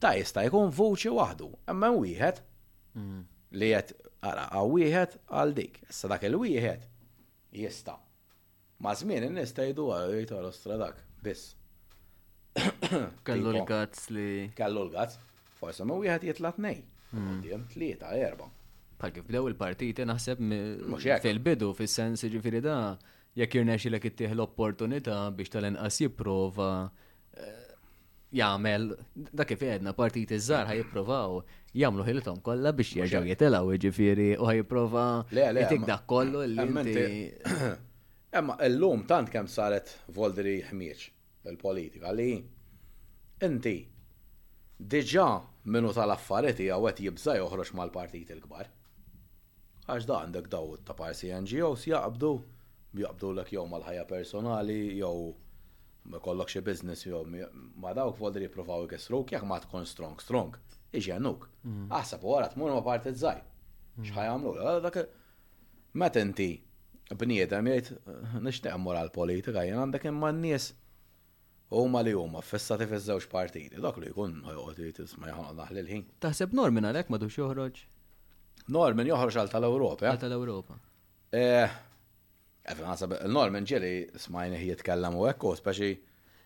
da jista' jkun vuċi waħdu imma wieħed mm. li qed ara wieħed għal dik issa dak il-wieħed jista' Maż-żmien in-nies tgħidu għal li Tolostra dak, biss. Kellu l-gazz li. Kellu l-gazz, forsi ma wieħed jitla' tnej. Qudiem hmm. tlieta, erba'. Bħal kif bdew il-partiti naħseb fil-bidu fis-sens ġifieri da jekk irnexxilek ittieħ l-opportunità biex tal-inqas jipprova jagħmel dak kif għedna partiti żgħar ħaj jippruvaw jagħmlu ħilithom kollha biex jerġgħu jitilgħu jiġifieri u ħaj jipprova jtik dak kollu li inti. Imma llum tant kemm saret voldri ħmieġ il-politika li inti diġà minnu tal-affarijiet hija wet jibża' joħroġ mal-partit il-kbar. Għax da għandek daw ta' parsi NGOs jaqbdu, jaqbdu l jew mal-ħajja personali jew Ma jkollok xi business jew ma dawk volder jippruvaw ikessruk jekk ma tkun strong strong. Iġennuk. Aħseb u wara tmur ma partit żgħir. X'ħaj jagħmlu? Meta inti bniedem jgħid nixtieq mmur għall-politika jien għandek imma n-nies huma li huma fissati fiż-żewġ partiti. Dak li jkun ħajqgħod jgħid isma' jaħanqod naħli l-ħin. Taħseb Norman għalhekk m'għadux joħroġ? Norman joħroġ għal tal-Ewropa. Għal tal-Ewropa. Eh, Efen, għasab, Norman ġiri smajni jitkellem u ekku, speċi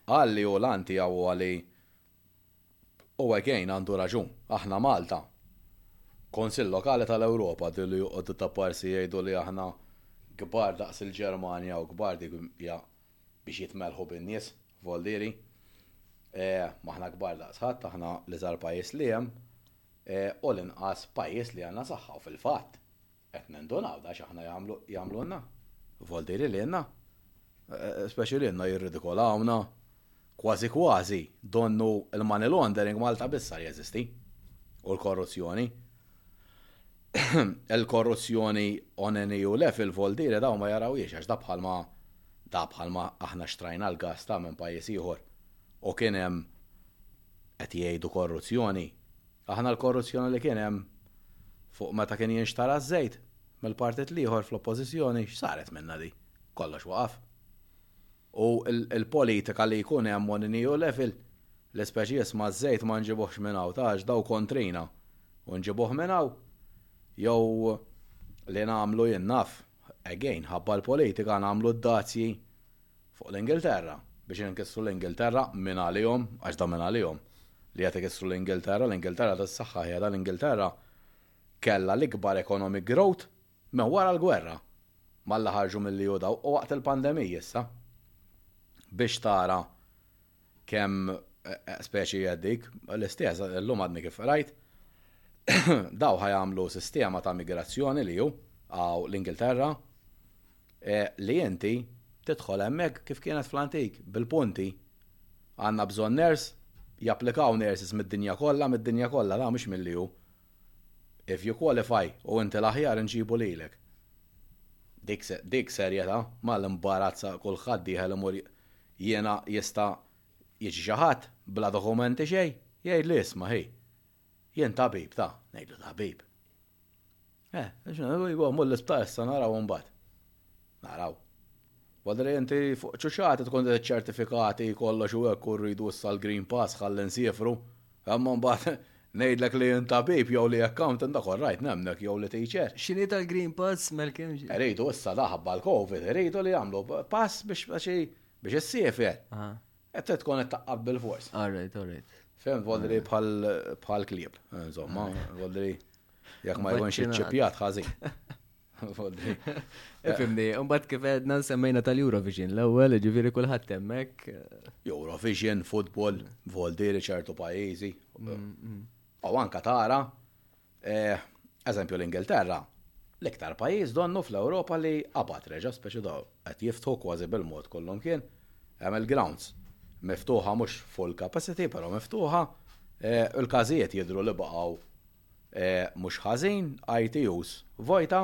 għalli u l-anti għaw għalli u għegħin għandu raġun. Aħna Malta, konsil lokali tal-Europa, dilli u għoddu ta' parsi jgħidu li aħna gbar daqs il-Germania u gbar dik ja biex jitmelħu bin-nies, voldiri. E, maħna gbar daqs ħadd, aħna li żar pajis li hemm e, u l-inqas pajis li għandna saħħa fil-fatt. Qed nindunaw da x'aħna jagħmlu, jagħmlulna. Vol dire lilna. Speċi lilna jirridikolawna. Kważi kważi, donnu l-money laundering Malta biss sar jeżisti. U l-korruzzjoni. Il-korruzzjoni on an EU level vol dire dawn ma jarawhiex għax da bħalma da bħalma aħna xtrajna l-gass ta' minn pajjiż ieħor u kien hemm qed jgħidu korruzzjoni Aħna l-korruzzjoni li kien hemm fuq meta kien jinxtara ż-żejt mill-partit l-ieħor fl-Oppożizzjoni x'saret minnha di? Kollox waqaf. U l-politika li jkun hemm on an EU level li speċi isma' ż-żejt ma nġibuhx minn hawn ta' għax daw kontrina u nġibuh minn hawn jew li nagħmlu jien naf again ħabba l-politika nagħmlu d-dazji Fuq l-Ingilterra, biex inkissru l-Ingilterra minn għalihom, għax dan minn għalihom, li qed ikissru l-Ingilterra, l-Ingilterra tas-saħħa hija dan l-Ingilterra kellha l-ikbar economic growth minn wara l-gwerra, malli ħarġu mill-EU daw u waqt il-pandemija issa biex tara Kemm speċi hija dik? L-istess, illum għadni kif qrajt. Daw ħajamlu sistema ta' migrazzjoni li hu għaw l-Ingilterra li inti tidħol hemmhekk kif kienet fl-antik bil-punti. Għandna bżonn ners, japplikaw nurses mid-dinja kollha, mid-dinja kollha, la mhux milli hu. If you qualify u inti l-aħjar inġibu lilek. Dik serjetà mal-imbarazza kulħadd dieħel imur Jiena jista' jiġi xi ħadd bla dokumenti xejn, jgħidli isma' hi, jien tabib ta', ngħidlu tabib. Eh, jgħu mmur l-isptar issa naraw imbagħad. Naraw. Wadri inti fuq ċuċati tkun ċertifikati kollox u hekk u rridu issa l-Green Pass ħalli nsifru. Imma mbagħad ngħidlek li int tabib jew li accountant dak all right nemmnek jew li teacher. X'inhi tal-Green Pass, Malcolm? Iridu issa l-aħabba l-Covid, iridu li jagħmlu pass biex xi biex issiefer. Qed trid tkun qed taqqad bil-fors. All right, all right. Fehmt vodri bħal klieb, insomma, vodri jekk ma jkunx iċċipjat ħażin. Fimni, mbagħad kif għedna semmejna tal-Eurovision l-ewwel, ġifieri kulħadd hemmhekk. Eurovision, football, voldiri ċertu pajjiżi. Mm, mm. U anka tara, eh, eżempju l-Ingilterra, l-iktar pajjiż donnu fl-Ewropa li qabad reġa' speċi daw qed jiftħu kważi bil-mod kollhom kien hemm il-grounds miftuħa mhux full capacity però miftuħa eh, il-każijiet jidru li baqgħu Mhux ħażin, ITUs vojta,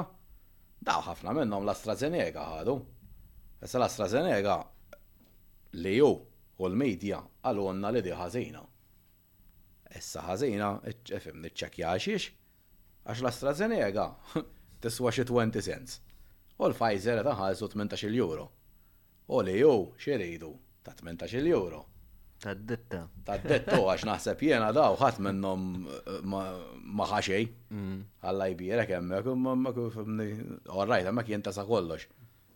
dawk ħafna minnhom l-AstraZeneca ħadu. Issa l-AstraZeneca, l-EU u l-media qalulna li di ħażina. Issa ħażina, ifhimni, iċċekkja għaxiex. Għax l-AstraZeneca tiswa xi twenty cents u l-Pfizer qed inħallsu tmintax-il euro. O li hu, x'iridu? Ta' tmentax-il euro. Tad-ditta. Tad-ditta, o għax naħseb jiena daw ħadd minnhom ma ħa xejn. Mm. Alla jbierek hemmhekk, ma kif all right, hemmhekk jintesa' kollox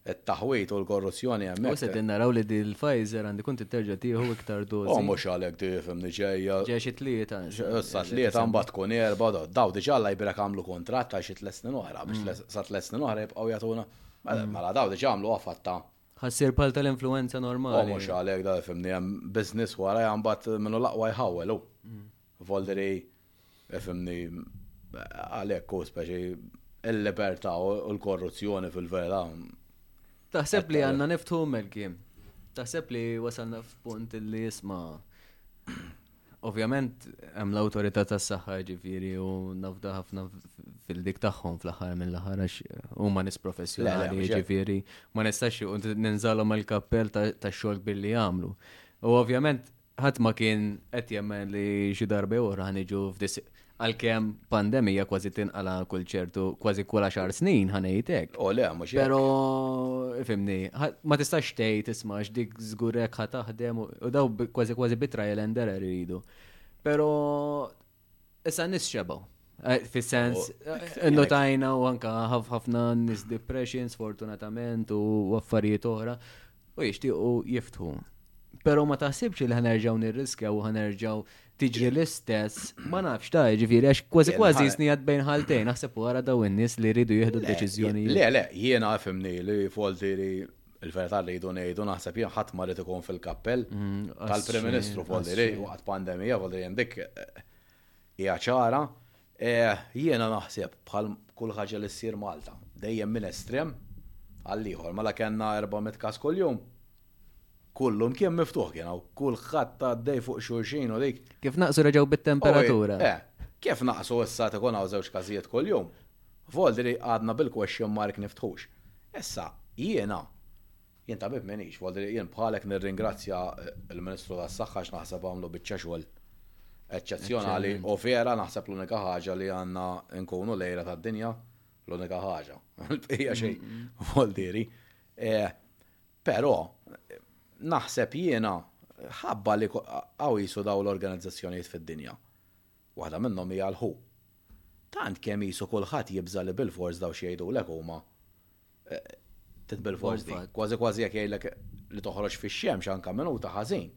it-taħwit u l-korruzzjoni hemmhekk. U se din naraw li din il-Pfizer għandi kont terġa' tieħu iktar dożi. U mhux għalhekk tifhem niġejja. Ġej xi tlieta. Sa tlieta mbagħad tkun erba' daw diġà alla jbrek għamlu kuntratt għal xi tliet snin oħra biex mm. sa tliet snin oħra jibqgħu jagħtuna Mela, mela daw diġa għamlu għafat ta' ħassir pal tal-influenza normali. U mux għalek da fimni għem biznis wara għem bat minnu laqwa jħawel u. Mm. Voldiri fimni għalek u speċi il-liberta u l-korruzzjoni fil-vera. Taħseb li għanna niftu melki. Taħseb li wasalna f'punt li jisma Ovvjament hemm l-awtorità tas-saħħa ġifieri u nafda ħafna fil-dik tagħhom fl-aħħar mill-aħħar għax huma nies professjonali ġifieri ma nistax ninżalhom mal kappell tax-xogħol kbir li jagħmlu. U ovvjament ħadd ma kien qed jemmen li xi darba oħra ħaniġu f'dis Għalkemm pandemija kważi tinqala kull ċertu, kważi kull għaxar snin ħanejtek. O le, mhux hekk. Pero, fimni, ħa- ma tistax tgħid ismax dik żgurek ħa taħdem u u daw bi- kważi kważi bi trial and error iridu. Pero issa nis xebgħu. Eh, Fis-sens, eh, notajna u anka ħaf- ħafna nis depression sfortunatament u affarijiet oħra. u jixtiequ jiftħu. Pero ma taħsibx li ħanerġaw nirriskjaw u ħanerġaw tiġri l-istess, ma nafx ta' ġifiri, għax kważi kważi jisni għad bejn ħaltejn, naħseb u għara daw n-nis li rridu jihdu deċizjoni. Le, le, jiena għafimni li folti li il-verità li jidu nejdu naħseb jien ħadd ma rrid ikun fil-kappell mm, tal-Prim Ministru folti li waqt pandemija folti jendik eh, hija ċara Jiena naħseb, bħal kull ħaġa li ssir Malta, dejjem minn estrem għal ieħor. Mela kellna 400 każ kuljum. Kullu mkien miftuħ kien hawn, kulħadd għaddej fuq xulxin u dik. Kif naqsu reġgħu bit-temperatura. Kif naqsu issa qed ikun hawn żewġ każijiet kuljum. Volli li għadna bil-question mark niftħux. Issa, jiena, Jien tabib m'iniex, Voldri, jien bħalek nirringrazzja l-Ministru tas-Saħħa għax naħseb għamlu biċċa xogħol eċċezzjonali u vera naħseb l-unika ħaġa li għandna nkunu lejra tad-dinja l-unika ħaġa. Hija xejn Voldiri. Eh, però naħseb jiena ħabba li għaw jisu daw l-organizzazzjonijiet fid-dinja. Waħda minnhom hija l-ħu. Tant kemm jisu kulħadd jibża li bil-fors daw xiejdu l huma Titbel forsi. Kważi kważi jekk jgħidlek li toħroġ fix-xemx anka minuta ħażin.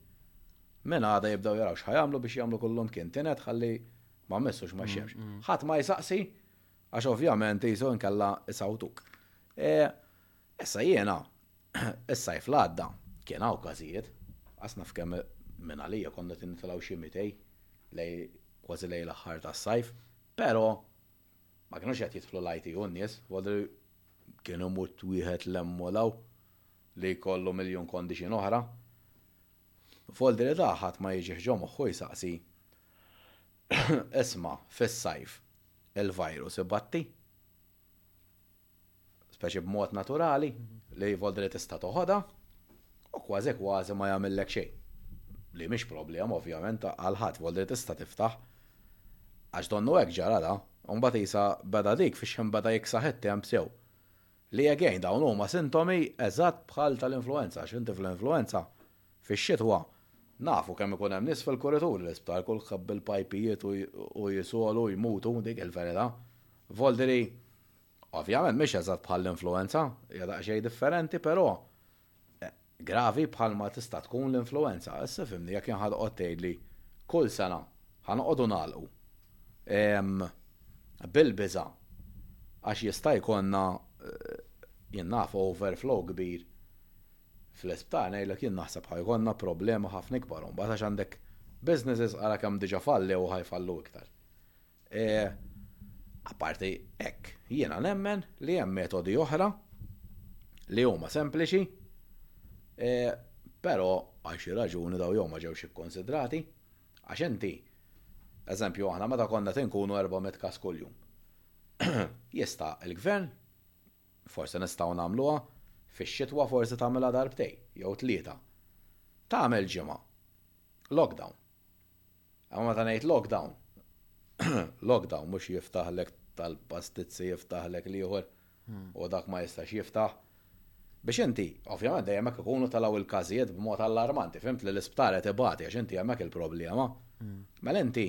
Minn għada jibdew jaraw x'ħajamlu biex jagħmlu kullum kien tinet ħalli ma messux ma xemx. Mm, mm. Ħadd ma jsaqsi għax ovvjament jisu nkella isawtuk. E, issa jiena, issa jfladda, kien hawn każijiet, għasna f'kemm minn għalija konna tinfilaw xi mitej lej kważi lej l-aħħar tas-sajf, però Ma kinux qed jidħlu l-IT u n-nies, wadri kien imut wieħed lemmu 'l hawn li jkollu miljun condition oħra. F'għoldi li da ħadd ma jiġih ġo moħħu jsaqsi, Isma', fis-sajf il-virus ibatti? speċi b'mod naturali li Voldri tista' toħodha u kważi kważi ma jagħmillek xejn. Li mhix problem ovvjament għal ħadd Voldri tista' tiftaħ. Għax donnu hekk ġara da, u mbagħad isa beda dik fiex xejn beda jiksaħ it-temp sew. Li again dawn huma sintomi eżatt bħal tal-influenza, għax inti fl-influenza fix-xitwa nafu kemm ikun hemm nies fil-kuritur l-isptar kull bil-pajpijiet u jisolu jmutu dik il-verita. Voldri Ovvjament mhix eżatt bħall-influwenza, hija daqsxejn differenti, però gravi bħalma tista' tkun l-influwenza. Issa fimni jekk jien ħa toqgħod tgħidli kull sena ħa noqogħdu nagħlqu bil-biża' għax jista' jkollna jien naf overflow kbir fl-isptar ngħidlek jien naħseb ħa jkollna problemi ħafna ikbar imbagħad għax għandek businesses ara kemm diġà fallew u ħa jfallu iktar. E, apparti hekk, jiena nemmen li hemm metodi oħra li huma sempliċi, e, però għal xi raġuni daw jew ma ġewx ikkonsidrati, għax inti, eżempju aħna meta konna tinkunu 400 każ kuljum. Jista' il-gvern forsi nistgħu nagħmluha fix-xitwa forsi tagħmilha darbtej jew tlieta. Tagħmel ġimgħa lockdown. Imma meta ngħid lockdown, lockdown mhux jiftaħlek tal-pastizzi jiftaħlek l-ieħor u dak ma jistax jiftaħ. Biex inti, ovvjament dejjem hekk ikunu talgħu il-każijiet b'mod allarmanti, fimt li l-isptar qed ibati għax inti hemmhekk il-problema. Hmm. Mela inti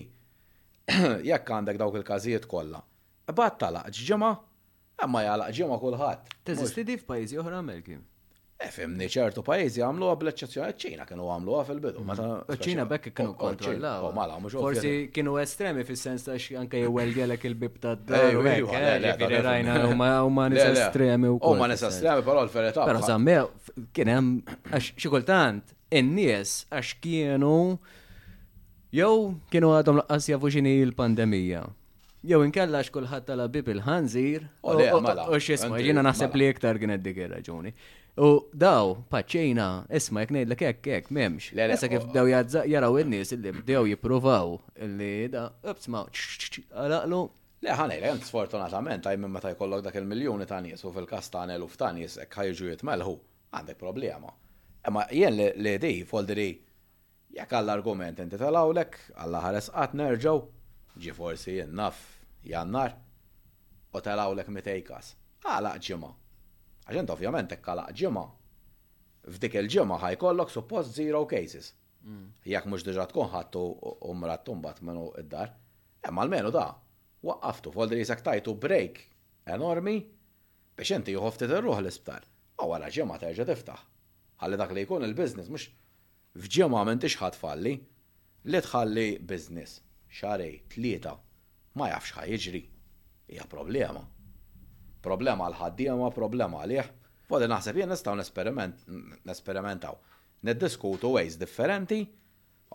jekk għandek dawk il-każijiet kollha, ibgħat talaq ġimgħa Imma jagħlaq ġimgħa kulħadd. Teżisti di f'pajjiżi oħra, Melky? Eh, fimni, ċertu pajjiżi għamluha bl-eċċezzjoni għaċ-Ċina kienu għamluha fil-bidu. Mm. Ċina bekk kienu kontrollaw. Mala, mhux Forsi kienu estremi fis-sens ta' anke jewweldjelek il-bib ta' d-dar. Ġifieri rajna huma nies estremi u. Huma nies estremi, però l-verità. Però sammew kien hemm għax xi kultant in-nies għax kienu jew kienu għadhom laqqas jafu x'inhi l-pandemija. Jew inkella għax kulħadd tala bib il-ħanżir. U le, mala. U x'isma, jiena naħseb mela. li iktar kienet dik ir-raġuni. U daw, paċċejna, isma, jek ngħidlek hekk hekk m'hemmx. Le, le, Issa kif bdew jazza- jaraw in-nies li bdew jippruvaw li da, ibsma, għalaqlu. Le, ħanej, le, jent sfortunatament, għaj minn meta jkollok dak il-miljoni ta' nies u fil-kas ta' għanel u f'ta' nies ek ħajġu jitmelħu, għandek problema. Imma jien li- li di, foldi li, Jekk għall-argument inti telgħulek, Alla ħares qatt nerġgħu. Ġie forsi, jien naf, Jannar. U telgħulek mitej każ. Għalaq ġimgħa. Għax int ovvjament hekk għalaqt ġimgħa. F'dik il-ġimgħa ħa jkollok suppost zero cases. Jekk mhux diġà tkun ħadt u u mradt imbagħad minn hu d-dar. Imma almenu da, waqqaftu, f'għodd risek tajtu break enormi biex inti jieħu ftit ir-ruħ l-isptar. U wara ġimgħa terġa' tiftaħ. Ħalli dak li jkun il-business mhux F'ġimgħa m'intix ħadd falli. Li tħalli business xahrejn, tlieta, ma jafx xa jiġri, hija problema. Problema għall-ħaddiema, problema għalih. Fuq li naħseb jien nistgħu nesperimentaw, niddiskutu ways differenti.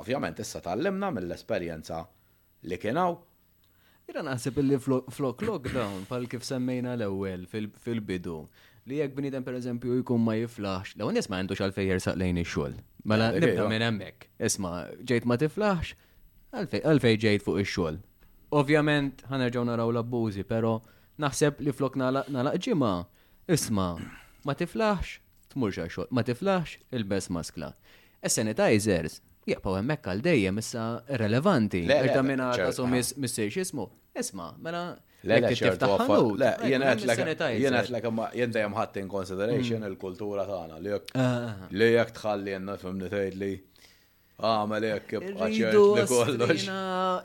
Ovvjament issa tgħallimna mill-esperjenza li kien hawn. Jena naħseb illi flok lockdown, pal kif semmejna l-ewel fil-bidu, li jek bnidem per eżempju jkun ma jiflaħx, l nis ma jendu xalfej jersaq lejn ix-xogħol. Mela nibda minn hemmhekk. Isma, ġejt ma tiflaħx, għalfej ġejt fuq ix-xogħol. Ovvjament ħanerġgħu naraw l-abbużi, però naħseb li flok nalaq ġimgħa, isma, ma tiflaħx, Tmurx għax-xogħol, ma tiflaħx, ilbes maskla. Is-sanitizers jibqgħu hemmhekk għal dejjem issa irrelevanti. Le, le, Għax ta' minn għadha ċert, so ah. miss missejx jismu. Isma', mela Le, le, jekk ċertu tiftaħ għaffa- ħanut, le, ejk, jien hemm għedlek- is-sanitizer. jien għedlek imma jien dejjem ħadd in consideration il-kultura tagħna li jekk Ah, ah, ah. li jekk tħalli jenna fimni tgħidli Għamel hekk ibqa' ċert li kollox.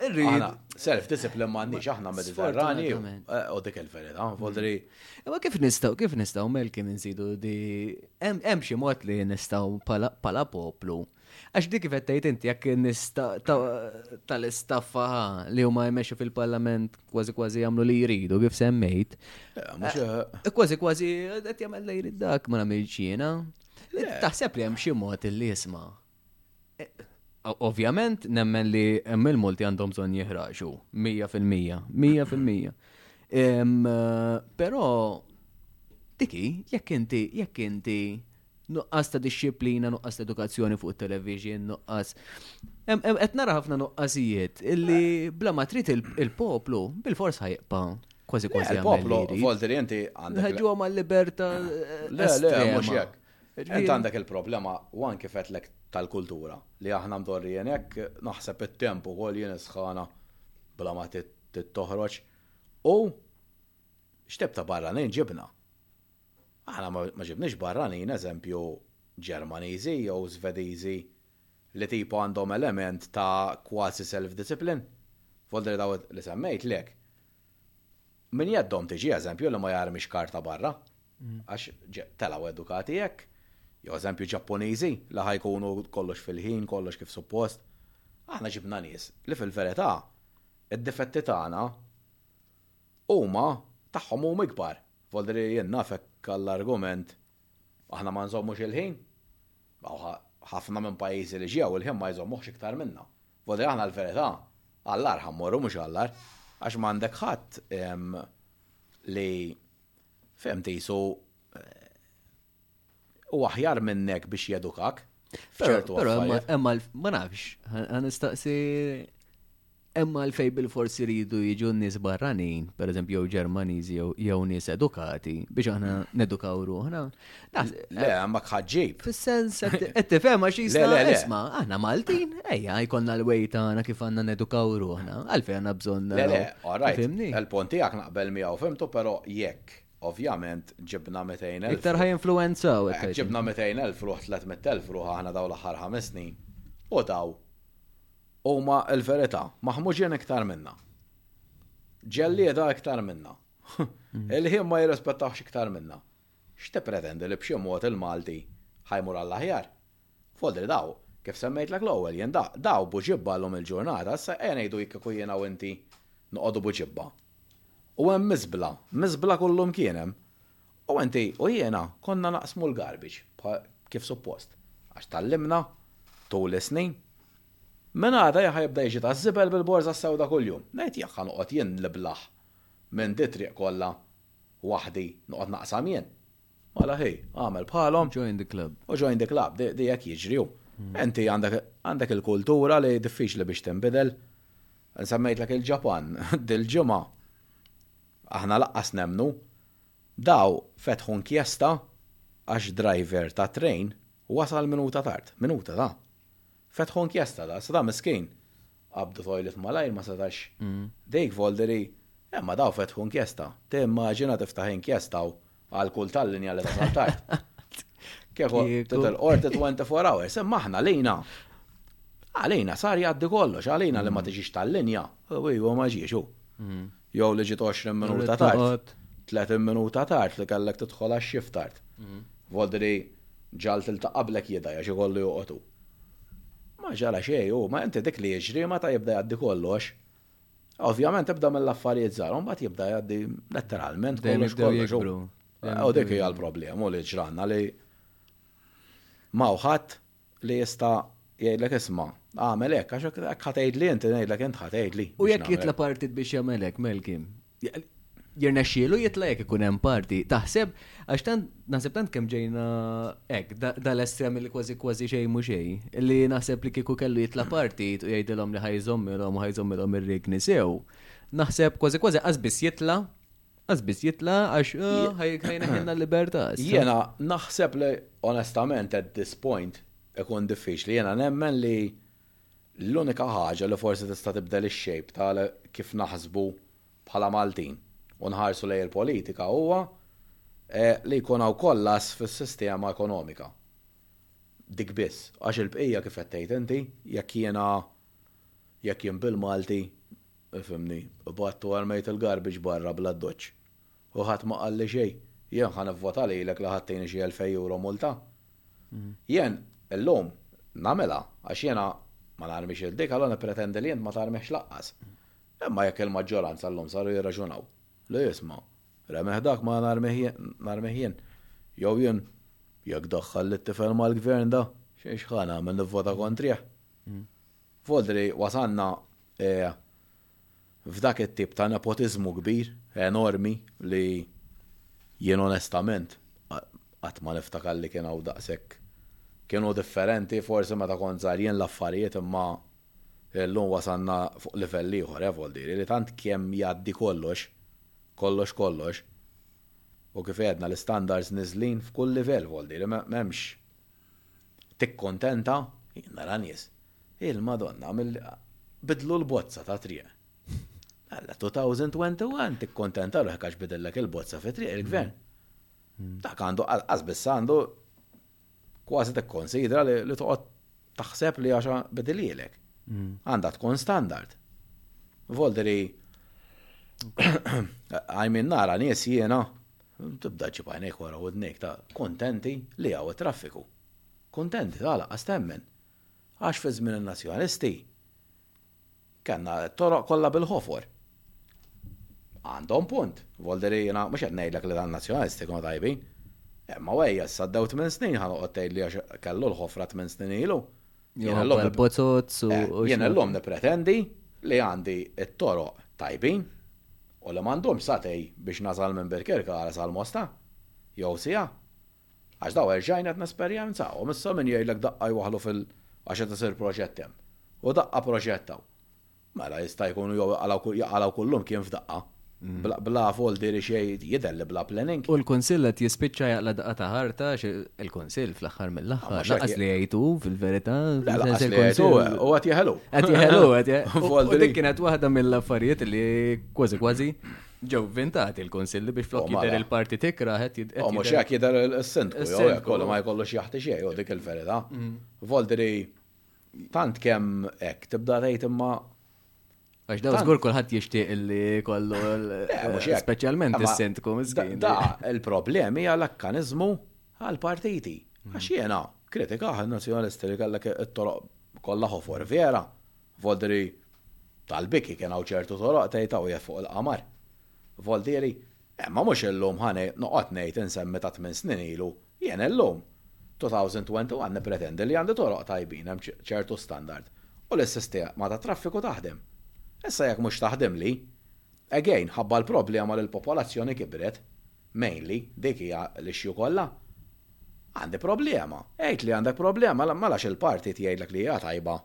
Irrid. Self discipline m'għandniex aħna Mediterrani eh, u dik il-verità, vodri. Mm. Imma kif nistgħu kif nistgħu Melkin insidu di hemm xi mod li nistgħu pala poplu. Għax dik kif qed inti jekk nista tal-istaffa li huma jmexxu fil-Parlament kważi kważi jagħmlu li jridu kif semmejt. Eh, eh, kważi kważi qed jagħmel lejn dak ma nagħmilx jiena. Taħseb li hemm xi mod li jisma'. Eh, ovvjament nemmen li hemm il-multi għandhom bżonn jihraġu 100%, 100%. Però diki jekk inti jekk inti nuqqas ta' disċiplina, nuqqas ta' edukazzjoni fuq television, nuqqas. Qed nara ħafna nuqqasijiet illi bla ma trid il-poplu bil-fors ħajqpa. Kważi eh, kważi għamel li Volteri inti għandek. Ħeġu għam għal-liberta. Eh, le, le, mux jek. Inti għandek il-problema u anki fetlek tal-kultura li aħna mdorri jenek naħseb il-tempu għol jen sħana bla ma t-toħroċ u xteb ta' barra nejn ġibna. Aħna ma ġibnix barra nejn eżempju ġermanizi jew svedizi li tipu għandhom element ta' kważi self-discipline. Volder daw li semmejt lek Minn jeddhom tiġi, eżempju, li ma jarmix karta barra, għax telgħu edukati hekk, jew eżempju Ġappuniżi li ħa jkunu kollox fil-ħin, kollox kif suppost. Aħna ġibna nies li fil-verità d-difetti tagħna huma tagħhom huma ikbar. Volli li jien naf hekk għall-argument aħna ma nżommux il-ħin. Hawn ħafna minn pajjiżi li ġew il-ħin ma jżommuhx iktar minna. Vot li aħna l-verità għall-agħar ħa mmorru mhux għall-agħar għax m'għandek ħadd li fehmti jisu eh, u aħjar minnek biex jedukak. Pero, emma ma nafx, għan istaqsi emma l-fej bil-forsi rridu jiġu n-nis barranin, per eżempju, jew ġermanizi jew nis edukati, biex aħna nedukaw ruħna. Le, ma kħadġib. Fis-sens, qed tifhem għax jisna isma, aħna Maltin, ejja, jkollna l-wej tagħna kif għandna nedukaw ruħna, għalfejn għandna bżonn. Le, le, għarajt, il-ponti għak naqbel miegħu fimtu, però jekk ovvjament ġibna 200.000. Iktar ħaj influenza u eh, Ġibna 200.000 ruħ 300.000 ruħ aħna daw l-aħħar ħames snin. U daw. U ma l-verità, maħmuġin iktar minna. Ġellieda iktar minna. Mhm. Il-ħin ma jirrispettax iktar minna. X'tippretendi li b'xi mod il-Malti ħa jmur għall-aħjar? Fodri daw, kif semmejtlek l-ewwel jien, da, daw buġibba llum il-ġurnata, issa ejja ngħidu jekk kieku jiena u inti noqogħdu buġibba. U hemm miżbla, miżbla kullumkien hemm. U inti u jiena konna naqsmu l-garbage bħa, kif suppost. Għax tgħallimna tul is-snin. Minn għada jien ħa jibda jiġi taż-żibel bil-borża s-sewda kuljum. Ngħid jekk ħa noqgħod jien nliblah minn di t-triq kollha. waħdi noqgħod naqsam jien. Mela ħi, agħmel bħalhom. U join the club. U join the club, di hekk jiġri hu. Inti għandek il-kultura li diffiċli biex tinbidel. Nsemmejtlek il-Ġapan, dil-ġimgħa aħna laqqas nemnu daw fetħu nkjesta għax driver ta' train wasal minuta tard, minuta ta'. Fetħu nkjesta da, sa da miskin Qabdu toilet malajr ma setax. Dik Volderi, imma daw fetħu inkjesta. Timmaġina tiftaħ inkjesta u għal kull tal-linja li tasal tard. Kieku titel qorti 24 hours, imma aħna lejna. Għalina sar jgħaddi kollox, għalina li ma tiġix tal-linja. U iju ma ġiex u. Mm. Jew li ġiet 20 minuta tard. 30 minuta tard li kellek tidħol għax-xift tard. Mm. Volderi ġalt il-taqablek jidajja xi kollu joqotu. Ma ġara xejn u, ma inti dik li jiġri meta jibda jgħaddi kollox. Ovvjament ibda mill-affarijiet żgħar, mbagħad jibda jgħaddi letteralment kollox kollox. U dik hija l-problema li ġranna li ma ħadd li jista' jgħidlek isma' għamel hekk għax hekk ħatgħidli inti ngħidlek int ħatgħidli. U jekk jitla' partit biex jagħmel hekk, Melkim, jirnexxielu jitla' jekk ikun hemm parti. Taħseb għax tant naħseb tant kemm ġejna hekk dal-estrem li kważi kważi xejn mhu xejn, li naħseb li kieku kellu jitla' parti u jgħidilhom li ħajżommilhom u ħajżommilhom ir-rigni sew. Naħseb kważi kważi qasbis jitla' qasbis jitla' għax ah, ħajna kellna l-libertà. Jiena naħseb li onestament at this point ikun diffiċli jiena nemmen li L-unika ħaġa li forsi tista' tibdel ix-shape ta' kif naħsbu bħala Maltin u nħarsu lejn il-politika huwa li jkun hawn kollass fis-sistema ekonomika. Dik biss. Għax il-bqija kif qed tgħid inti, jekk jiena jekk jien bil-Malti, ifhimni, ibattu armejt il-garbage barra bla ddoċċ. U ħadd ma qalli xejn. Jien ħa nivvota lilek li ħa tini xi elfej euro multa. Jien, illum, nagħmilha għax jiena ma narmix lil dik allura nippretendi li int ma tarmihx lanqas. Imma jekk il-maġġoranza llum saru jirraġunaw, le isma', remeh dak ma narmih jien. Jew jien, jekk daħħal lit-tifel mal-Gvern da, x'ħa nagħmel nivvota kontrih? Vodri wasalna f'dak it-tip ta' nepotiżmu kbir, enormi, li jien onestament qatt ma niftakar li kien hawn daqshekk. Kienu differenti forsi meta kont żgħir jien l-affarijiet imma illum wasalna fuq livell ieħor, Evoldir, li tant kemm jgħaddi kollox, kollox kollox, u kif għedna l-istandards niżlin f'kull livell, Voldir, m'hemmx. Tikkuntenta? Jien nara nies. Il-Madonna għamil bidlu l-bozza ta' triq. Alla 2021 tikkuntenta ruħek għax bidillek il-bozza fi triq il-gvern. Hmm. Dak għandu qas biss għandu kważi tikkonsidra li toqgħod taħseb li għaxa bidililek. Hmm. Għandha tkun standard. Volderi għajmin nara nies jiena Tibda ġġib għajnejk wara widnejk ta' kuntenti li hawn it-traffiku. Kuntenti ta' lanqas temmen. Għax fi żmien in-Nazzjonalisti kellna t-toroq kollha bil-ħofor. Għandhom punt. Volderi jiena mhux qed ngħidlek li tan-Nazzjonalisti kienu tajbin. Imma u ejja issa għaddew tmien snin ħa noqgħod tgħidli għax kellu l-ħofra tmien snin ilu. Jena l-lum nipretendi li għandi it-toroq tajbin u li mandum satej biex nazal minn Birkirka għal sal-Mosta, jew sija. Għax daw erġajn qed nesperjenza u missa min jgħidlek daqqa jwaħlu fil- għax qed isir proġett hemm. U daqqa proġett hawn. Mela jista' jkunu jew jaqalgħu kull imkien f'daqqa. Bla foldi li xejn jidher li bla planning. U l-Kunsill qed jispiċċa jaqla' daqqa ta' ħarta għax il-Kunsill fl-aħħar mill-aħħar laqas li jgħid hu fil-verità. Le laqas li jgħid hu, hu qed jeħelu. Qed jeħelu, qed jeħelu. Dik kienet waħda mill-affarijiet li kważi kważi ġew vvintati l-Kunsilli biex flok jidher il-parti tikra qed jidher. U mhux hekk jidher is-sindku jew kollu ma jkollux jaħti xejn u dik il-verità. Voldri Tant kemm hekk tibda tgħid imma Għax daw żgur kulħadd jixtieq li kollu eh, speċjalment is-sindku miżkin. Da il-problemi hija l-akkaniżmu għall-partiti. Mm. Għax jiena kritika għal-nazzjonalisti li kellek it-toroq kollha ħofor vera. Voldri tal-biki kien hawn ċertu toroq tgħid hawn fuq il-qamar. Voldiri, imma eh, mhux illum ħane noqgħod ngħid insemmi ta' tmien snin ilu Jien illum, 2021, nippretendi li għandi toroq tajbin, hemm ċertu standard, u li s-sistema tat-traffiku taħdem. Issa jekk mhux taħdimli, again, ħabba l-problema li l-popolazzjoni kibret, mainly, dik hija l-issue kollha, għandi problema. Għid li għandek problema, mela x'il-partit jgħidlek li hija tajba?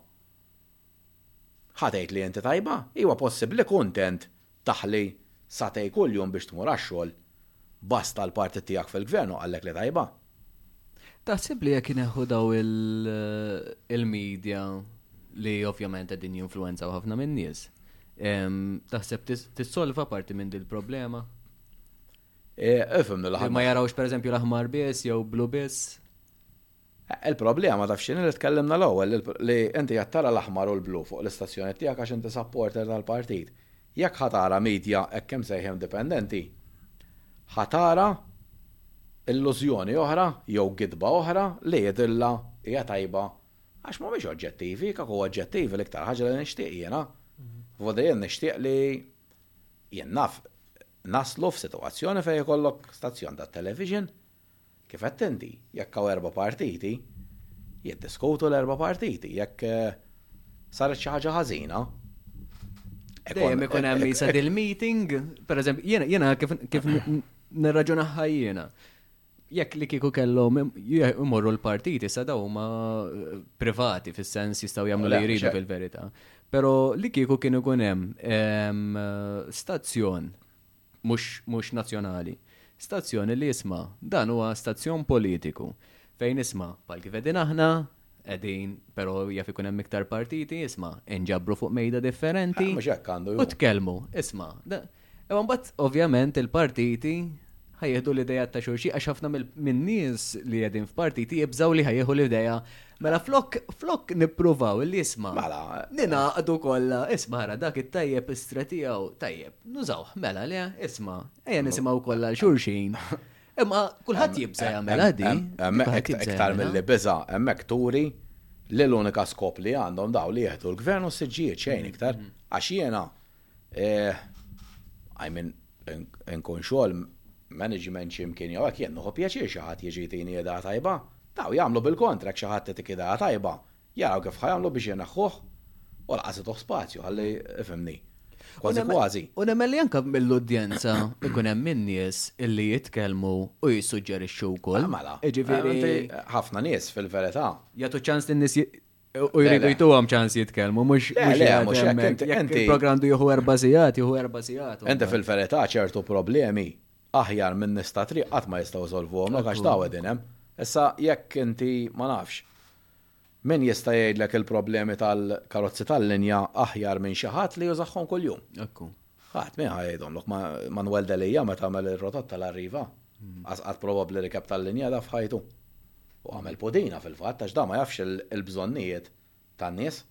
Ħa tgħid li inti tajba? Iwa possibbli kuntent Taħli sa'tej kuljum biex tmur għax-xogħol. Basta l-partit tiegħek fil-gvern u qalek li tajba. Taħseb li jekk ineħħu daw il-media li ovvjament qegħdin jinfluwenzaw ħafna min-nies, taħseb tissolva parti minn dil-problema? Ifhimni l-aħmar. Ma jarawx pereżempju l-aħmar biss jew blu biss. Il-problema taf x'inhi li tkellimna l-ewwel li inti qed tara l-aħmar u l-blu fuq l-istazzjonijiet tiegħek għax inti supporter tal-partit. Jekk ħa tara media hekk imsejħa indipendenti, ħa tara illużjoni oħra jew gidba oħra li jidhirlha hija tajba għax mhumiex oġġettivi, jekk ikunu oġġettivi l-iktar ħaġa li nixtieq jiena. Vot jien nixtieq li jien naf naslu f'sitwazzjoni fejn ikollok stazzjon tat-television Kif għedt inti, jekk hawn erba' partiti, jiddiskutu l-erba' partiti. Jekk saret xi ħaġa ħażina, Dejjem ikun hemm isa dil-meeting, pereżempju, jiena jiena kif kif nirraġunaħħa jiena. Jekk li kieku kellhom imorru l-partiti sa daw huma eh, privati fis-sens jistgħu jagħmlu li jridu fil-verità. Però li kieku kien ikun hemm ehm, stazzjon mhux nazzjonali. Stazzjoni li isma' dan huwa stazzjon politiku fejn isma' bħal kif qegħdin aħna, qegħdin però jaf ikun hemm iktar partiti, isma' inġabru fuq mejda differenti. Mhux hekk għandu. U tkellmu, isma'. Imma mbagħad ovvjament il-partiti ħajjeħdu l-idejat ta' xulxin għax ħafna min-nies li qegħdin f'partiti jibżgħu li ħajjeħu l-idea Mela flok, flok nippruvaw li isma. Mela. Ninaqdu kollha, isma ara dak it-tajjeb istra tiegħu, tajjeb, nużawh, mela le, isma, ejja nisimgħu kollha xulxin. Imma kulħadd jibża jagħmel għadi. Iktar mill-li biża, hemmhekk turi li l-unika skop li għandhom daw li jieħdu l-gvern u s-siġġijiet xejn iktar. Għax jiena I mean, nkun xogħol management ximkien jew hekk jien noħu pjaċir xi ħadd jiġi jtini idea tajba. Daw jagħmlu bil-kontra jekk xi ħadd itik idea tajba, jaraw kif ħa jagħmlu biex ineħħuh u laqas ituh spazju ħalli ifhimni. Kważi kważi. U nemmen li anke mill-udjenza ikun hemm in-nies illi jitkellmu u jissuġġerixxu wkoll. Mela, mela. Jiġifieri ħafna nies fil-verità. Jagħtu ċans lin-nies U jridu jtu għam ċans jitkellmu, mux il-program du juhu erba zijat, juhu erba zijat. Ente fil-verita ċertu problemi aħjar minn nista triq għat ma jistaw zolvu għom, għax taw għedinem. Issa jekk inti ma nafx, min jista jgħidlek il-problemi tal-karozzi tal-linja aħjar minn xaħat li jużaxħom kull-jum. Ekku. Għat, minn ħajdom, lok Manuel Delija ma tamel il-rotot tal-arriva. Qatt probabbli rikeb tal-linjela f'ħajtu. U għamel pudina fil-fatt għax da ma jafx il-bżonnijiet tan-nies.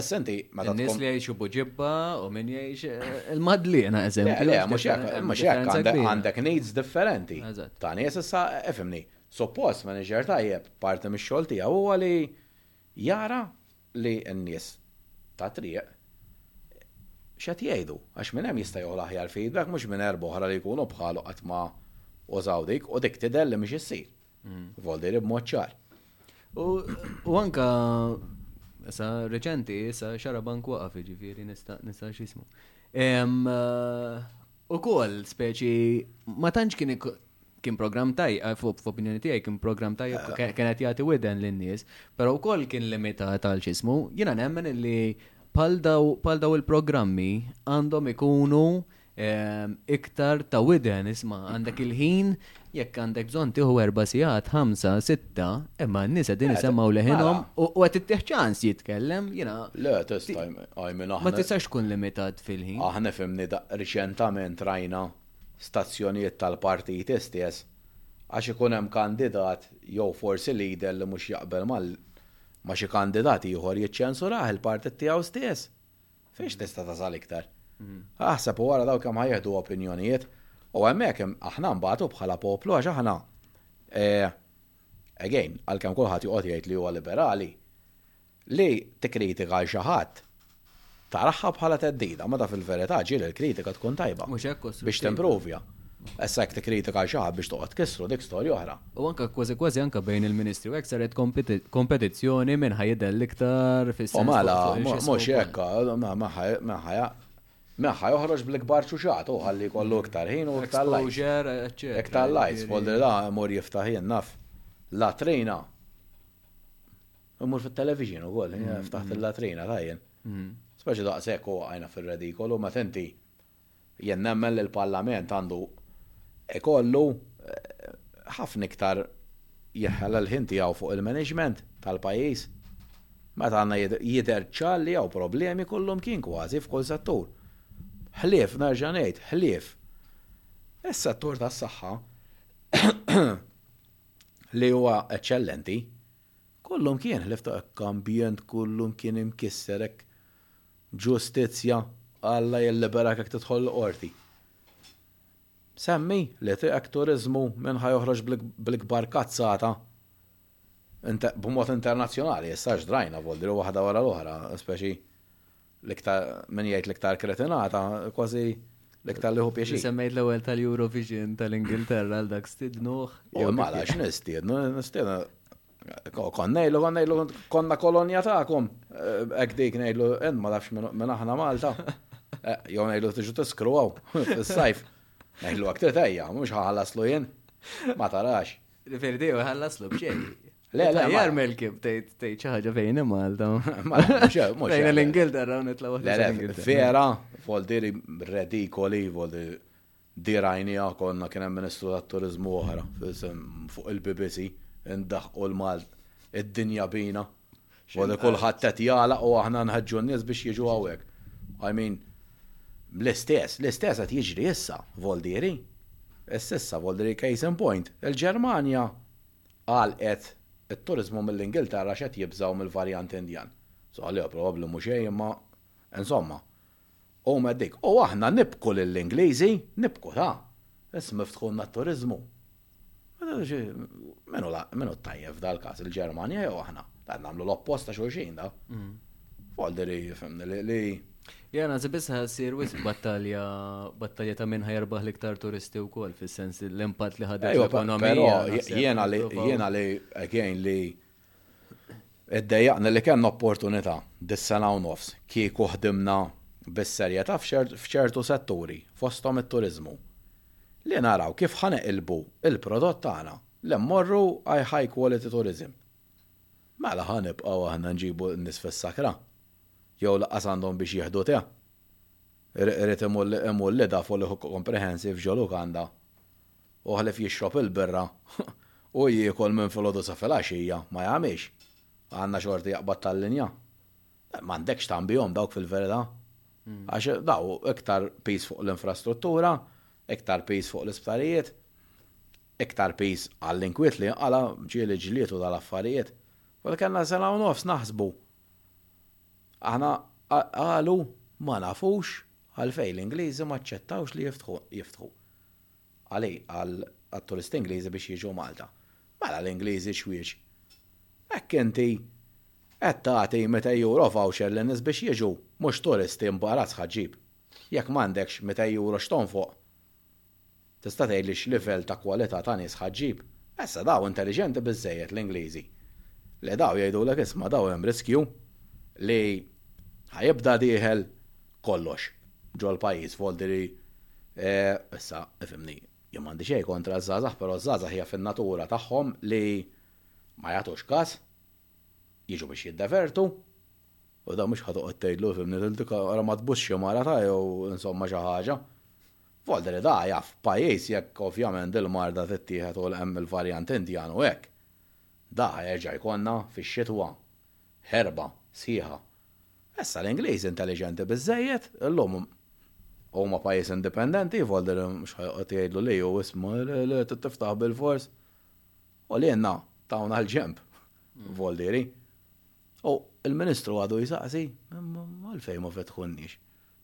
Senti, meta. Nies li jgħixu buġibba u min jgħix eh, il-madliena eżempju. Le, mhux hekk, mhux hekk għandek needs differenti. Ta' nies issa efimni. Suppost manager tajjeb parti mix-xogħol tiegħu huwa li jara li n-nies tat-triq x'qed jgħidu, għax minn hemm jista' jogħla aħjar feedback mhux minn erbgħa oħra li jkunu bħalu qatt ma użaw dik u dik tidher li mhix issir. Voldieri b'mod ċar. U anka sa reċenti, sa xarabank waqaf ġifieri nista' x'ismu. U kol speċi ma tantx kien kien programm tajjeb, eh, f'opinjoni tiegħi kien programm tajjeb, eh. kien qed jagħti widen lin-nies, però wkoll kien limitat għal xismu, jiena nemmen li pal daw il-programmi għandhom ikunu ehm, iktar ta' widen, isma' għandek il-ħin jekk għandek bżonn tieħu erba' sigħat, ħamsa, sitta, imma n-nies qegħdin isemgħu leħinhom u qed ittieħ ċans jitkellem, jiena. Le, tista' għajmin aħna. Ma tistax tkun limitat fil-ħin. Aħna fimni riċentament rajna stazzjonijiet tal-partit istess għax ikun hemm kandidat jew forsi leader li mhux jaqbel ma' xi kandidat ieħor jiċċensurah il-partit tiegħu stess. Fejn x'tista' tasal iktar? Aħseb u ara dawk kemm ħajjeħdu opinjonijiet u hemmhekk aħna nbagħtu bħala poplu għax aħna eh, again, għalkemm kulħadd joqgħod jgħid li huwa liberali, Li tikkritika lil xi ħadd taraha bħala theddida, meta fil-verità ġieli l-kritika tkun tajba. Mhux hekk, Ossur? Biex timprovja. Issa jekk tikkritika lil xi ħadd biex toqgħod tkissru dik storja oħra. U anke kważi kważi anke bejn il-Ministri u hekk saret kompetizzjoni min ħa jidher l-iktar fis-sens fuq il-xi scope. U mela, mhux hekk, min ħa joħroġ bl-ikbar ċuċat hu ħalli jkollu iktar ħin u iktar likes. Exposure, eċċetera. Iktar likes, bħal li da imur jiftaħ jien naf latrina Immur fit-television u koll, mm, ftaħt mm. il-latrina tajjen. Mm. Speċi daqsek u għajna fil-redikolu, ma tenti jen nemmen li l-parlament għandu ikollu eh, ħafna iktar jħalla l-ħin tiegħu fuq il-management tal-pajjiż. Meta għandna jidher ċalli jew problemi kollhom kien kważi f'kull settur. Ħlief, nerġa' ngħid, ħlief. Is-settur tas-saħħa li huwa eċċellenti, Kollu mkien ħlief ta' hekk ambjent kullu mkien imkisser hekk ġustizzja Alla jilliberak jekk tidħol il-qorti. Semmi li triq turiżmu min ħa joħroġ bl-ikbar kazzata b'mod internazzjonali issa x'drajna voldri waħda wara l-oħra speċi L-iktar min jgħid l-iktar kretinata, kważi l-iktar liħu pjaċi. Semmejt l-ewwel tal-Eurovision tal-Ingilterra għal dak stidnuh. U mala x'nistiednu, nistiednu Konnejlu, konnejlu, konna kolonja ta'kom. Eh, ek dik nejlu, en ma nafx minn aħna Malta. Eh, Jow nejlu tiġu tiskru għaw, fil-sajf. Nejlu għak t-tejja, mux ħalaslu jen. Ma tarax. Riverdale ħallaslu b'xejn. Le, le, ma- Jar Melkib tgħid tgħid xi ħaġa fejn hemm Malta. Ma- mhux- mhux- Fejn l-Ingilterra nitla' waħda Le, le, tal-Ingilterra. vera, voldiri redikoli, voldiri dirajnija konna kien hemm ministru tat-turizmu oħra f'isem- fuq il-BBC, indaħqu l-Mal id-dinja bina, Għada kulħadd qed jagħlaq u aħna nħeġġu n-nies biex jiġu hawnhekk. I mean, l-istess, l-istess qed jiġri issa, Voldieri. Issa issa Voldieri case in point. Il-Ġermanja għalqet it-turiżmu mill-Ingilterra għax qed jibżgħu mill-varjant Indjan. Saħħlieha probabbli mhu xejn imma insomma. U mhett dik, u aħna nibku lill-Ingliżi, nibku ta! Issa miftħulna t-turiżmu. Min hu t-tajjeb f'dal każ, il-Ġermanja jew aħna? Qed nagħmlu l-oppost ta' xulxin da. Mm. Folderi fimni li li. Li għana zibis ħasir wis battalja battalja ta' minn ħajarbaħ l-iktar turisti u kol, fil-sens l-impat li ħadet l-ekonomija. Jena li, jena li, again li Iddejjaqna li kellna opportunità dis-sena u nofs kieku ħdimna bis-serjetà f'ċertu setturi, fosthom it-turiżmu, li naraw kif ħa neqilbu l-prodott tagħna li mmorru għaj high quality tourism. Mela ħa nibqgħu aħna nġibu n-nies fis-sakra? Jew lanqas għandhom biex jieħdu te? Irid imur l-idea fuq l-hook comprehensive ġo Lukanda U ħlief jixrob il-birra u jiekol minn filgħodu sa filgħaxija, ma jagħmilx? Għandna xorti jaqbad tal-linja? M'għandekx tagħam bihom dawk fil-verità. Għax daw iktar piż fuq l-infrastruttura, iktar piż fuq l-isptarijiet, iktar piż għall-inkwiet li jinqala', ġieli ġlied u dal-affarijiet. Well kellna sena u nofs naħsbu. Aħna qalu ma nafux għalfejn l-Ingliżi m'aċċettawx li jiftħu. Għali qal għat-turisti Ingliżi biex jiġu Malta? Mela l-Ingliżi xwiex? Hekk inti qed tagħti 200 euro voucher lin-nies biex jiġu, mhux turisti imbarazz ħa ġġib. Jekk m'għandekx 200 euro x'tonfoq? Tista' tgħidli x'livell ta' kwalità ta' nies ħa ġġib? Issa daw intelliġenti biżżejjed l-Ingliżi li daw jgħidulek isma' daw hemm riskju li ħa jibda dieħel kollox ġol-pajjiż Volderi issa ifhimni jien m'għandi xejn kontra ż-żgħażagħ però ż-żgħażagħ hija fin-natura tagħhom li ma jagħtux każ, jiġu biex jiddevertu, u dan mhux ħa toqgħod tgħidlu ifhimni lil dik ara ma tbuss xi mara ta' jew insomma xi ħaġa. Volderi da jaf f'pajjiż jekk ovvjament dil-marda tittieħed u hemm il-varjant Indjan u hekk. Da ħa jerġa' jkollna fix-xitwa Ħerba sħiħa. Issa l-Ingliżi intelliġenti biżżejjed, illum huma pajjiż indipendenti, jvolli li mhux ħajqgħod jgħidlu li hu isma' li tiftaħ bilfors. U lilna tawna għall-ġenb, vollieri. U l-Ministru għadu jsaqsi, għalfejn ma fetħunniex?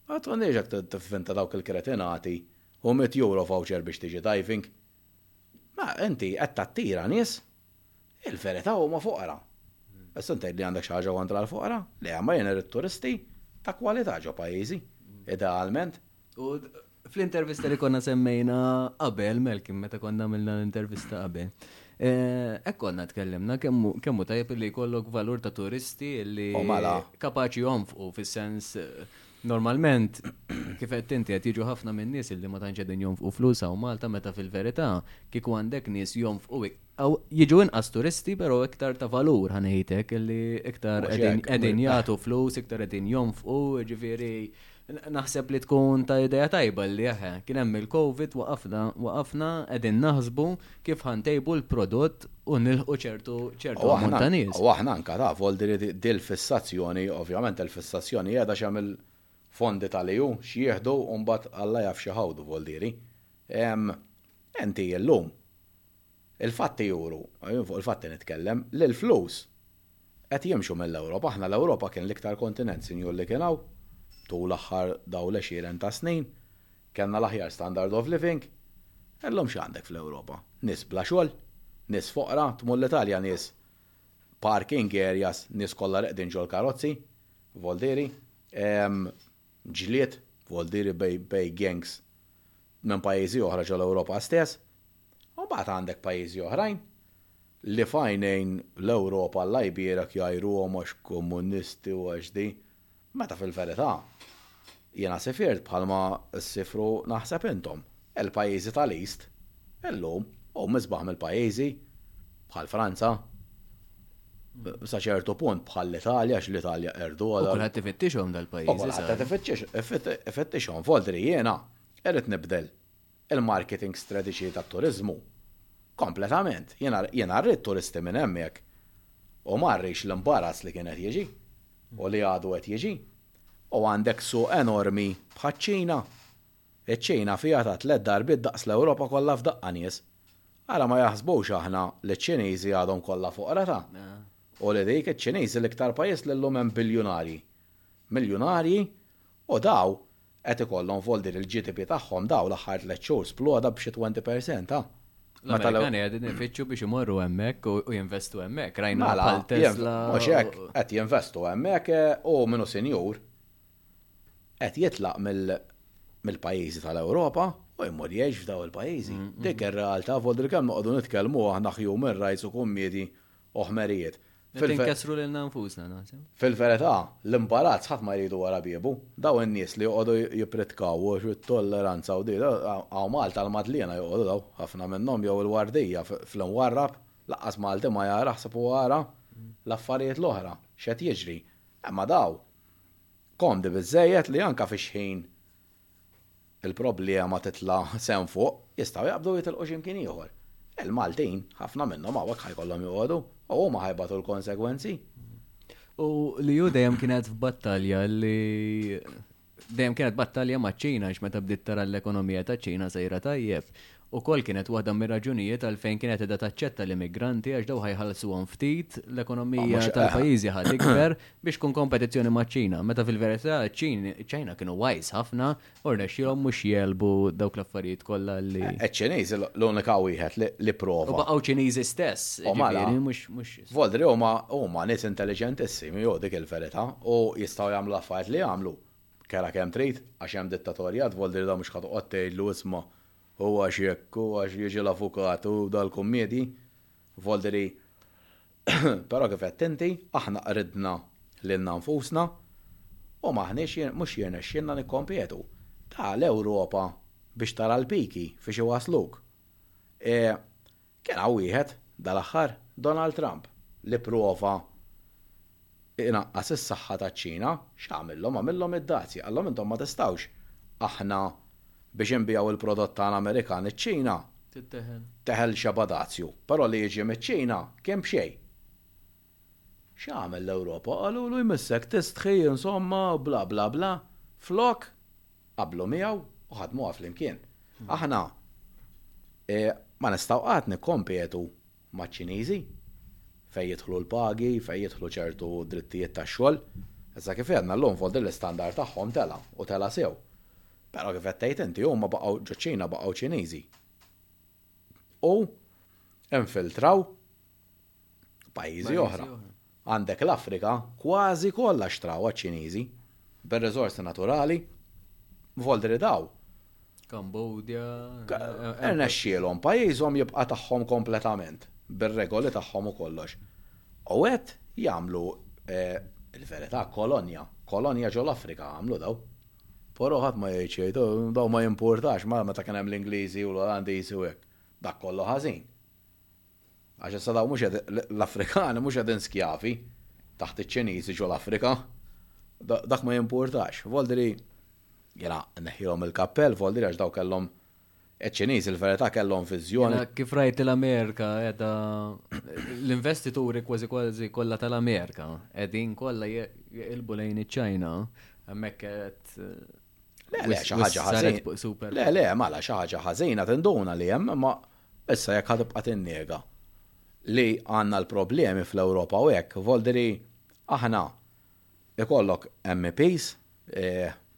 Ma tħunniex jekk tiffinta dawk il-kretinati u 100 euro voucher biex tiġi diving. Ma inti qed tattira nies Il-verità huma foqra. Issa tgħid li għandek xi ħaġa kontra l-foqra? Le, imma jien irrid turisti ta' kwalità ġo pajjiżi, idealment. U fl-intervista li konna semmejna qabel, Malcolm, meta konna għamilna l-intervista qabel, eh, hekk konna tkellimna kemm hu tajjeb li jkollok valur ta' turisti li mela. kapaċi jonfqu fis-sens eh, Normalment, kif qed inti qed jiġu ħafna minn nies illi ma tantx qegħdin jonfqu flus hawn Malta meta fil-verità kieku għandek nies jonfqu aw jiġu inqas turisti però iktar ta' valur ħa ngħid hekk illi iktar qegħdin jagħtu flus, iktar qegħdin jonfqu, ġifieri naħseb li tkun ta' idea tajba li eħe. Kien hemm il-COVID waqafna waqafna qegħdin naħsbu kif ħa ntejbu l-prodott u nilħqu ċertu ċertu ammont ta' nies. U aħna anke taf Oldir dil fissazzjoni, ovvjament il-fissazzjoni qiegħda x'hemm il-fondi tal-EU x'jieħdu u mbagħad Alla jaf xi ħawdu Voldieri. Enti illum il-fatti juru, fuq il-fatti nitkellem, li l-flus Qed jimxu mill-Ewropa. Aħna l-Ewropa kien l-iktar kontinent sinjur li kien hawn tul l-aħħar dawn l-għexieren ta' snin. Kellna l-aħjar standard of living. Illum x'għandek fl-Ewropa? Nies bla xogħol, nies foqra, tmur l-Italja nies parking areas, nies kollha reqdin ġol-karozzi, voldieri, ġlied, voldieri bej gangs minn pajjiżi oħra ġol-Ewropa stess. U mbagħad għandek pajjiżi oħrajn li f'għajnejn l-Ewropa l-għajbierek jgħajruhom għax komunisti u għax din, meta fil-verità, jiena sifirt bħalma ssifru naħseb intom, il-pajjiżi tal-East illum hu misbaħ mill-pajjiżi bħal Franza, sa ċertu punt bħall-Italja għax l-Italja qerduha. U kulħadd ifittixhom dal-pajjiżi. U kulħadd qed ifittixhom, f'għodri jiena irrid nibdel. il-marketing stradiċi tat-turiżmu. Kompletament. Jiena, jiena rrid turisti minn hemm jekk. U ma rridx l-imbarass li kien qed jiġi. U li għadu qed jiġi. U għandek suq enormi bħaċ-Ċina. Iċ-Ċina fiha ta' tliet darbiet daqs l-Ewropa kollha f'daqqa nies. Ara ma jaħsbux aħna li ċ-Ċiniżi għadhom kollha foqra ta'. U li dik, iċ-Ċiniżi l-iktar pajjiż li llum hemm biljunarji. Miljunarji. U daw, Qed ikollhom f'għoldiet il-GDP tagħhom dawn l-aħħar tliet xhur sploda b'xi twenty per cent, ha? Meta l. L-Amerikani qegħdin ifittxu biex imorru hemmhekk u jinvestu hemmhekk. Rajna Mela, bħal jinv- Tesla. mhux hekk, u- qed jinvestu hemmhekk eh, u min hu sinjur qed jitlaq mill- mill-pajjiżi tal-Ewropa u jmur jgħix f'daw il-pajjiżi. Dik ir-realtà f'għoldiet kemm noqogħdu nitkellmu aħna human rights u kummidi u ħmerijiet. Fil-kessru lil nfusna naħseb. Fil-verità, l-imbarazz ħadd ma jridu wara biebu. Daw in-nies li joqogħdu jippritkaw u t-tolleranza u din, hawn Malta l-Madliena joqogħdu daw, ħafna minnhom jew il-Wardija fl-Imwarrab, lanqas Malti ma jara ħseb u ara l-affarijiet l-oħra, x'qed jiġri. Imma daw komdi biżżejjed li anke fix-xħin il-problema titla' sehem fuq, jistgħu jaqbdu u jitilqu xi mkien ieħor. Il-Maltin, ħafna minnhom hawnhekk ħa jkollhom joqogħdu u huma ħa jbatu l-konsegwenzi. U li hu dejjem kienet f'battalja li dejjem kienet battalja maċ-Ċina għax meta bdiet tara l-ekonomija taċ-Ċina sejra tajjeb Ukoll kienet waħda mir-raġunijiet għalfejn kienet qiegħda taċċetta l-immigranti għax dawk ħa jħallsuhom ftit, l-ekonomija tal-pajjiżi ħa tikber biex tkun kompetizzjoni maċ-Ċina, meta fil-verità ċ-Ċina kienu wise ħafna u rnexxielhom mhux jegħlbu dawk l-affarijiet kollha li. Iċ-Ċiniżi l-unika wieħed li pprova. U baqgħu Ċiniżi stess, jiġifieri mhux. Voldri huma nies intelliġentissimi hu dik il-verità u jistgħu jagħmlu l-affarijiet li jagħmlu, kera kemm trid għax hemm dittatorjat, Voldri da mhux ħa toqgħod tgħidlu isma' U għax jekk u għax jiġi l-avukat u dal-kummedji, Volderi, però kif għedt inti, aħna qridna lilna nfusna u m'aħniex jien mhux jirnexxielna nikkompetu. Ta' l-Ewropa biex tara l-piki fiex iwassluk. E Kien hawn wieħed, dal-aħħar, Donald Trump, li pprova inaqqas is-saħħa taċ-Ċina. X'għamillhom? Għamillhom id-dazji. Qallhom intom ma tistgħux, aħna biex inbigħu l-prodott tagħna Amerikan iċ-Ċina, teħel xebgħa dazju, però li jiġi miċ-Ċina kien b'xejn. X'għamel l-Ewropa? Qalulu jmissek tistħi insomma u bla bla bla. Flok, qablu miegħu u ħadmuha flimkien. Aħna ma nistgħu qatt nikkompetu maċ-Ċiniżi fejn jidħlu l-pagi, fejn jidħlu ċertu drittijiet tax-xogħol. Iżda kif għedna llum fuq din l-istandard tagħhom tela' u tela' sew. Però kif qed tgħid inti huma baqgħu ġoċ-Ċina baqgħu Ċiniżi. U infiltraw. pajjiżi oħra. Għandek l-Afrika kważi kollha xtrawha ċ-Ċiniżi bir-riżorsi naturali Volderedaw. Kambodja. Irnexxielhom pajjiżhom jibqa' tagħhom kompletament bir-regoli tagħhom u kollox. U qed jagħmlu eh, il-verità kolonja, kolonja ġol Afrika għamlu daw. Però ħadd ma jgħid daw ma jimpurtax ma meta kien hemm l-Ingliżi u l-Olandiżi u hekk. Dak kollu ħażin. Għax issa daw mhux l-Afrikani mhux qegħdin skjavi taħt iċ-Ċiniżi ġol Afrika. Dak ma jimpurtax. Voldri jena neħjilhom il-kappell, voldri għax daw kellhom Eċ-Ċiniż il-verità kellhom viżjoni. Kif rajt l-Amerika edha l-investituri kważi kważi kollha tal-Amerika qegħdin kollha jilbu lejn iċ-Ċajna hemmhekk qed Le, le, xi ħaġa ħażin. Le, le, mala xi ħaġa ħażina tinduna li hemm ma Issa jekk ħa tibqa' tinnega li għandna l-problemi fl-Ewropa u hekk, voldiri aħna ikollok MEPs,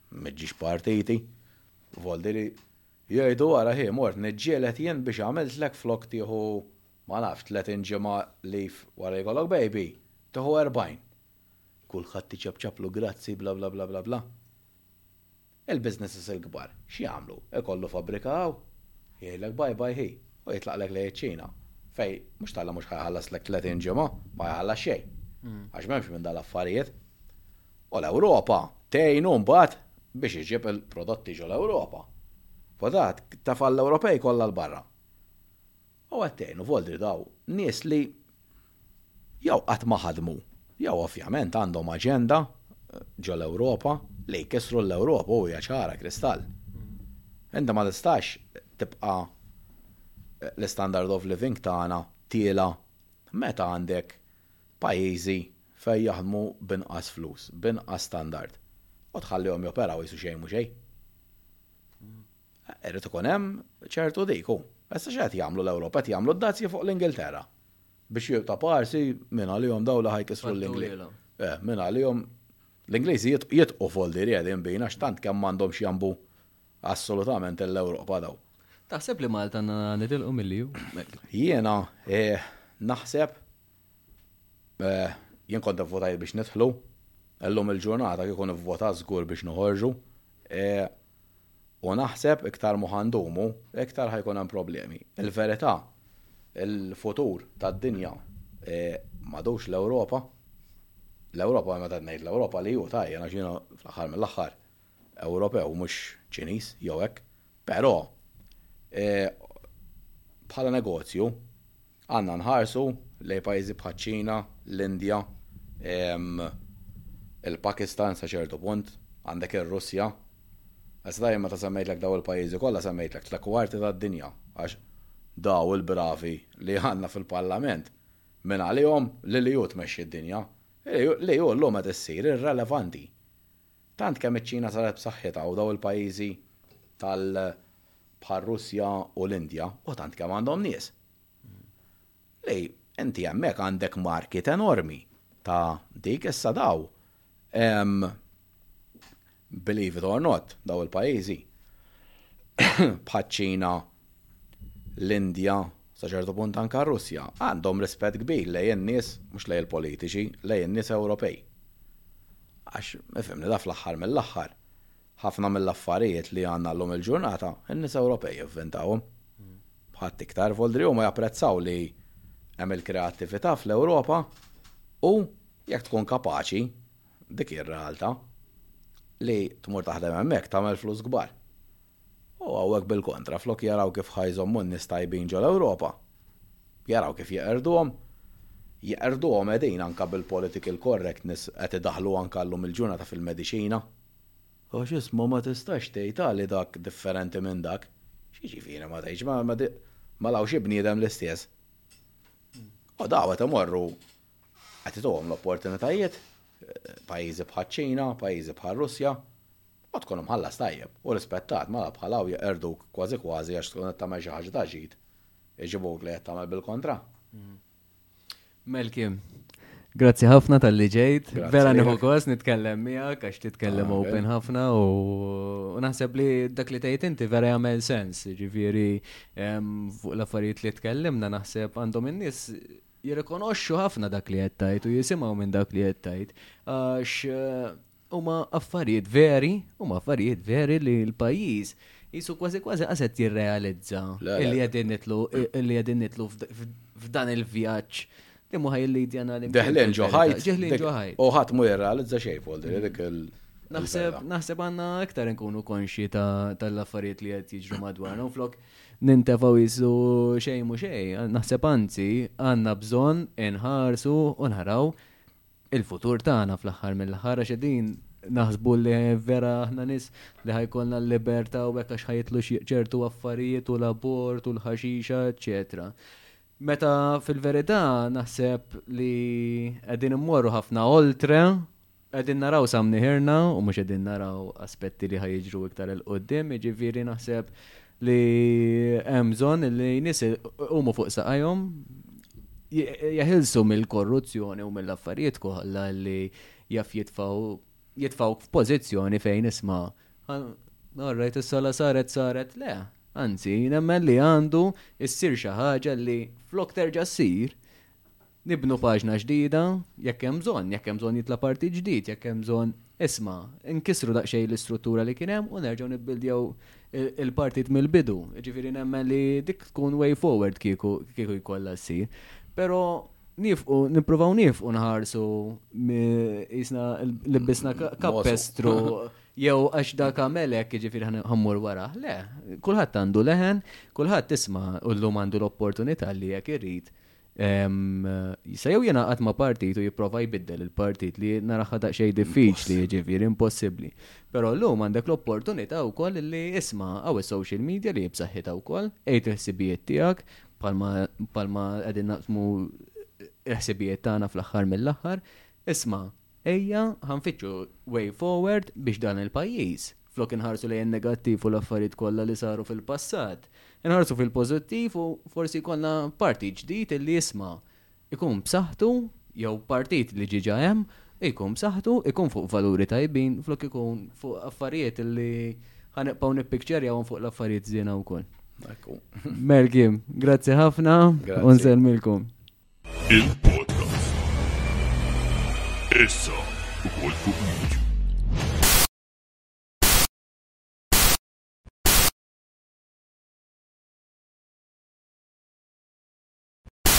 ma jġix partiti, voldiri jgħidu ara hi mort niġġieled jien biex għamiltlek flok tieħu ma nafx 30 ġimgħa leave wara li jkollok baby, tieħu 40. Kulħadd iċapċaplu grazzi bla bla bla bla bla. Il-businesses il-kbar x'jagħmlu? Ikollu fabbrika hawn, jgħidlek bye bye hi, u jitlaqlek lejn iċ-Ċina, fejn mhux t'Alla mhux ħa jħallaslek tletin ġimgħa, ma jħallas xejn, għax m'hemmx minn dal-affarijiet. U l-Ewropa tgħinu mbagħad biex iġib il-prodotti ġol-Ewropa. F'daqqa taf' għall-Ewropej kollha 'l barra. U għattejn u voldri daw nies li jew qatt ma ħadmu jew ovvjament għandhom aġenda ġol-Ewropa li jkissru l-Ewropa u hija ċara kristall. Inti ma tistax tibqa' l-istandard of living tagħna tiela' meta għandek pajjiżi fejn jaħdmu b'inqas flus, b'inqas standard u tħallihom joperaw qisu xejn mhu xejn. Irrid ikun hemm ċertu dik hu. Issa x'qed jagħmlu l-Ewropa? Qed jagħmlu d-dazji fuq l-Ingilterra. Biex ta' parsi minn għalihom daw li ħajkisru l-Ingliż. Eh, minn għalihom l-Ingliżi jitqu foldi riedin bina x'tant kemm m'għandhomx jambu assolutament l-Ewropa daw. Taħseb li Malta għandna nitilqu mill-EU? Jiena eh, naħseb Jien kont nivvotajt biex nidħlu. Illum il-ġurnata kieku nivvota żgur biex noħorġu. U naħseb iktar ma ħandumu, iktar ħajkun hemm problemi. Il-verità, il-futur tad-dinja m'għadux l-Ewropa. L-Ewropa, meta ngħid l-Ewropa li hu tajjeb għax jiena fl-aħħar mill-aħħar Ewropew mhux Ċiniż jew hekk. Però bħala negozju, Għandna nħarsu lejn pajjiżi bħaċ-Ċina, l-Indja, il-Pakistan sa ċertu punt, għandek ir-Russja. Iżda jien meta semmejtlek dawn il-pajjiżi kollha semmejtlek tliet kwarti tad-dinja għax dawn il-bravi li għandna fil-Parlament mingħalihom l-EU tmexxi d-dinja. L-EU llum qed issir irrelevanti. Tant kemm iċ-Ċina saret b'saħħitha u dawn il-pajjiżi tal bħar-Russja u l-Indja u tant kemm għandhom nies. Li inti hemmhekk għandek market enormi ta' dik issa daw believe it or not daw il-pajjiżi bħaċ-Ċina l-Indja, sa ċertu punt anke r-Russja, għandhom rispett kbir lejn in-nies, mhux lejn il-politiċi, lejn in-nies Ewropej. Għax, ifhimni, dan fl-aħħar mill-aħħar, ħafna mill-affarijiet li għandna llum il-ġurnata, in-nies Ewropej ivvintawhom. B'ħadd iktar, voldri huma japprezzaw li hemm il-kreattività fl-Ewropa u, jekk tkun kapaċi, dik hi r-realtà, li tmur taħdem hemmhekk tagħmel flus kbar. U hawnhekk bil-kontra, flok jaraw kif ħa jżommu n-nies tajbin ġol-Ewropa, jaraw kif jeqerduhom. Jeqerduhom qegħdin anke bil-political correctness qed idaħħlu anke llum il-ġurnata fil-mediċina. U x'ismu ma tistax tgħid għali dak differenti minn dak. X'jiġifieri ma tgħidx, mela hawn xi bniedem l-istess? U dawn qed imorru Qed ituhom l-opportunitajiet pajjiżi bħaċ-Ċina, pajjiżi bħar-Russja, u tkun imħallas tajjeb u rispettat, mela bħal hawn jeqerduk kważi kważi għax tkun qed tagħmel xi ħaġa ta' ġid, iġibuk li qed tagħmel bil-kontra. Melkim, grazzi ħafna tal-li ġejt, vera nieħu gost nitkellem miegħek għax titkellem ah, open ħafna u naħseb li dak li tgħid inti vera jagħmel sens, ġifieri fuq l-affarijiet li tkellimna naħseb għandhom in-nies jirrikonoxxu ħafna dak li qed tgħid u jisimgħu minn dak li qed tgħid għax eh, huma affarijiet veri, huma affarijiet veri li l-pajjiż jisu kważi kważi qaset jirrealizza li qegħdin nitlu li qegħdin nitlu f'dan il-vjaġġ li mhu ħajlidjana li Deħlen ġo ħajt. Deħlen ġo ħajt. U ħadd mhu jirrealizza xejn fuq dik il Naħseb naħseb għandna aktar nkunu konxji tal-affarijiet li qed jiġru madwarna u flok Nintefgħu qisu xejn mhu xejn, naħseb anzi għandna bżonn inħarsu u naraw il-futur tagħna fl-aħħar mill-aħħar għax qegħdin naħsbu li vera aħna nies li ħajkolna l-libertà u hekk għax ħajitlu ċertu affarijiet u l-abort u l-ħaxixa, eċċetera. Meta fil-verità naħseb li qegħdin immorru ħafna oltre Qegħdin naraw sa mnieħirna u mhux qegħdin naraw aspetti li ħa jiġru iktar 'il quddiem, jiġifieri naħseb li hemm bżonn li nies iqumu fuq saqajhom jeħilsu mill-korruzzjoni u mill-affarijiet kollha li jaf jitfgħu jitfgħu f'pożizzjoni fejn isma' Alright, is-sala saret saret le. Anzi, nemmen li għandu issir xi ħaġa li flok terġa' ssir Nibnu paġna ġdida, jekk hemm bżonn, jekk hemm bżonn jitla' partit ġdid, jekk hemm bżonn, isma', inkissru daqsxejn l-istruttura li kien hemm u nerġgħu nibbildjaw il-partit mill-bidu. Jiġifieri nemmen li dik tkun way forward kieku jkollha ssir. Però niefqu, nippruvaw niefqu nħarsu qisna libbisna kapestru jew għax dak għamel hekk jiġifieri ħa mmur warah. Le, kulħadd għandu leħen, kulħadd isma' u llum għandu l-opportunità li jekk irid Jista' jew jingħaqad ma' partit u jipprova jbiddel il-partit li naraħħa daqsxejn diffiċli, jiġifieri impossibbli. Però llum għandek l-opportunità wkoll li isma' għaw is-social media li jibsaħħitha wkoll, għid il-ħsibijiet tiegħek palma qegħdin naqsmu il-ħsibijiet tagħna fl-aħħar mill-aħħar, isma' Ejja ħa nfittxu way forward biex dan il-pajjiż, flok inħarsu lejn in-negattiv u l-affarijiet kollha li saru fil-passat, inħarsu fil-pożittiv u forsi jkollna partit ġdid illi jisma' jkun b'saħħtu jew partit li ġiġa hemm u jkun b'saħħtu, ikun fuq valuri tajbin flok ikun fuq affarijiet illi ħa nibqgħu nippikċjarjawhom fuq l-affarijiet żiena wkoll. Mel Kim, grazzi ħafna u nsellmilkom. Il-podcast. Issa ukoll fuq YouTube.